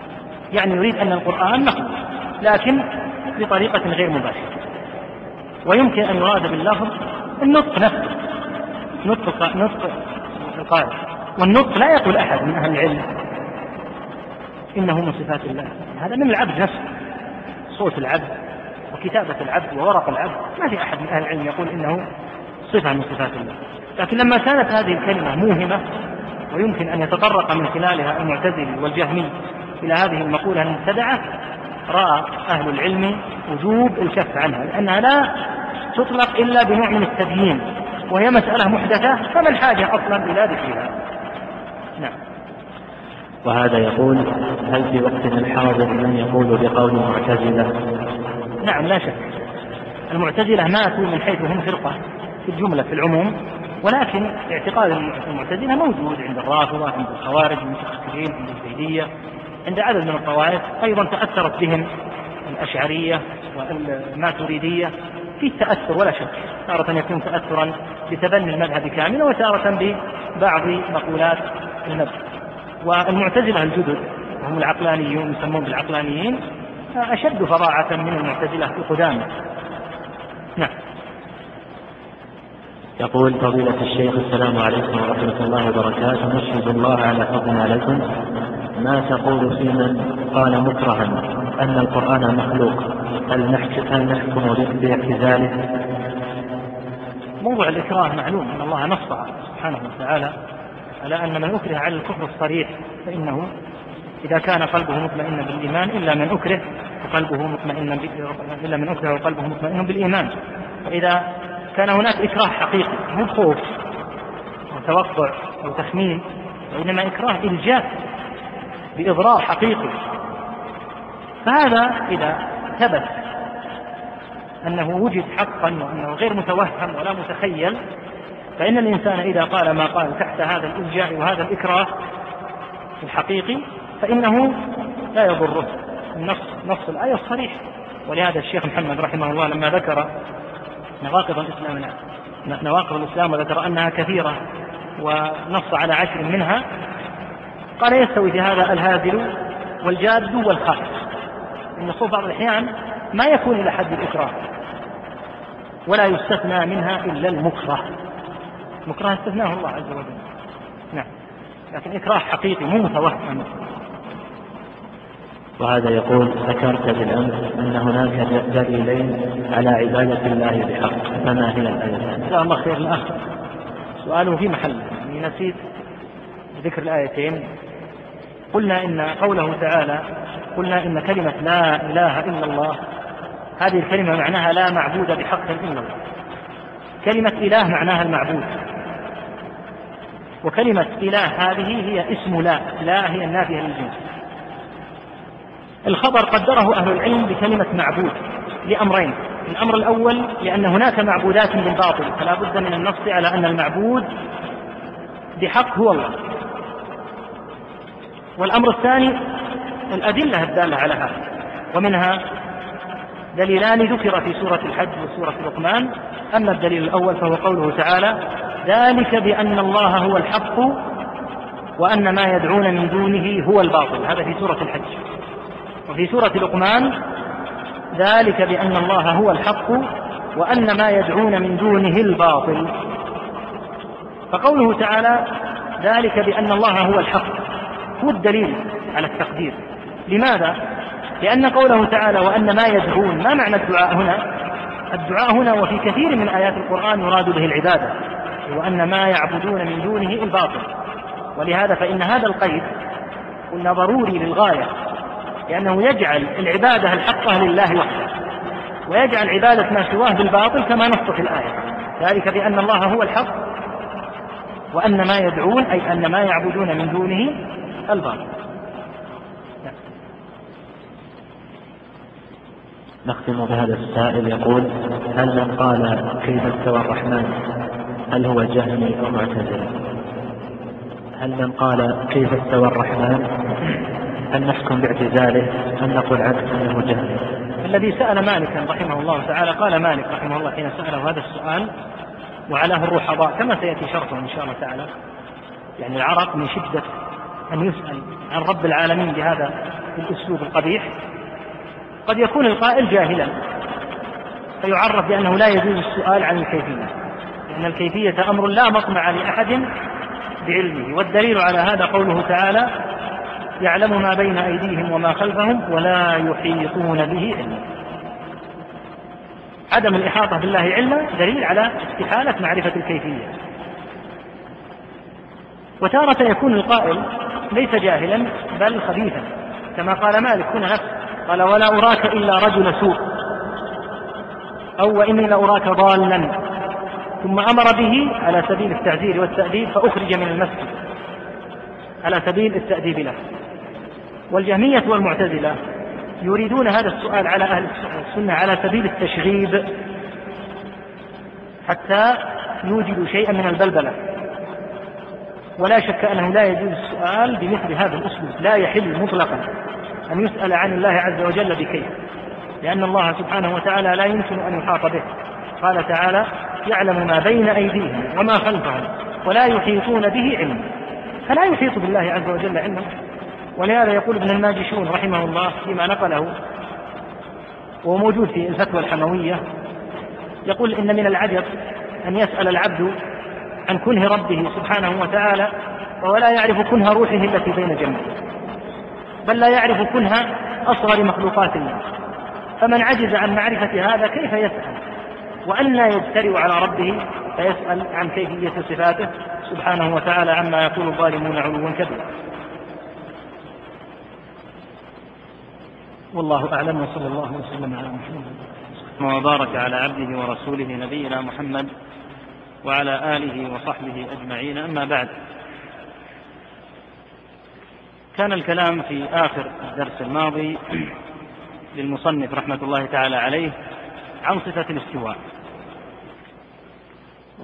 يعني يريد أن القرآن مخلوق لكن بطريقة غير مباشرة. ويمكن أن يراد باللفظ النطق نفسه. نطق نطق القارئ. والنطق لا يقول أحد من أهل العلم إنه من صفات الله. هذا من العبد نفسه. صوت العبد وكتابة العبد وورق العبد. ما في أحد من أهل العلم يقول إنه صفة من صفات الله. لكن لما كانت هذه الكلمة موهمة ويمكن أن يتطرق من خلالها المعتزلي والجهمي إلى هذه المقولة المبتدعة رأى أهل العلم وجوب الكف عنها. لأنها لا تطلق إلا بنوع من التبيين وهي مسألة محدثة فما الحاجة أصلا إلى ذكرها؟ نعم. وهذا يقول هل في وقتنا الحاضر من يقول بقول المعتزلة؟ نعم لا شك. المعتزلة ماتوا من حيث هم فرقة في الجملة في العموم ولكن اعتقاد المعتزلة موجود عند الرافضة عند الخوارج المتأخرين عند الزيدية عند عدد من الطوائف. أيضا تأثرت بهم الأشعرية والماتريدية في تأثر ولا شك تارة يكون تأثرا بتبني المذهب كاملا وتارة ببعض مقولات المذهب. والمعتزلة الجدد وهم العقلانيون يسمون بالعقلانيين أشد فظاعة من المعتزلة القدامى. نعم. يقول فضيلة الشيخ السلام عليكم ورحمة الله وبركاته. نشهد الله على فضلنا لكم ما تقول في من قال مكرها؟ أن القرآن مخلوق. هل نحكم هل نحكم باعتزاله؟ موضوع الإكراه معلوم أن الله نص سبحانه وتعالى. على أن من أكره على الكفر الصريح فإنه إذا كان قلبه مطمئنا بالإيمان إلا من أكره وقلبه مطمئنا إلا من أكره وقلبه مطمئن بالإيمان. فإذا كان هناك إكراه حقيقي مو خوف توقع أو تخمين وإنما إكراه إلجاء بإضرار حقيقي. فهذا إذا ثبت أنه وجد حقا وأنه غير متوهم ولا متخيل فإن الإنسان إذا قال ما قال تحت هذا الإلجاء وهذا الإكراه الحقيقي فإنه لا يضره. النص نص الآية الصريح. ولهذا الشيخ محمد رحمه الله لما ذكر نواقض الإسلام نواقض الإسلام وذكر أنها كثيرة ونص على عشر منها قال يستوي في هذا الهازل والجاد والخائف. الصوف بعض الأحيان ما يكون إلى حد الإكراه ولا يستثنى منها إلا المكره. مكره استثناه الله عز وجل. نعم. لكن إكراه حقيقي مو متوهم. وهذا يقول ذكرت بالأمس أن هناك دليلين على عبادة الله بحق فما هي الآيتان؟ جزاه الله خير الأخ سؤاله في محل. يعني نسيت ذكر الآيتين. قلنا إن قوله تعالى قلنا إن كلمة لا إله إلا الله هذه الكلمة معناها لا معبود بحق إلا الله. كلمة إله معناها المعبود. وكلمة إله هذه هي اسم لا لا هي النافية للجنس الخبر قدره أهل العلم بكلمة معبود لأمرين. الأمر الأول لأن هناك معبودات بالباطل فلا بد من النص على أن المعبود بحق هو الله. والأمر الثاني الأدلة الدالة على هذا. ومنها دليلان ذكر في سورة الحج وسورة لقمان. أما الدليل الأول فهو قوله تعالى ذلك بأن الله هو الحق وأن ما يدعون من دونه هو الباطل. هذا في سورة الحج. وفي سورة لقمان ذلك بأن الله هو الحق وأن ما يدعون من دونه الباطل. فقوله تعالى ذلك بأن الله هو الحق. هو الدليل على التقدير. لماذا؟ لأن قوله تعالى وأن ما يدعون ما معنى الدعاء هنا؟ الدعاء هنا وفي كثير من آيات القرآن يراد به العبادة وأن ما يعبدون من دونه الباطل. ولهذا فإن هذا القيد قلنا ضروري للغاية لأنه يجعل العبادة الحقة لله وحده ويجعل عبادة ما سواه بالباطل كما نص في الآية. ذلك بأن الله هو الحق وأن ما يدعون أي أن ما يعبدون من دونه الباطل. نختم بهذا السائل يقول هل من قال كيف استوى الرحمن هل هو جهمي أو معتزلي هل من قال كيف استوى الرحمن؟ هل نحكم باعتزاله؟ أم نقول عنه أنه جهمي الذي سأل مالكا رحمه الله تعالى قال مالك رحمه الله حين سأله هذا السؤال وعلاه الرحضاء كما سيأتي شرطه إن شاء الله تعالى. يعني العرق من شدة أن يسأل عن رب العالمين بهذا الأسلوب القبيح. قد يكون القائل جاهلا فيعرف بأنه لا يجوز السؤال عن الكيفية لأن الكيفية أمر لا مطمع لأحد بعلمه والدليل على هذا قوله تعالى يعلم ما بين أيديهم وما خلفهم ولا يحيطون به علما. عدم الإحاطة بالله علما دليل على استحالة معرفة الكيفية. وتارة يكون القائل ليس جاهلا بل خبيثا كما قال مالك هنا نفسه قال ولا أراك إلا رجل سوء. أو وإني لأراك ضالا. ثم أمر به على سبيل التعزير والتأديب فأخرج من المسجد. على سبيل التأديب له. والجهمية والمعتزلة يريدون هذا السؤال على أهل السنة على سبيل التشغيب حتى يوجدوا شيئا من البلبلة. ولا شك أنه لا يجوز السؤال بمثل هذا الأسلوب. لا يحل مطلقا. أن يسأل عن الله عز وجل بكيف. لأن الله سبحانه وتعالى لا يمكن أن يحاط به. قال تعالى يعلم ما بين أيديهم وما خلفهم ولا يحيطون به علما. فلا يحيط بالله عز وجل علما. ولهذا يقول ابن الماجشون رحمه الله فيما نقله وهو موجود في الفتوى الحموية يقول إن من العجب أن يسأل العبد عن كنه ربه سبحانه وتعالى وهو لا يعرف كنه روحه التي بين جنبه بل لا يعرف كنه أصغر مخلوقات الله فمن عجز عن معرفة هذا كيف يسأل وأن لا يجترئ على ربه فيسأل عن كيفية صفاته سبحانه وتعالى عما يقول الظالمون علوا كبيرا والله أعلم وصلى الله وسلم على محمد. وبارك على عبده ورسوله نبينا محمد وعلى آله وصحبه أجمعين. أما بعد كان الكلام في آخر الدرس الماضي للمصنف رحمة الله تعالى عليه عن صفة الاستواء.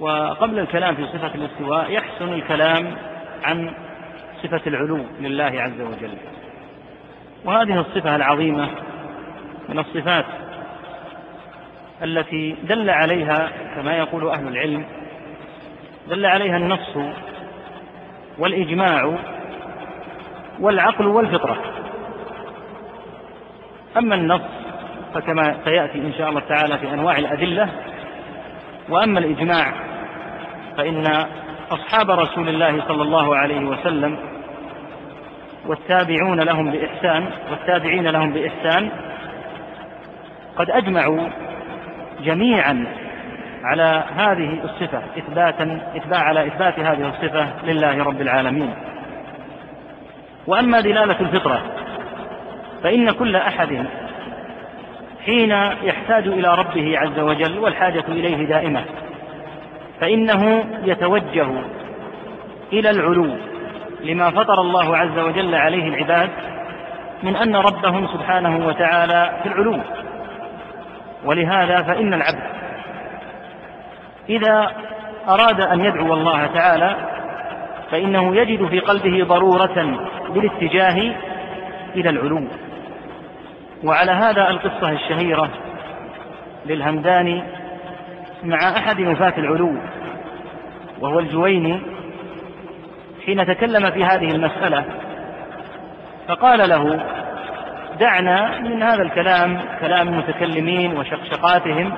وقبل الكلام في صفة الاستواء يحسن الكلام عن صفة العلو لله عز وجل. وهذه الصفة العظيمة من الصفات التي دل عليها كما يقول أهل العلم دل عليها النص والإجماع والعقل والفطرة. أما النص فكما سيأتي إن شاء الله تعالى في أنواع الأدلة وأما الإجماع فإن أصحاب رسول الله صلى الله عليه وسلم والتابعون لهم بإحسان والتابعين لهم بإحسان قد أجمعوا جميعا على هذه الصفة إثباتا إثبات على إثبات هذه الصفة لله رب العالمين. وأما دلالة الفطرة فإن كل أحد حين يحتاج إلى ربه عز وجل والحاجة إليه دائمة فإنه يتوجه إلى العلو لما فطر الله عز وجل عليه العباد من أن ربهم سبحانه وتعالى في العلو. ولهذا فإن العبد إذا أراد أن يدعو الله تعالى فإنه يجد في قلبه ضرورة بالاتجاه إلى العلو. وعلى هذا القصة الشهيرة للهمداني مع أحد نفاة العلو وهو الجويني حين تكلم في هذه المسألة فقال له دعنا من هذا الكلام كلام المتكلمين وشقشقاتهم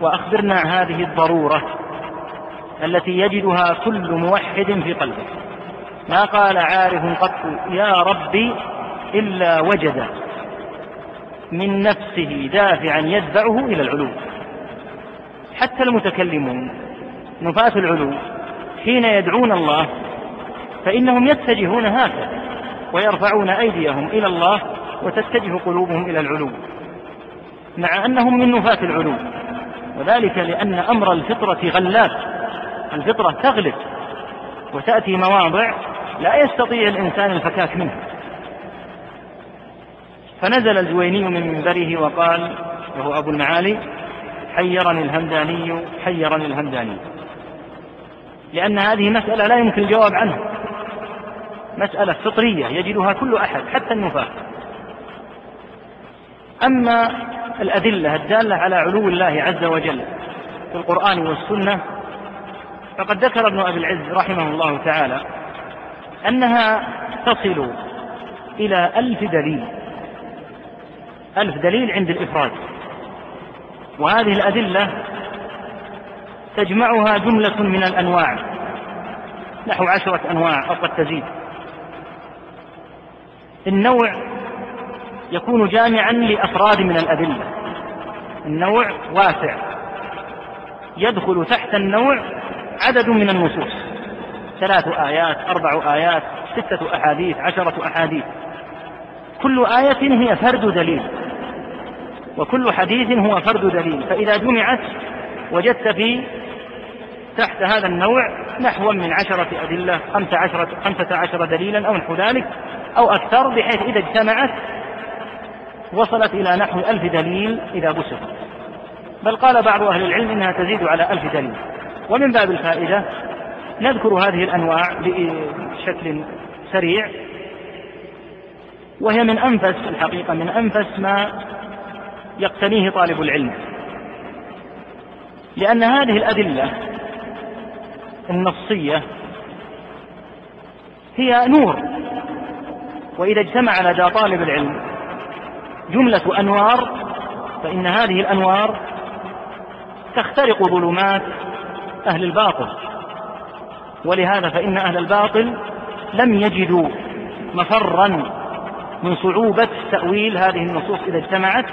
وأخبرنا هذه الضرورة. التي يجدها كل موحد في قلبه. ما قال عارف قط يا ربي إلا وجد من نفسه دافعا يدفعه إلى العلو. حتى المتكلمون نفاة العلو حين يدعون الله فإنهم يتجهون هكذا ويرفعون أيديهم إلى الله وتتجه قلوبهم إلى العلو. مع أنهم من نفاة العلو وذلك لأن أمر الفطرة غلاب الفطرة تغلب وتأتي مواضع لا يستطيع الإنسان الفكاك منها. فنزل الجويني من منبره وقال وهو أبو المعالي حيرني الهمداني حيرني الهمداني. لأن هذه مسألة لا يمكن الجواب عنها. مسألة فطرية يجدها كل أحد حتى النفاة أما الأدلة الدالة على علو الله عز وجل في القرآن والسنة فقد ذكر ابن أبي العز رحمه الله تعالى أنها تصل إلى ألف دليل ألف دليل عند الإفراد. وهذه الأدلة تجمعها جملة من الأنواع. نحو عشرة أنواع أو قد تزيد. النوع يكون جامعا لأفراد من الأدلة. النوع واسع. يدخل تحت النوع عدد من النصوص. ثلاث آيات أربع آيات ستة أحاديث عشرة أحاديث. كل آية هي فرد دليل. وكل حديث هو فرد دليل. فإذا جمعت وجدت في تحت هذا النوع نحو من عشرة أدلة خمسة عشرة, خمسة عشر دليلا أو نحو ذلك أو أكثر بحيث إذا اجتمعت وصلت إلى نحو ألف دليل إذا بسطت. بل قال بعض أهل العلم إنها تزيد على ألف دليل. ومن باب الفائدة نذكر هذه الأنواع بشكل سريع. وهي من أنفس الحقيقة من أنفس ما يقتنيه طالب العلم. لأن هذه الأدلة النصية هي نور. وإذا اجتمع لدى طالب العلم جملة أنوار فإن هذه الأنوار تخترق ظلمات أهل الباطل. ولهذا فإن أهل الباطل لم يجدوا مفرا من صعوبة تأويل هذه النصوص إذا اجتمعت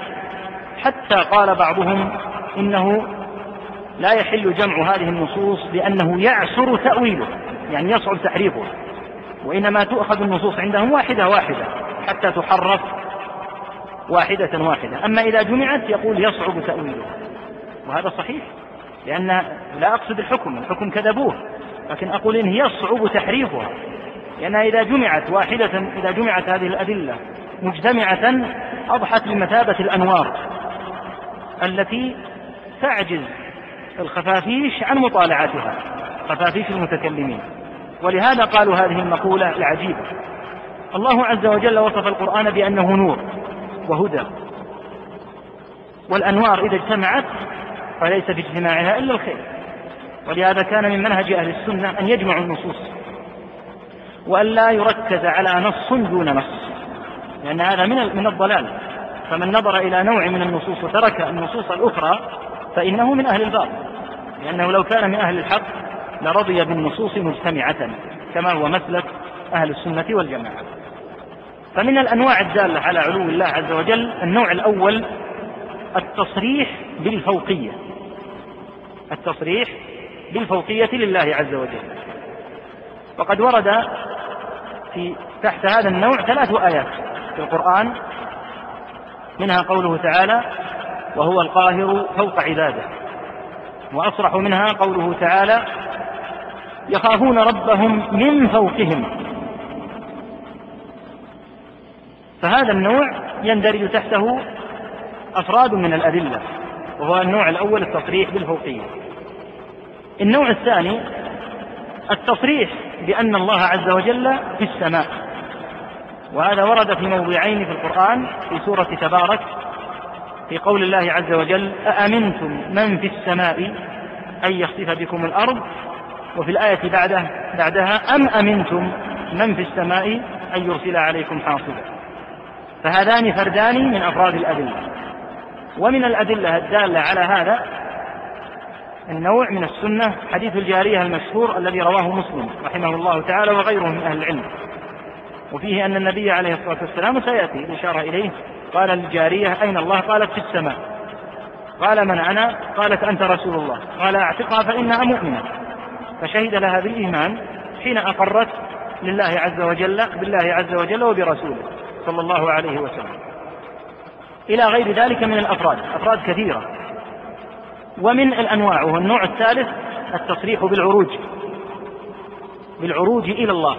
حتى قال بعضهم إنه لا يحل جمع هذه النصوص لأنه يعسر تأويله يعني يصعب تحريفه. وإنما تؤخذ النصوص عندهم واحدة واحدة حتى تحرف واحدة واحدة. أما إذا جمعت يقول يصعب تأويله وهذا صحيح. لأن لا أقصد الحكم الحكم كذبوه لكن أقول إن يصعب تحريفها. لأنها إذا جمعت واحدة إذا جمعت هذه الأدلة مجتمعة أضحت بمثابة الأنوار التي تعجز الخفافيش عن مطالعتها خفافيش المتكلمين. ولهذا قالوا هذه المقولة العجيبة. الله عز وجل وصف القرآن بأنه نور وهدى. والأنوار إذا اجتمعت فليس في اجتماعها إلا الخير. ولهذا كان من منهج أهل السنة أن يجمعوا النصوص. وأن لا يركز على نص دون نص. لأن هذا من من الضلال. فمن نظر إلى نوع من النصوص وترك النصوص الأخرى فإنه من أهل الباطل. لأنه لو كان من أهل الحق لرضي بالنصوص مجتمعة كما هو مسلك أهل السنة والجماعة. فمن الأنواع الدالة على علو الله عز وجل النوع الأول التصريح بالفوقية. التصريح بالفوقية لله عز وجل. وقد ورد في تحت هذا النوع ثلاث آيات في القرآن منها قوله تعالى وهو القاهر فوق عباده وأصرح منها قوله تعالى يخافون ربهم من فوقهم فهذا النوع يندرج تحته أفراد من الأدلة وهو النوع الأول التصريح بالفوقية. النوع الثاني التصريح بأن الله عز وجل في السماء. وهذا ورد في موضعين في القرآن في سورة تبارك في قول الله عز وجل أأمنتم من في السماء أن يخسف بكم الأرض؟ وفي الآية بعده بعدها أم أمنتم من في السماء أن يرسل عليكم حاصبا؟ فهذان فردان من أفراد الأدلة. ومن الأدلة الدالة على هذا النوع من السنة حديث الجارية المشهور الذي رواه مسلم رحمه الله تعالى وغيره من أهل العلم. وفيه أن النبي عليه الصلاة والسلام سيأتي الإشارة إليه قال للجارية أين الله؟ قالت في السماء. قال من أنا؟ قالت أنت رسول الله. قال أعتقها فإنها مؤمنة. فشهد لها بالإيمان حين أقرت لله عز وجل بالله عز وجل وبرسوله صلى الله عليه وسلم. إلى غير ذلك من الأفراد أفراد كثيرة. ومن الأنواع وهو النوع الثالث التصريح بالعروج. بالعروج إلى الله.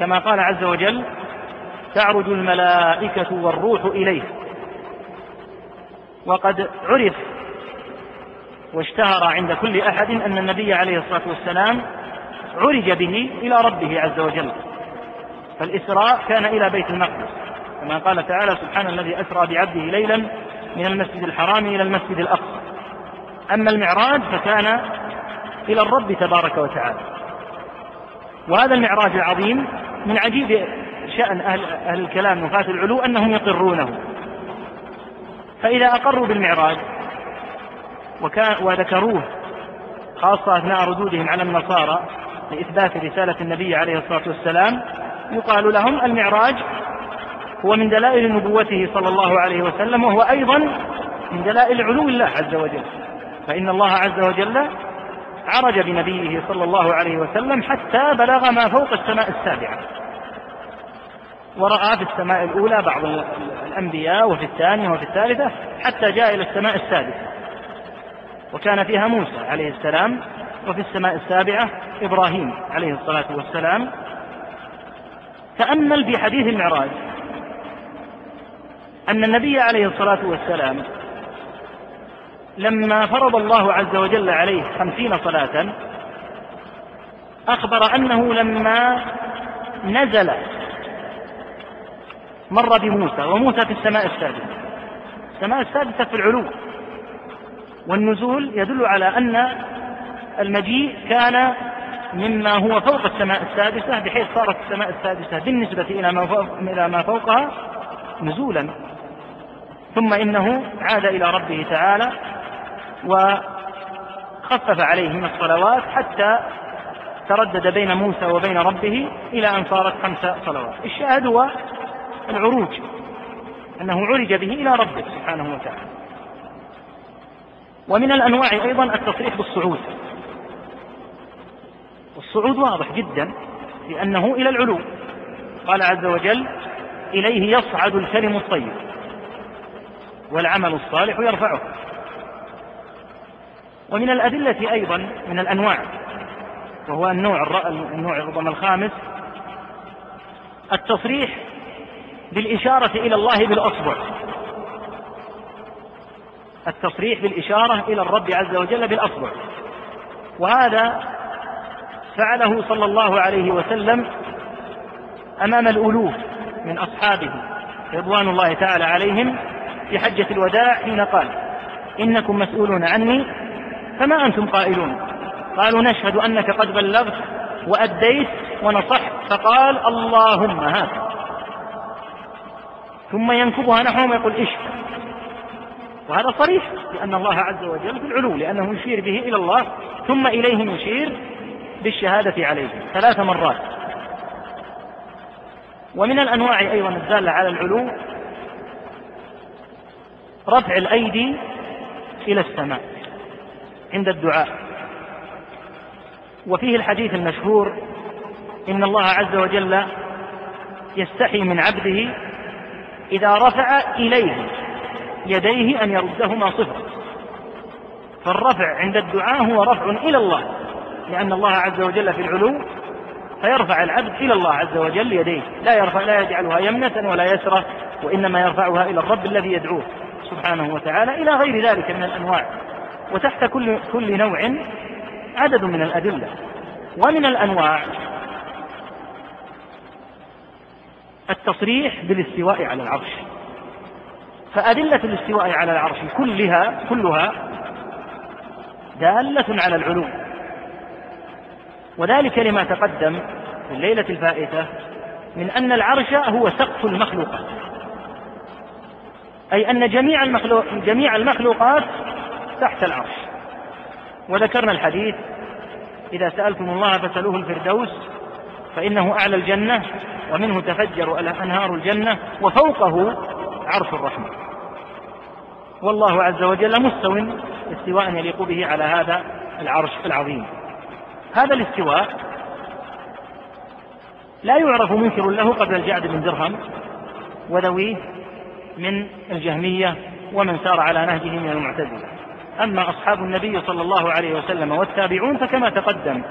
كما قال عز وجل تعرج الملائكة والروح إليه. وقد عرف واشتهر عند كل أحد أن النبي عليه الصلاة والسلام عرج به إلى ربه عز وجل. فالإسراء كان إلى بيت المقدس. كما قال تعالى سبحان الذي أسرى بعبده ليلا من المسجد الحرام إلى المسجد الأقصى. أما المعراج فكان إلى الرب تبارك وتعالى. وهذا المعراج العظيم من عجيب شأن أهل, أهل الكلام نفاة العلو أنهم يقرونه. فإذا أقروا بالمعراج وكان وذكروه خاصة أثناء ردودهم على النصارى لإثبات رسالة النبي عليه الصلاة والسلام يقال لهم المعراج هو من دلائل نبوته صلى الله عليه وسلم وهو أيضا من دلائل علو الله عز وجل. فإن الله عز وجل عرج بنبيه صلى الله عليه وسلم حتى بلغ ما فوق السماء السابعة. ورأى في السماء الأولى بعض الأنبياء وفي الثانية وفي الثالثة حتى جاء إلى السماء السادسة. وكان فيها موسى عليه السلام وفي السماء السابعة إبراهيم عليه الصلاة والسلام. تأمل في حديث المعراج أن النبي عليه الصلاة والسلام لما فرض الله عز وجل عليه خمسين صلاة أخبر أنه لما نزل مر بموسى وموسى في السماء السادسة. السماء السادسة في العلو. والنزول يدل على أن المجيء كان مما هو فوق السماء السادسة بحيث صارت السماء السادسة بالنسبة إلى ما فوق إلى ما فوقها نزولا. ثم إنه عاد إلى ربه تعالى وخفف عليه من الصلوات حتى تردد بين موسى وبين ربه إلى أن صارت خمس صلوات. الشاهد هو العروج أنه عرج به إلى ربه سبحانه وتعالى. ومن الأنواع أيضا التصريح بالصعود. والصعود واضح جدا لأنه إلى العلو. قال عز وجل إليه يصعد الكلم الطيب والعمل الصالح يرفعه. ومن الأدلة أيضا من الأنواع وهو النوع النوع ربما الخامس التصريح بالإشارة إلى الله بالأصبع. التصريح بالإشارة إلى الرب عز وجل بالأصبع. وهذا فعله صلى الله عليه وسلم أمام الألوف من أصحابه رضوان الله تعالى عليهم في حجة الوداع حين قال إنكم مسؤولون عني فما أنتم قائلون؟ قالوا نشهد أنك قد بلغت وأديت ونصحت. فقال اللهم هذا ثم ينكبها نحوهم ويقول اشهد وهذا صريح لأن الله عز وجل في العلو لأنه يشير به إلى الله ثم إليه يشير بالشهادة عليه ثلاث مرات. ومن الأنواع أيضا الدالة على العلو رفع الأيدي إلى السماء. عند الدعاء. وفيه الحديث المشهور إن الله عز وجل يستحي من عبده إذا رفع إليه يديه أن يردهما صفر فالرفع عند الدعاء هو رفع إلى الله لأن الله عز وجل في العلو فيرفع العبد إلى الله عز وجل يديه لا يرفع لا يجعلها يمنة ولا يسرة وإنما يرفعها إلى الرب الذي يدعوه سبحانه وتعالى إلى غير ذلك من الأنواع. وتحت كل كل نوع عدد من الأدلة. ومن الأنواع التصريح بالاستواء على العرش. فأدلة الاستواء على العرش كلها كلها دالة على العلو وذلك لما تقدم في الليلة الفائتة من أن العرش هو سقف المخلوقات. أي أن جميع المخلوق جميع المخلوقات تحت العرش. وذكرنا الحديث إذا سألتم الله فسألوه الفردوس فإنه أعلى الجنة ومنه تفجر أنهار الجنة وفوقه عرش الرحمن والله عز وجل مستو استواء يليق به على هذا العرش العظيم. هذا الاستواء لا يعرف منكر له قبل الجعد بن درهم وذويه من الجهمية ومن سار على نهجه من المعتزلة. أما أصحاب النبي صلى الله عليه وسلم والتابعون فكما تقدم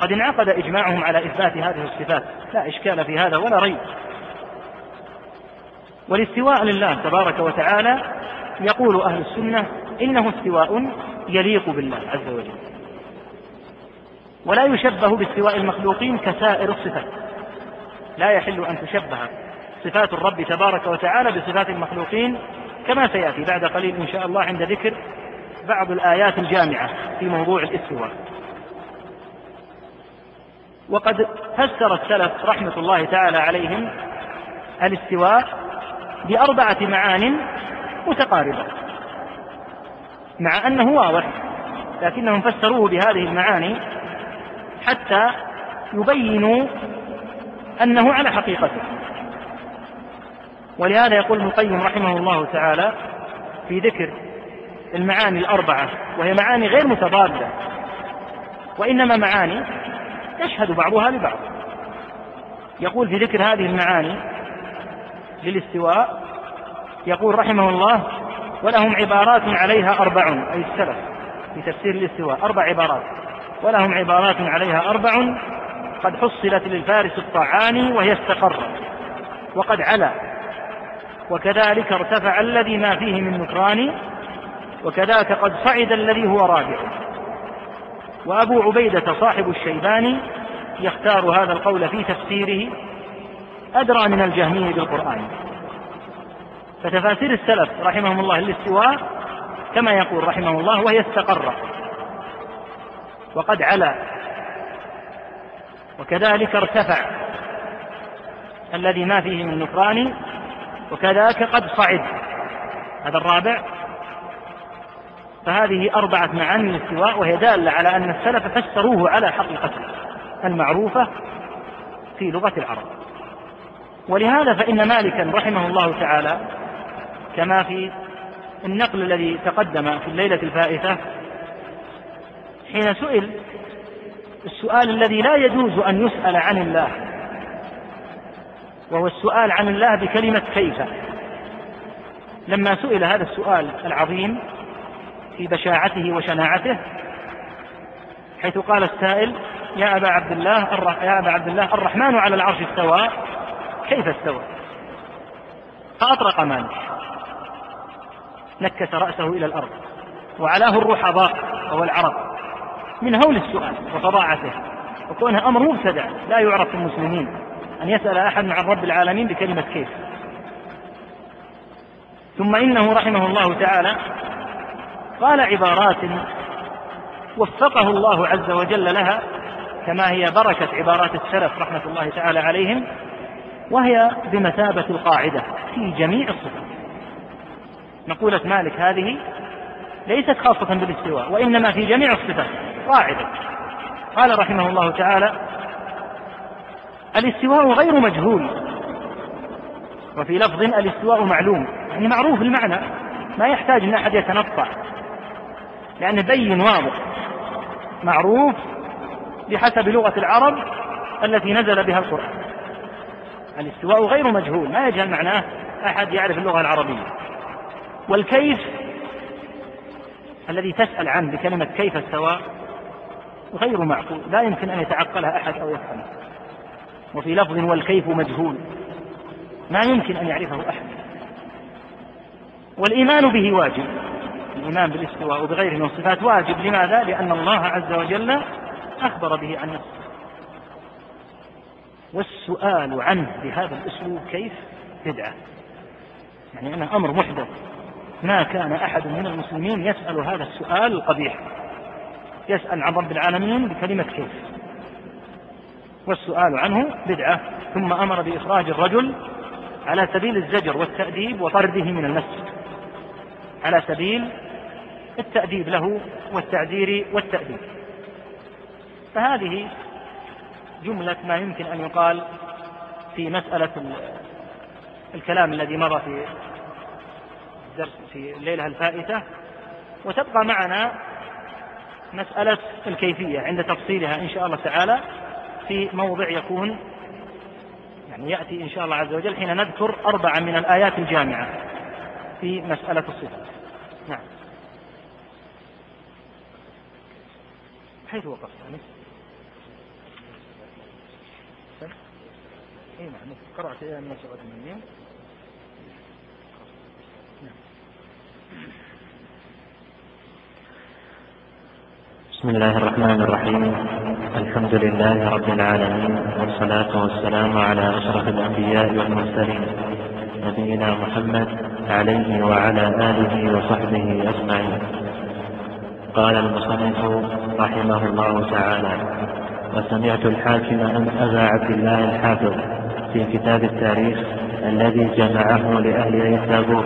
قد انعقد إجماعهم على إثبات هذه الصفات. لا إشكال في هذا ولا ريب. والاستواء لله تبارك وتعالى يقول أهل السنة إنه استواء يليق بالله عز وجل. ولا يشبه باستواء المخلوقين كسائر الصفات. لا يحل أن تشبه صفات الرب تبارك وتعالى بصفات المخلوقين كما سيأتي بعد قليل إن شاء الله عند ذكر بعض الآيات الجامعة في موضوع الاستواء وقد فسر السلف رحمة الله تعالى عليهم الاستواء بأربعة معان متقاربة مع أنه واضح لكنهم فسروه بهذه المعاني حتى يبينوا أنه على حقيقته. ولهذا يقول ابن القيم رحمه الله تعالى في ذكر المعاني الأربعة وهي معاني غير متضادة. وإنما معاني يشهد بعضها لبعض. يقول في ذكر هذه المعاني للاستواء يقول رحمه الله ولهم عبارات عليها أربع. أي السلف في تفسير الاستواء أربع عبارات. ولهم عبارات عليها أربع قد حصلت للفارس الطعاني وهي استقرت وقد علا وكذلك ارتفع الذي ما فيه من نكران وكذاك قد صعد الذي هو رابع. وأبو عبيدة صاحب الشيباني يختار هذا القول في تفسيره أدرى من الجهمي بالقرآن. فتفاسير السلف رحمهم الله الاستواء كما يقول رحمه الله وهي استقر. وقد علا. وكذلك ارتفع. الذي ما فيه من نكران وكذاك قد صعد. هذا الرابع. فهذه أربعة معاني الاستواء وهي دالة على أن السلف فسروه على حقيقته المعروفة في لغة العرب. ولهذا فإن مالكا رحمه الله تعالى كما في النقل الذي تقدم في الليلة الفائتة حين سئل السؤال الذي لا يجوز أن يسأل عن الله وهو السؤال عن الله بكلمة كيف؟ لما سئل هذا السؤال العظيم في بشاعته وشناعته حيث قال السائل يا أبا عبد الله يا أبا عبد الله الرحمن على العرش استوى كيف استوى؟ فأطرق مالك نكس رأسه إلى الأرض وعلاه الرحضاء وهو العرب من هول السؤال وفظاعته وكونه أمر مبتدع لا يعرف في المسلمين أن يسأل أحد عن رب العالمين بكلمة كيف ثم إنه رحمه الله تعالى قال عبارات وفقه الله عز وجل لها كما هي بركة عبارات السلف رحمة الله تعالى عليهم وهي بمثابة القاعدة في جميع الصفات. مقولة مالك هذه ليست خاصة بالاستواء وإنما في جميع الصفات قاعدة. قال رحمه الله تعالى الاستواء غير مجهول. وفي لفظ الاستواء معلوم يعني معروف المعنى ما يحتاج إن أحد يتنطع. لأنه بين واضح معروف بحسب لغة العرب التي نزل بها القرآن. الاستواء غير مجهول ما يجهل معناه أحد يعرف اللغة العربية. والكيف الذي تسأل عنه بكلمة كيف استوى غير معقول لا يمكن أن يتعقلها أحد أو يفهمها وفي لفظ والكيف مجهول ما يمكن أن يعرفه أحد. والإيمان به واجب. الإيمان بالاستواء وبغيره من الصفات واجب. لماذا؟ لأن الله عز وجل أخبر به عن نفسه. والسؤال عنه بهذا الأسلوب كيف بدعة؟ يعني أنه أمر محدث. ما كان أحد من المسلمين يسأل هذا السؤال القبيح يسأل عن رب العالمين بكلمة كيف؟ والسؤال عنه بدعة. ثم أمر بإخراج الرجل على سبيل الزجر والتأديب وطرده من المسجد. على سبيل التأديب له والتعذير والتأديب. فهذه جملة ما يمكن أن يقال في مسألة الكلام الذي مضى في الدرس في الليلة الفائتة وتبقى معنا مسألة الكيفية عند تفصيلها إن شاء الله تعالى. في موضع يكون يعني يأتي إن شاء الله عز وجل حين نذكر أربعة من الآيات الجامعة. في مسألة الصفات نعم. حيث وقفت يعني. اي نعم. قرأت إلى الناس والمؤمنين بسم الله الرحمن الرحيم. الحمد لله رب العالمين والصلاة والسلام على أشرف الأنبياء والمرسلين. نبينا محمد عليه وعلى آله وصحبه أجمعين. قال المصنف رحمه الله تعالى وسمعت الحاكم أن أبا عبد الله الحافظ في كتاب التاريخ الذي جمعه لأهل التابوت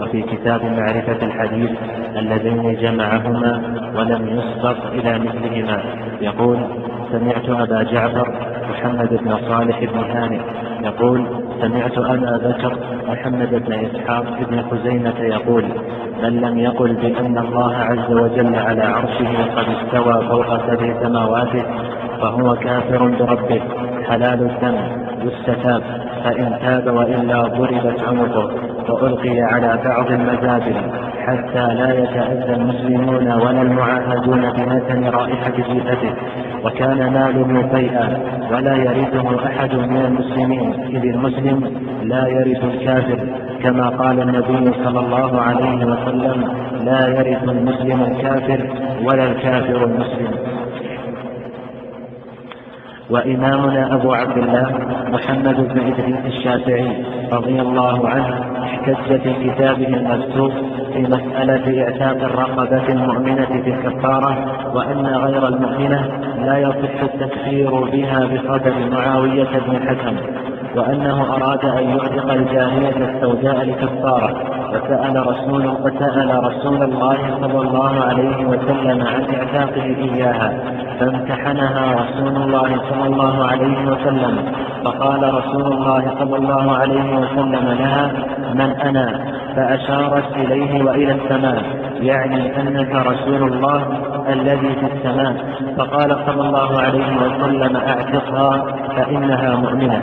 وفي كتاب معرفة الحديث اللذين جمعهما ولم يسبق إلى مثلهما. يقول سمعت أبا جعفر محمد بن صالح بن هانئ يقول سمعت أبا بكر محمد بن إسحاق بن خزيمة يقول من لم يقل بأن الله عز وجل على عرشه قد استوى فوق سبع سماواته فهو كافر بربه حلال الدم يستتاب فإن تاب وإلا ضربت عنقه. وألقي على بعض المزابل حتى لا يتأذى المسلمون ولا المعاهدون بنتن رائحة جيفته وكان ماله فيئا ولا يرثه أحد من المسلمين إذ المسلم لا يرث الكافر كما قال النبي صلى الله عليه وسلم لا يرث المسلم الكافر ولا الكافر المسلم. وإمامنا أبو عبد الله محمد بن إدريس الشافعي رضي الله عنه احتج في كتابه المكتوب في مسألة إعتاق الرقبة المؤمنة في الكفارة وأن غير المؤمنة لا يصح التكفير بها بقدر معاوية بن الحكم وأنه أراد أن يعتق الجارية السوداء لكفارة. وسأل رسول وسأل رسول الله صلى الله عليه وسلم عن إعتاقه إياها فامتحنها رسول الله صلى الله عليه وسلم. فقال رسول الله صلى الله عليه وسلم لها من أنا؟ فأشارت إليه وإلى السماء. يعني أنك رسول الله الذي في السماء. فقال صلى الله عليه وسلم أعتقها فإنها مؤمنة.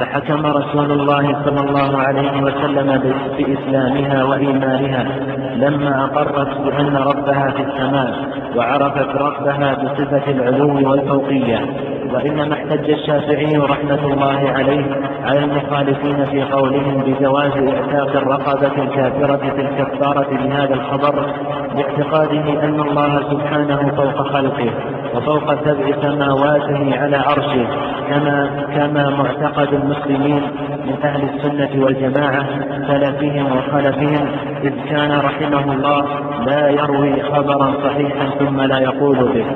فحكم رسول الله صلى الله عليه وسلم بإسلامها وإيمانها لما أقرت بأن ربها في السماء وعرفت ربها بصفة العلو والفوقية. وإنما احتج الشافعي رحمة الله عليه على المخالفين في قولهم بجواز إعتاق الرقبة الكافرة في الكفارة بهذا الخبر باعتقاده أن الله سبحانه فوق خلقه. وفوق سبع سماواته على عرشه كما كما معتقد المسلمين من أهل السنة والجماعة سلفهم وخلفهم إذ كان رحمه الله لا يروي خبرا صحيحا ثم لا يقول به.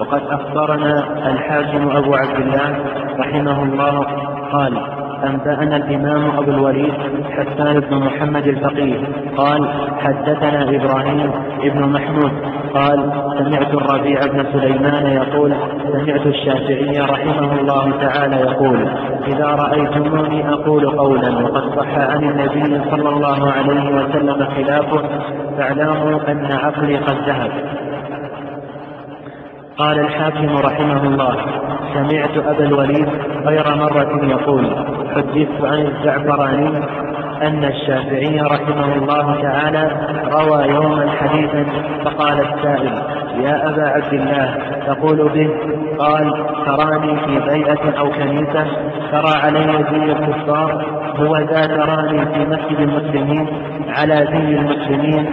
وقد أخبرنا الحاكم أبو عبد الله رحمه الله قال أنبأنا الإمام أبو الوليد حسان بن محمد الفقيه. قال حدثنا إبراهيم بن محمود. قال سمعت الربيع بن سليمان يقول سمعت الشافعي رحمه الله تعالى يقول إذا رأيتموني أقول قولا وقد صح عن النبي صلى الله عليه وسلم خلافه فاعلموا أن عقلي قد ذهب. قال الحاكم رحمه الله سمعت أبا الوليد غير مرة يقول حدثت عن الزعفراني أن الشافعي رحمه الله تعالى روى يوما حديثا فقال السائل يا أبا عبد الله تقول به قال تراني في بيئة أو كنيسة ترى علي زي الكفار هو ذا تراني في مسجد المسلمين على زي المسلمين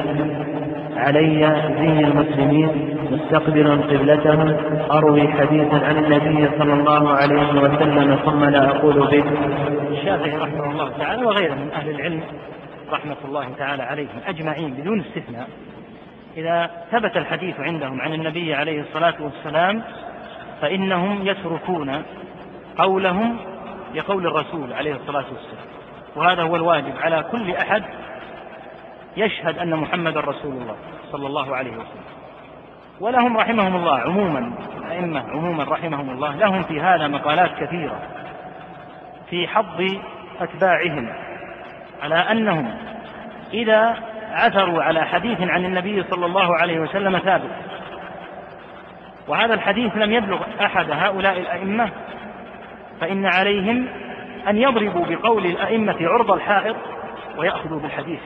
علي زي المسلمين مستقبل قبلتهم أروي حديثا عن النبي صلى الله عليه وسلم ثم لا أقول به. الشافعي رحمه الله تعالى وغيره من أهل العلم رحمة الله تعالى عليهم أجمعين بدون استثناء. إذا ثبت الحديث عندهم عن النبي عليه الصلاة والسلام فإنهم يتركون قولهم لقول الرسول عليه الصلاة والسلام. وهذا هو الواجب على كل أحد يشهد أن محمد رسول الله صلى الله عليه وسلم. ولهم رحمهم الله عموما الأئمة عموما رحمهم الله لهم في هذا مقالات كثيرة في حظ أتباعهم على أنهم إذا عثروا على حديث عن النبي صلى الله عليه وسلم ثابت. وهذا الحديث لم يبلغ أحد هؤلاء الأئمة فإن عليهم أن يضربوا بقول الأئمة عرض الحائط ويأخذوا بالحديث.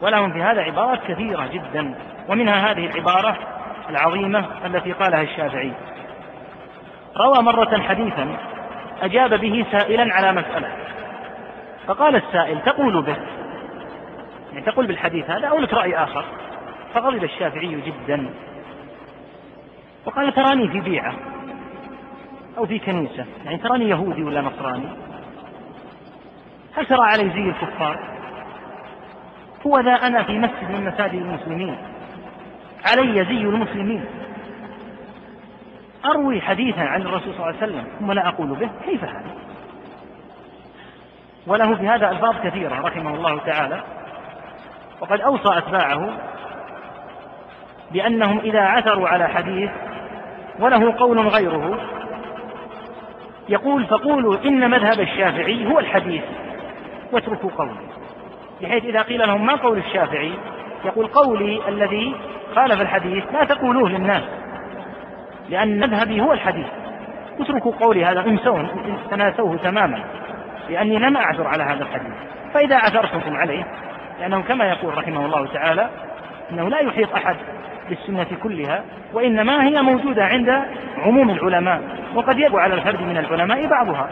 ولهم في هذا عبارات كثيرة جدا ومنها هذه العبارة العظيمة التي قالها الشافعي. روى مرة حديثا أجاب به سائلا على مسألة. فقال السائل تقول به. يعني تقول بالحديث هذا أو لك رأي آخر. فغضب الشافعي جدا. وقال تراني في بيعة أو في كنيسة. يعني تراني يهودي ولا نصراني. هل ترى علي زي الكفار؟ هو ذا أنا في مسجد من مساجد المسلمين. علي زي المسلمين. أروي حديثا عن الرسول صلى الله عليه وسلم ثم لا أقول به كيف هذا؟ وله في هذا ألفاظ كثيرة رحمه الله تعالى. وقد أوصى أتباعه بأنهم إذا عثروا على حديث وله قول غيره يقول فقولوا إن مذهب الشافعي هو الحديث واتركوا قولي بحيث إذا قيل لهم ما قول الشافعي؟ يقول قولي الذي خالف الحديث لا تقولوه للناس لأن مذهبي هو الحديث. اتركوا قولي هذا انسون تناسوه تماما لأني لم أعثر على هذا الحديث. فإذا عثرتم عليه لأنه كما يقول رحمه الله تعالى أنه لا يحيط أحد بالسنة كلها وإنما هي موجودة عند عموم العلماء وقد يبقى على الفرد من العلماء بعضها.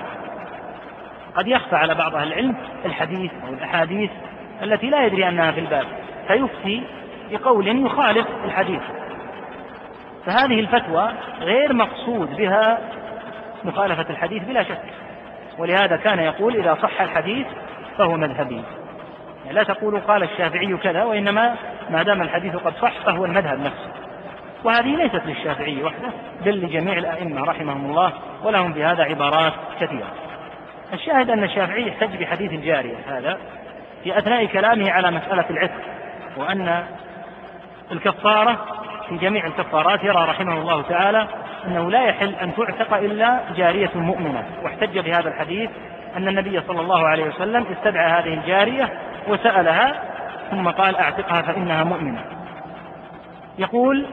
قد يخفى على بعض أهل العلم الحديث أو الأحاديث التي لا يدري أنها في الباب فيفتي بقول يخالف الحديث. فهذه الفتوى غير مقصود بها مخالفة الحديث بلا شك. ولهذا كان يقول إذا صح الحديث فهو مذهبي. يعني لا تقولوا قال الشافعي كذا وإنما ما دام الحديث قد صح فهو المذهب نفسه. وهذه ليست للشافعي وحده بل لجميع الأئمة رحمهم الله ولهم بهذا عبارات كثيرة. الشاهد أن الشافعي يحتج بحديث الجارية هذا في أثناء كلامه على مسألة العتق وأن الكفارة في جميع الكفارات يرى رحمه الله تعالى أنه لا يحل أن تعتق إلا جارية مؤمنة. واحتج بهذا الحديث أن النبي صلى الله عليه وسلم استدعى هذه الجارية وسألها ثم قال أعتقها فإنها مؤمنة. يقول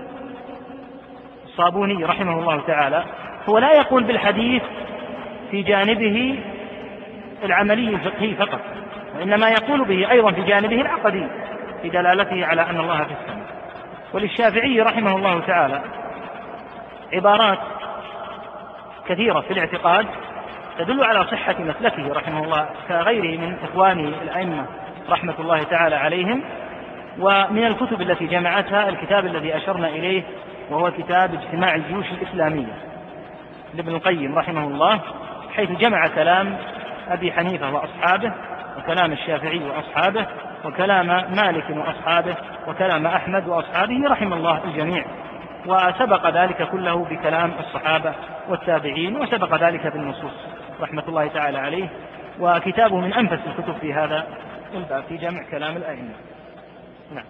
الصابوني رحمه الله تعالى هو لا يقول بالحديث في جانبه العملي الفقهي فقط وإنما يقول به أيضا في جانبه العقدي في دلالته على أن الله في السماء. وللشافعي رحمه الله تعالى عبارات كثيرة في الاعتقاد تدل على صحة مسلكه رحمه الله كغيره من إخوانه الأئمة رحمة الله تعالى عليهم ومن الكتب التي جمعتها الكتاب الذي أشرنا إليه وهو كتاب اجتماع الجيوش الإسلامية. لابن القيم رحمه الله حيث جمع كلام أبي حنيفة وأصحابه وكلام الشافعي وأصحابه وكلام مالك وأصحابه وكلام أحمد وأصحابه رحم الله الجميع. وسبق ذلك كله بكلام الصحابة والتابعين وسبق ذلك بالنصوص رحمة الله تعالى عليه. وكتابه من أنفس الكتب في هذا الباب في جمع كلام الأئمة. نعم.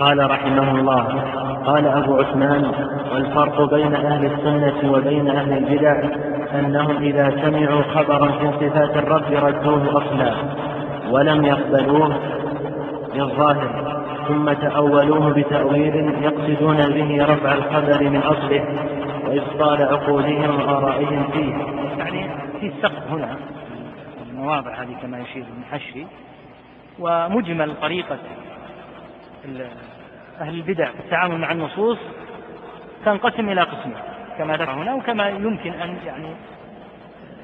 قال رحمه الله قال أبو عثمان والفرق بين أهل السنة وبين أهل البدع أنهم إذا سمعوا خبرا في صفات الرب ردوه أصلا ولم يقبلوه للظاهر ثم تأولوه بتأويل يقصدون به رفع الخبر من أصله وإبطال عقولهم وآرائهم فيه. يعني في السقف هنا المواضع هذه كما يشير ابن حشري ومجمل طريقة أهل البدع في التعامل مع النصوص تنقسم إلى قسمين كما ذكر هنا وكما يمكن أن يعني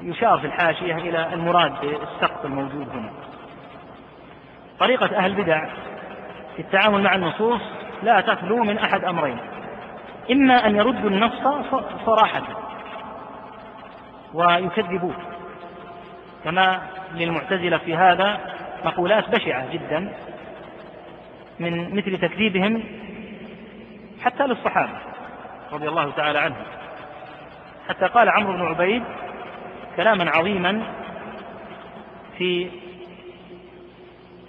يشار في الحاشية إلى المراد بالسقط الموجود هنا. طريقة أهل البدع في التعامل مع النصوص لا تخلو من أحد أمرين إما أن يردوا النص صراحة ويكذبوه كما للمعتزلة في هذا مقولات بشعة جدا من مثل تكذيبهم حتى للصحابة رضي الله تعالى عنهم. حتى قال عمرو بن عبيد كلاما عظيما في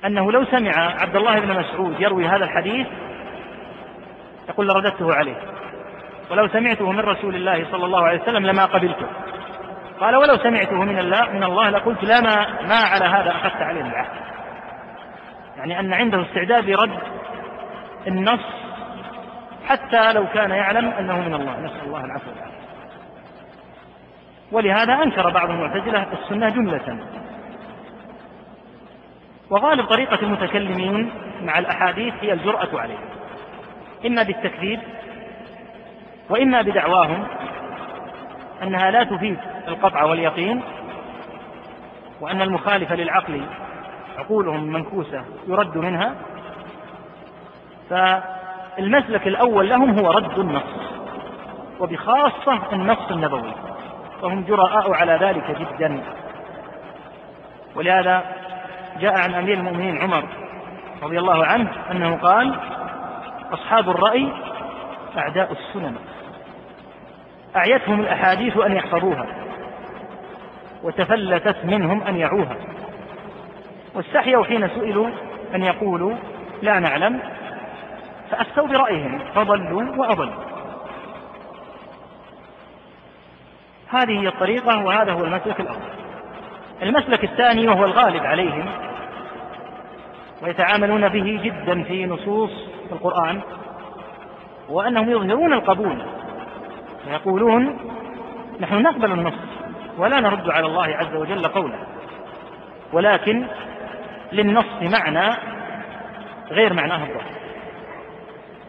أنه لو سمع عبد الله بن مسعود يروي هذا الحديث يقول لرددته عليه. ولو سمعته من رسول الله صلى الله عليه وسلم لما قبلته. قال ولو سمعته من الله من الله لقلت لا ما, ما على هذا أخذت عليه العهد يعني أن عنده استعداد لرد النص حتى لو كان يعلم أنه من الله. نسأل الله العفو والعافية. ولهذا أنكر بعض المعتزلة السنة جملة. وغالب طريقة المتكلمين مع الأحاديث هي الجرأة عليه إما بالتكذيب وإما بدعواهم أنها لا تفيد القطع واليقين وأن المخالف للعقل عقولهم منكوسة يرد منها فالمسلك الأول لهم هو رد النص وبخاصة النص النبوي فهم جراء على ذلك جدا. ولهذا جاء عن أمير المؤمنين عمر رضي الله عنه أنه قال أصحاب الرأي أعداء السنن أعيتهم الأحاديث أن يحفظوها وتفلتت منهم أن يعوها. واستحيوا حين سئلوا أن يقولوا لا نعلم فأفتوا برأيهم فضلوا وأضلوا. هذه هي الطريقة وهذا هو المسلك الأول. المسلك الثاني وهو الغالب عليهم ويتعاملون به جدا في نصوص القرآن وأنهم يظهرون القبول ويقولون نحن نقبل النص ولا نرد على الله عز وجل قوله ولكن للنص معنى غير معناه الظاهر.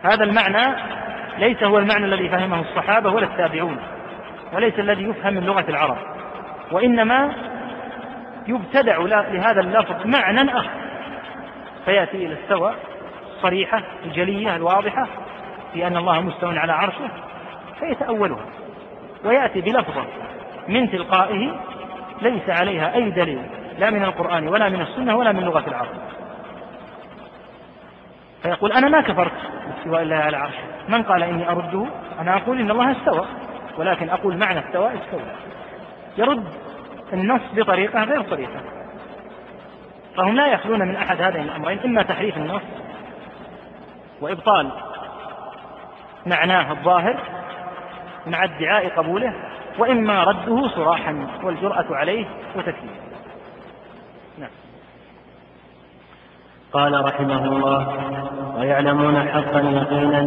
هذا المعنى ليس هو المعنى الذي فهمه الصحابة ولا التابعون وليس الذي يفهم من لغة العرب وإنما يبتدع لهذا اللفظ معنى آخر. فيأتي إلى السوى الصريحة الجلية الواضحة في أن الله مستوى على عرشه فيتأولها ويأتي بلفظة من تلقائه ليس عليها أي دليل. لا من القرآن ولا من السنة ولا من لغة العرب. فيقول أنا ما كفرت باستواء الله على عرشه من قال إني أرده؟ أنا أقول إن الله استوى ولكن أقول معنى استوى استوى. يرد النص بطريقة غير صريحة فهم لا يخلون من أحد هذين الأمرين إما تحريف النص وإبطال معناه الظاهر مع ادعاء قبوله وإما رده صراحا والجرأة عليه وتكذيبه. قال رحمه الله ويعلمون حقا يقينا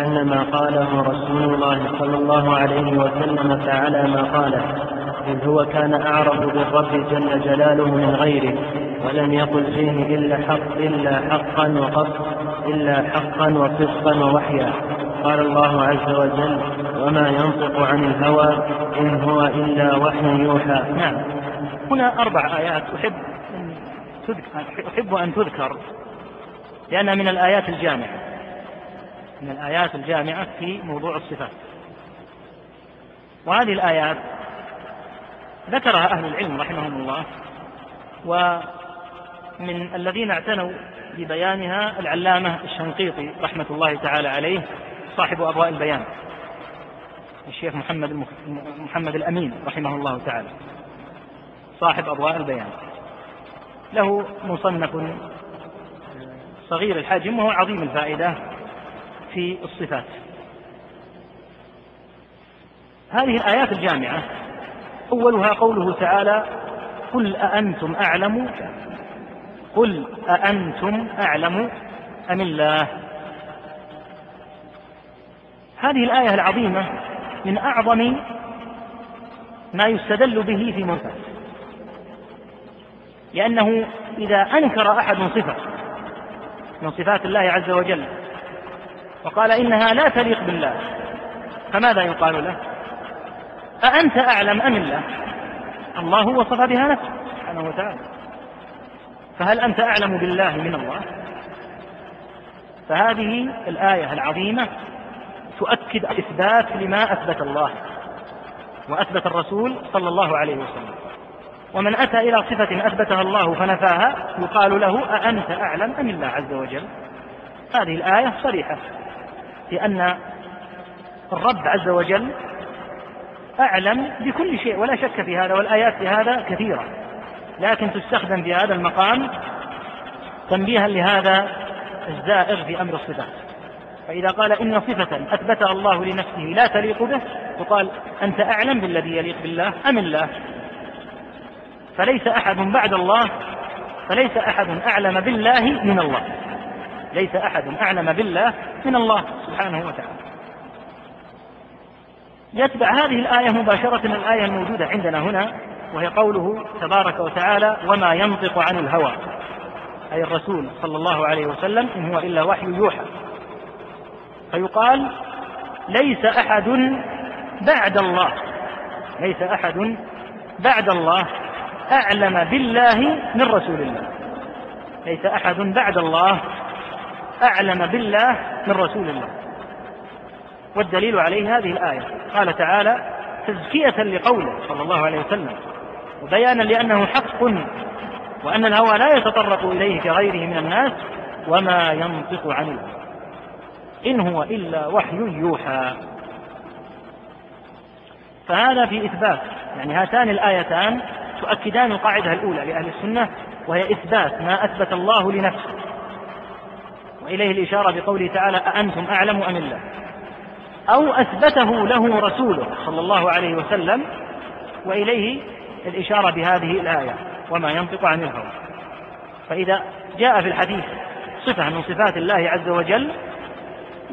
أن ما قاله رسول الله صلى الله عليه وسلم فعلى ما قاله إذ هو كان أعرف بالرب جل جلاله من غيره ولم يقل فيه إلا حق إلا حقا وقص إلا حقا وصدقا ووحيا. قال الله عز وجل وما ينطق عن الهوى إن هو إلا وحي يوحى. نعم. هنا أربع آيات أحب أحب أن تذكر لأنها من الآيات الجامعة من الآيات الجامعة في موضوع الصفات. وهذه الآيات ذكرها أهل العلم رحمهم الله ومن الذين اعتنوا ببيانها العلامة الشنقيطي رحمة الله تعالى عليه صاحب أضواء البيان الشيخ محمد محمد الأمين رحمه الله تعالى صاحب أضواء البيان. له مصنف صغير الحجم وهو عظيم الفائدة في الصفات. هذه الآيات الجامعة أولها قوله تعالى قل أأنتم أعلم؟ قل أأنتم أعلم أم الله؟ هذه الآية العظيمة من أعظم ما يستدل به في موسى لأنه إذا أنكر أحد صفة من صفات الله عز وجل وقال إنها لا تليق بالله فماذا يقال له؟ أأنت أعلم أم الله؟ الله وصف بها نفسه سبحانه وتعالى. فهل أنت أعلم بالله من الله؟ فهذه الآية العظيمة تؤكد إثبات لما أثبت الله وأثبت الرسول صلى الله عليه وسلم. ومن أتى إلى صفة أثبتها الله فنفاها يقال له أأنت أعلم أم الله عز وجل؟ هذه الآية صريحة في أن الرب عز وجل أعلم بكل شيء ولا شك في هذا والآيات في هذا كثيرة لكن تستخدم في هذا المقام تنبيها لهذا الزائر في أمر الصفات. فإذا قال إن صفة أثبتها الله لنفسه لا تليق به يقال أنت أعلم بالذي يليق بالله أم الله؟ فليس أحد بعد الله فليس أحد أعلم بالله من الله. ليس أحد أعلم بالله من الله سبحانه وتعالى. يتبع هذه الآية مباشرة الآية الموجودة عندنا هنا وهي قوله تبارك وتعالى وما ينطق عن الهوى أي الرسول صلى الله عليه وسلم إن هو إلا وحي يوحى. فيقال ليس أحد بعد الله ليس أحد بعد الله أعلم بالله من رسول الله. ليس أحد بعد الله أعلم بالله من رسول الله. والدليل عليه هذه الآية. قال تعالى تزكية لقوله صلى الله عليه وسلم وبيانا لأنه حق وأن الهوى لا يتطرق إليه كغيره من الناس وما ينطق عن الهوى إن هو إلا وحي يوحى. فهذا في إثبات يعني هاتان الآيتان تؤكدان القاعدة الأولى لأهل السنة وهي إثبات ما أثبت الله لنفسه. وإليه الإشارة بقوله تعالى أأنتم أعلم أم الله؟ أو أثبته له رسوله صلى الله عليه وسلم وإليه الإشارة بهذه الآية وما ينطق عن الهوى. فإذا جاء في الحديث صفة من صفات الله عز وجل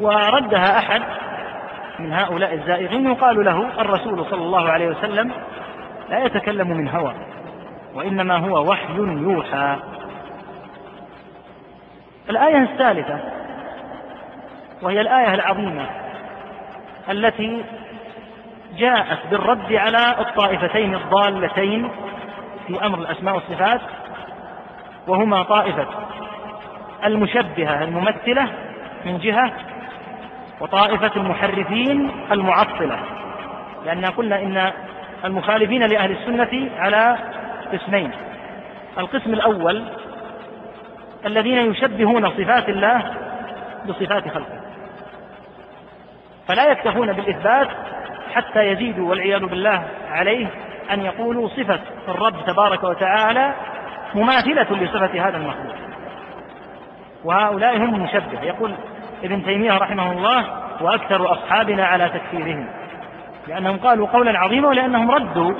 وردها أحد من هؤلاء الزائغين يقال له الرسول صلى الله عليه وسلم لا يتكلم من هوى وإنما هو وحي يوحى. الآية الثالثة وهي الآية العظيمة التي جاءت بالرد على الطائفتين الضالتين في أمر الأسماء والصفات وهما طائفة المشبهة الممثلة من جهة وطائفة المحرفين المعطلة. لأننا قلنا إن المخالفين لأهل السنة على قسمين. القسم الأول الذين يشبهون صفات الله بصفات خلقه. فلا يكتفون بالإثبات حتى يزيدوا والعياذ بالله عليه أن يقولوا صفة الرب تبارك وتعالى مماثلة لصفة هذا المخلوق. وهؤلاء هم المشبه. يقول ابن تيمية رحمه الله وأكثر أصحابنا على تكفيرهم. لأنهم قالوا قولا عظيما ولأنهم ردوا.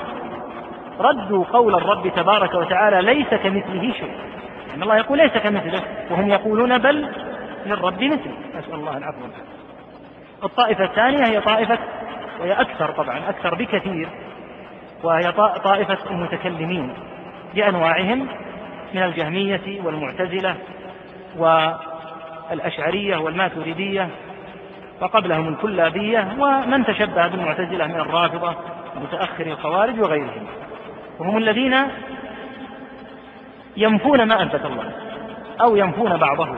ردوا قول الرب تبارك وتعالى ليس كمثله شيء. يعني الله يقول ليس كمثله. وهم يقولون بل للرب مثل نسأل الله العفو الطائفة الثانية هي طائفة وهي أكثر طبعا أكثر بكثير وهي طائفة المتكلمين بأنواعهم من الجهمية والمعتزلة والأشعرية والماتريدية وقبلهم الكلابية ومن تشبه بالمعتزلة من الرافضة ومتأخر الخوارج وغيرهم. وهم الذين ينفون ما أثبت الله أو ينفون بعضه.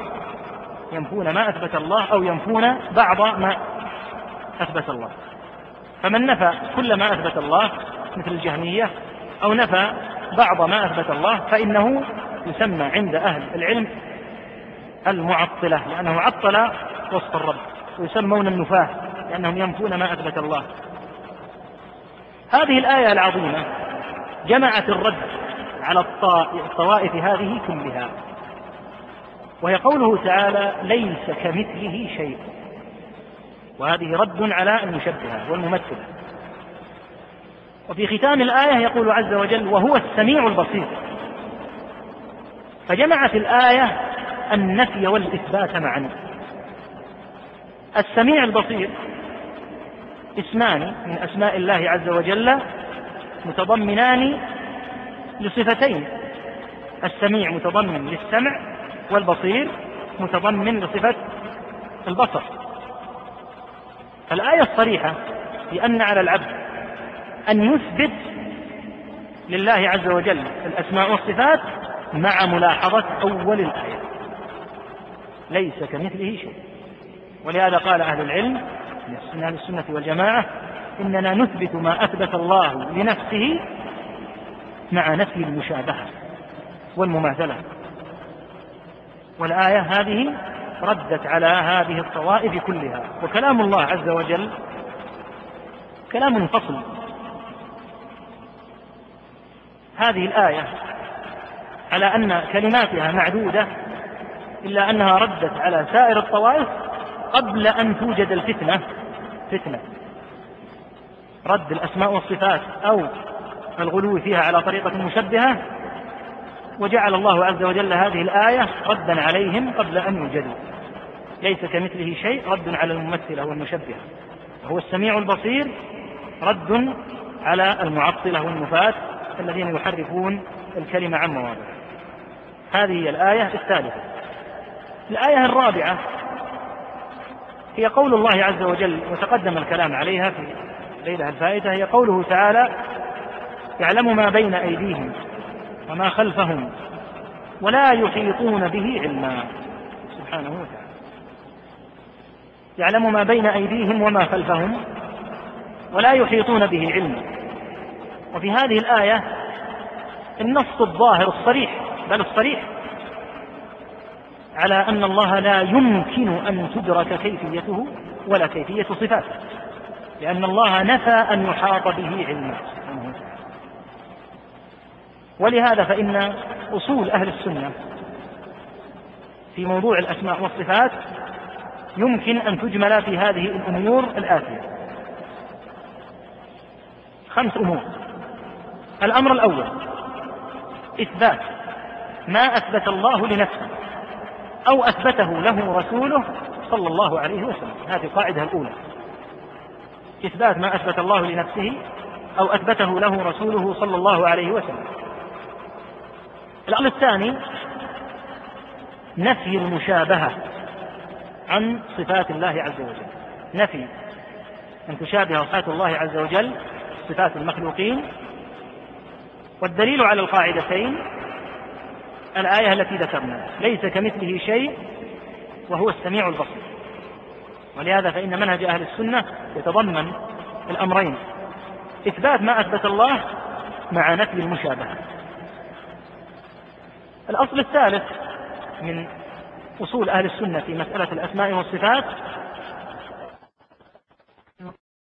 ينفون ما أثبت الله أو ينفون بعض ما أثبت الله. فمن نفى كل ما أثبت الله مثل الجهمية أو نفى بعض ما أثبت الله فإنه يسمى عند أهل العلم المعطلة لأنه عطل وصف الرب. ويسمون النفاة لأنهم ينفون ما أثبت الله. هذه الآية العظيمة جمعت الرد على الطوائف هذه كلها. وهي قوله تعالى ليس كمثله شيء. وهذه رد على المشبهة والممثلة. وفي ختام الآية يقول عز وجل وهو السميع البصير. فجمعت الآية النفي والإثبات معا. السميع البصير. اسمان من أسماء الله عز وجل متضمنان لصفتين. السميع متضمن للسمع والبصير متضمن لصفة البصر. فالآية الصريحة بأن على العبد أن يثبت لله عز وجل الأسماء والصفات مع ملاحظة أول الآية. ليس كمثله شيء. ولهذا قال أهل العلم من أهل السنة والجماعة إننا نثبت ما أثبت الله لنفسه مع نفي المشابهة والمماثلة. والآية هذه ردت على هذه الطوائف كلها. وكلام الله عز وجل كلام فصل. هذه الآية على أن كلماتها معدودة إلا أنها ردت على سائر الطوائف قبل أن توجد الفتنة فتنة. رد الأسماء والصفات أو الغلو فيها على طريقة مشبهة وجعل الله عز وجل هذه الآية ردا عليهم قبل أن يوجدوا. ليس كمثله شيء رد على الممثلة والمشبهة. وهو السميع البصير رد على المعطلة والنفاة الذين يحرفون الكلمة عن مواضعه. هذه هي الآية الثالثة. الآية الرابعة هي قول الله عز وجل وتقدم الكلام عليها في ليلة الفائتة هي قوله تعالى يعلم ما بين أيديهم وما خلفهم ولا يحيطون به علما. سبحانه وتعالى. يعلم ما بين أيديهم وما خلفهم ولا يحيطون به علما. وفي هذه الآية النص الظاهر الصريح بل الصريح على أن الله لا يمكن أن تدرك كيفيته ولا كيفية صفاته. لأن الله نفى أن يحاط به علما. ولهذا فإن أصول أهل السنة في موضوع الأسماء والصفات يمكن أن تجمل في هذه الأمور الآتية. خمس أمور. الأمر الأول إثبات ما أثبت الله لنفسه. أو أثبته له رسوله صلى الله عليه وسلم. هذه القاعدة الأولى. إثبات ما أثبت الله لنفسه أو أثبته له رسوله صلى الله عليه وسلم. الأمر الثاني نفي المشابهة عن صفات الله عز وجل. نفي أن تشابه صفات الله عز وجل صفات المخلوقين. والدليل على القاعدتين الآية التي ذكرنا. ليس كمثله شيء وهو السميع البصير. ولهذا فإن منهج أهل السنة يتضمن الأمرين. إثبات ما أثبت الله مع نفي المشابهة. الأصل الثالث من أصول أهل السنة في مسألة الأسماء والصفات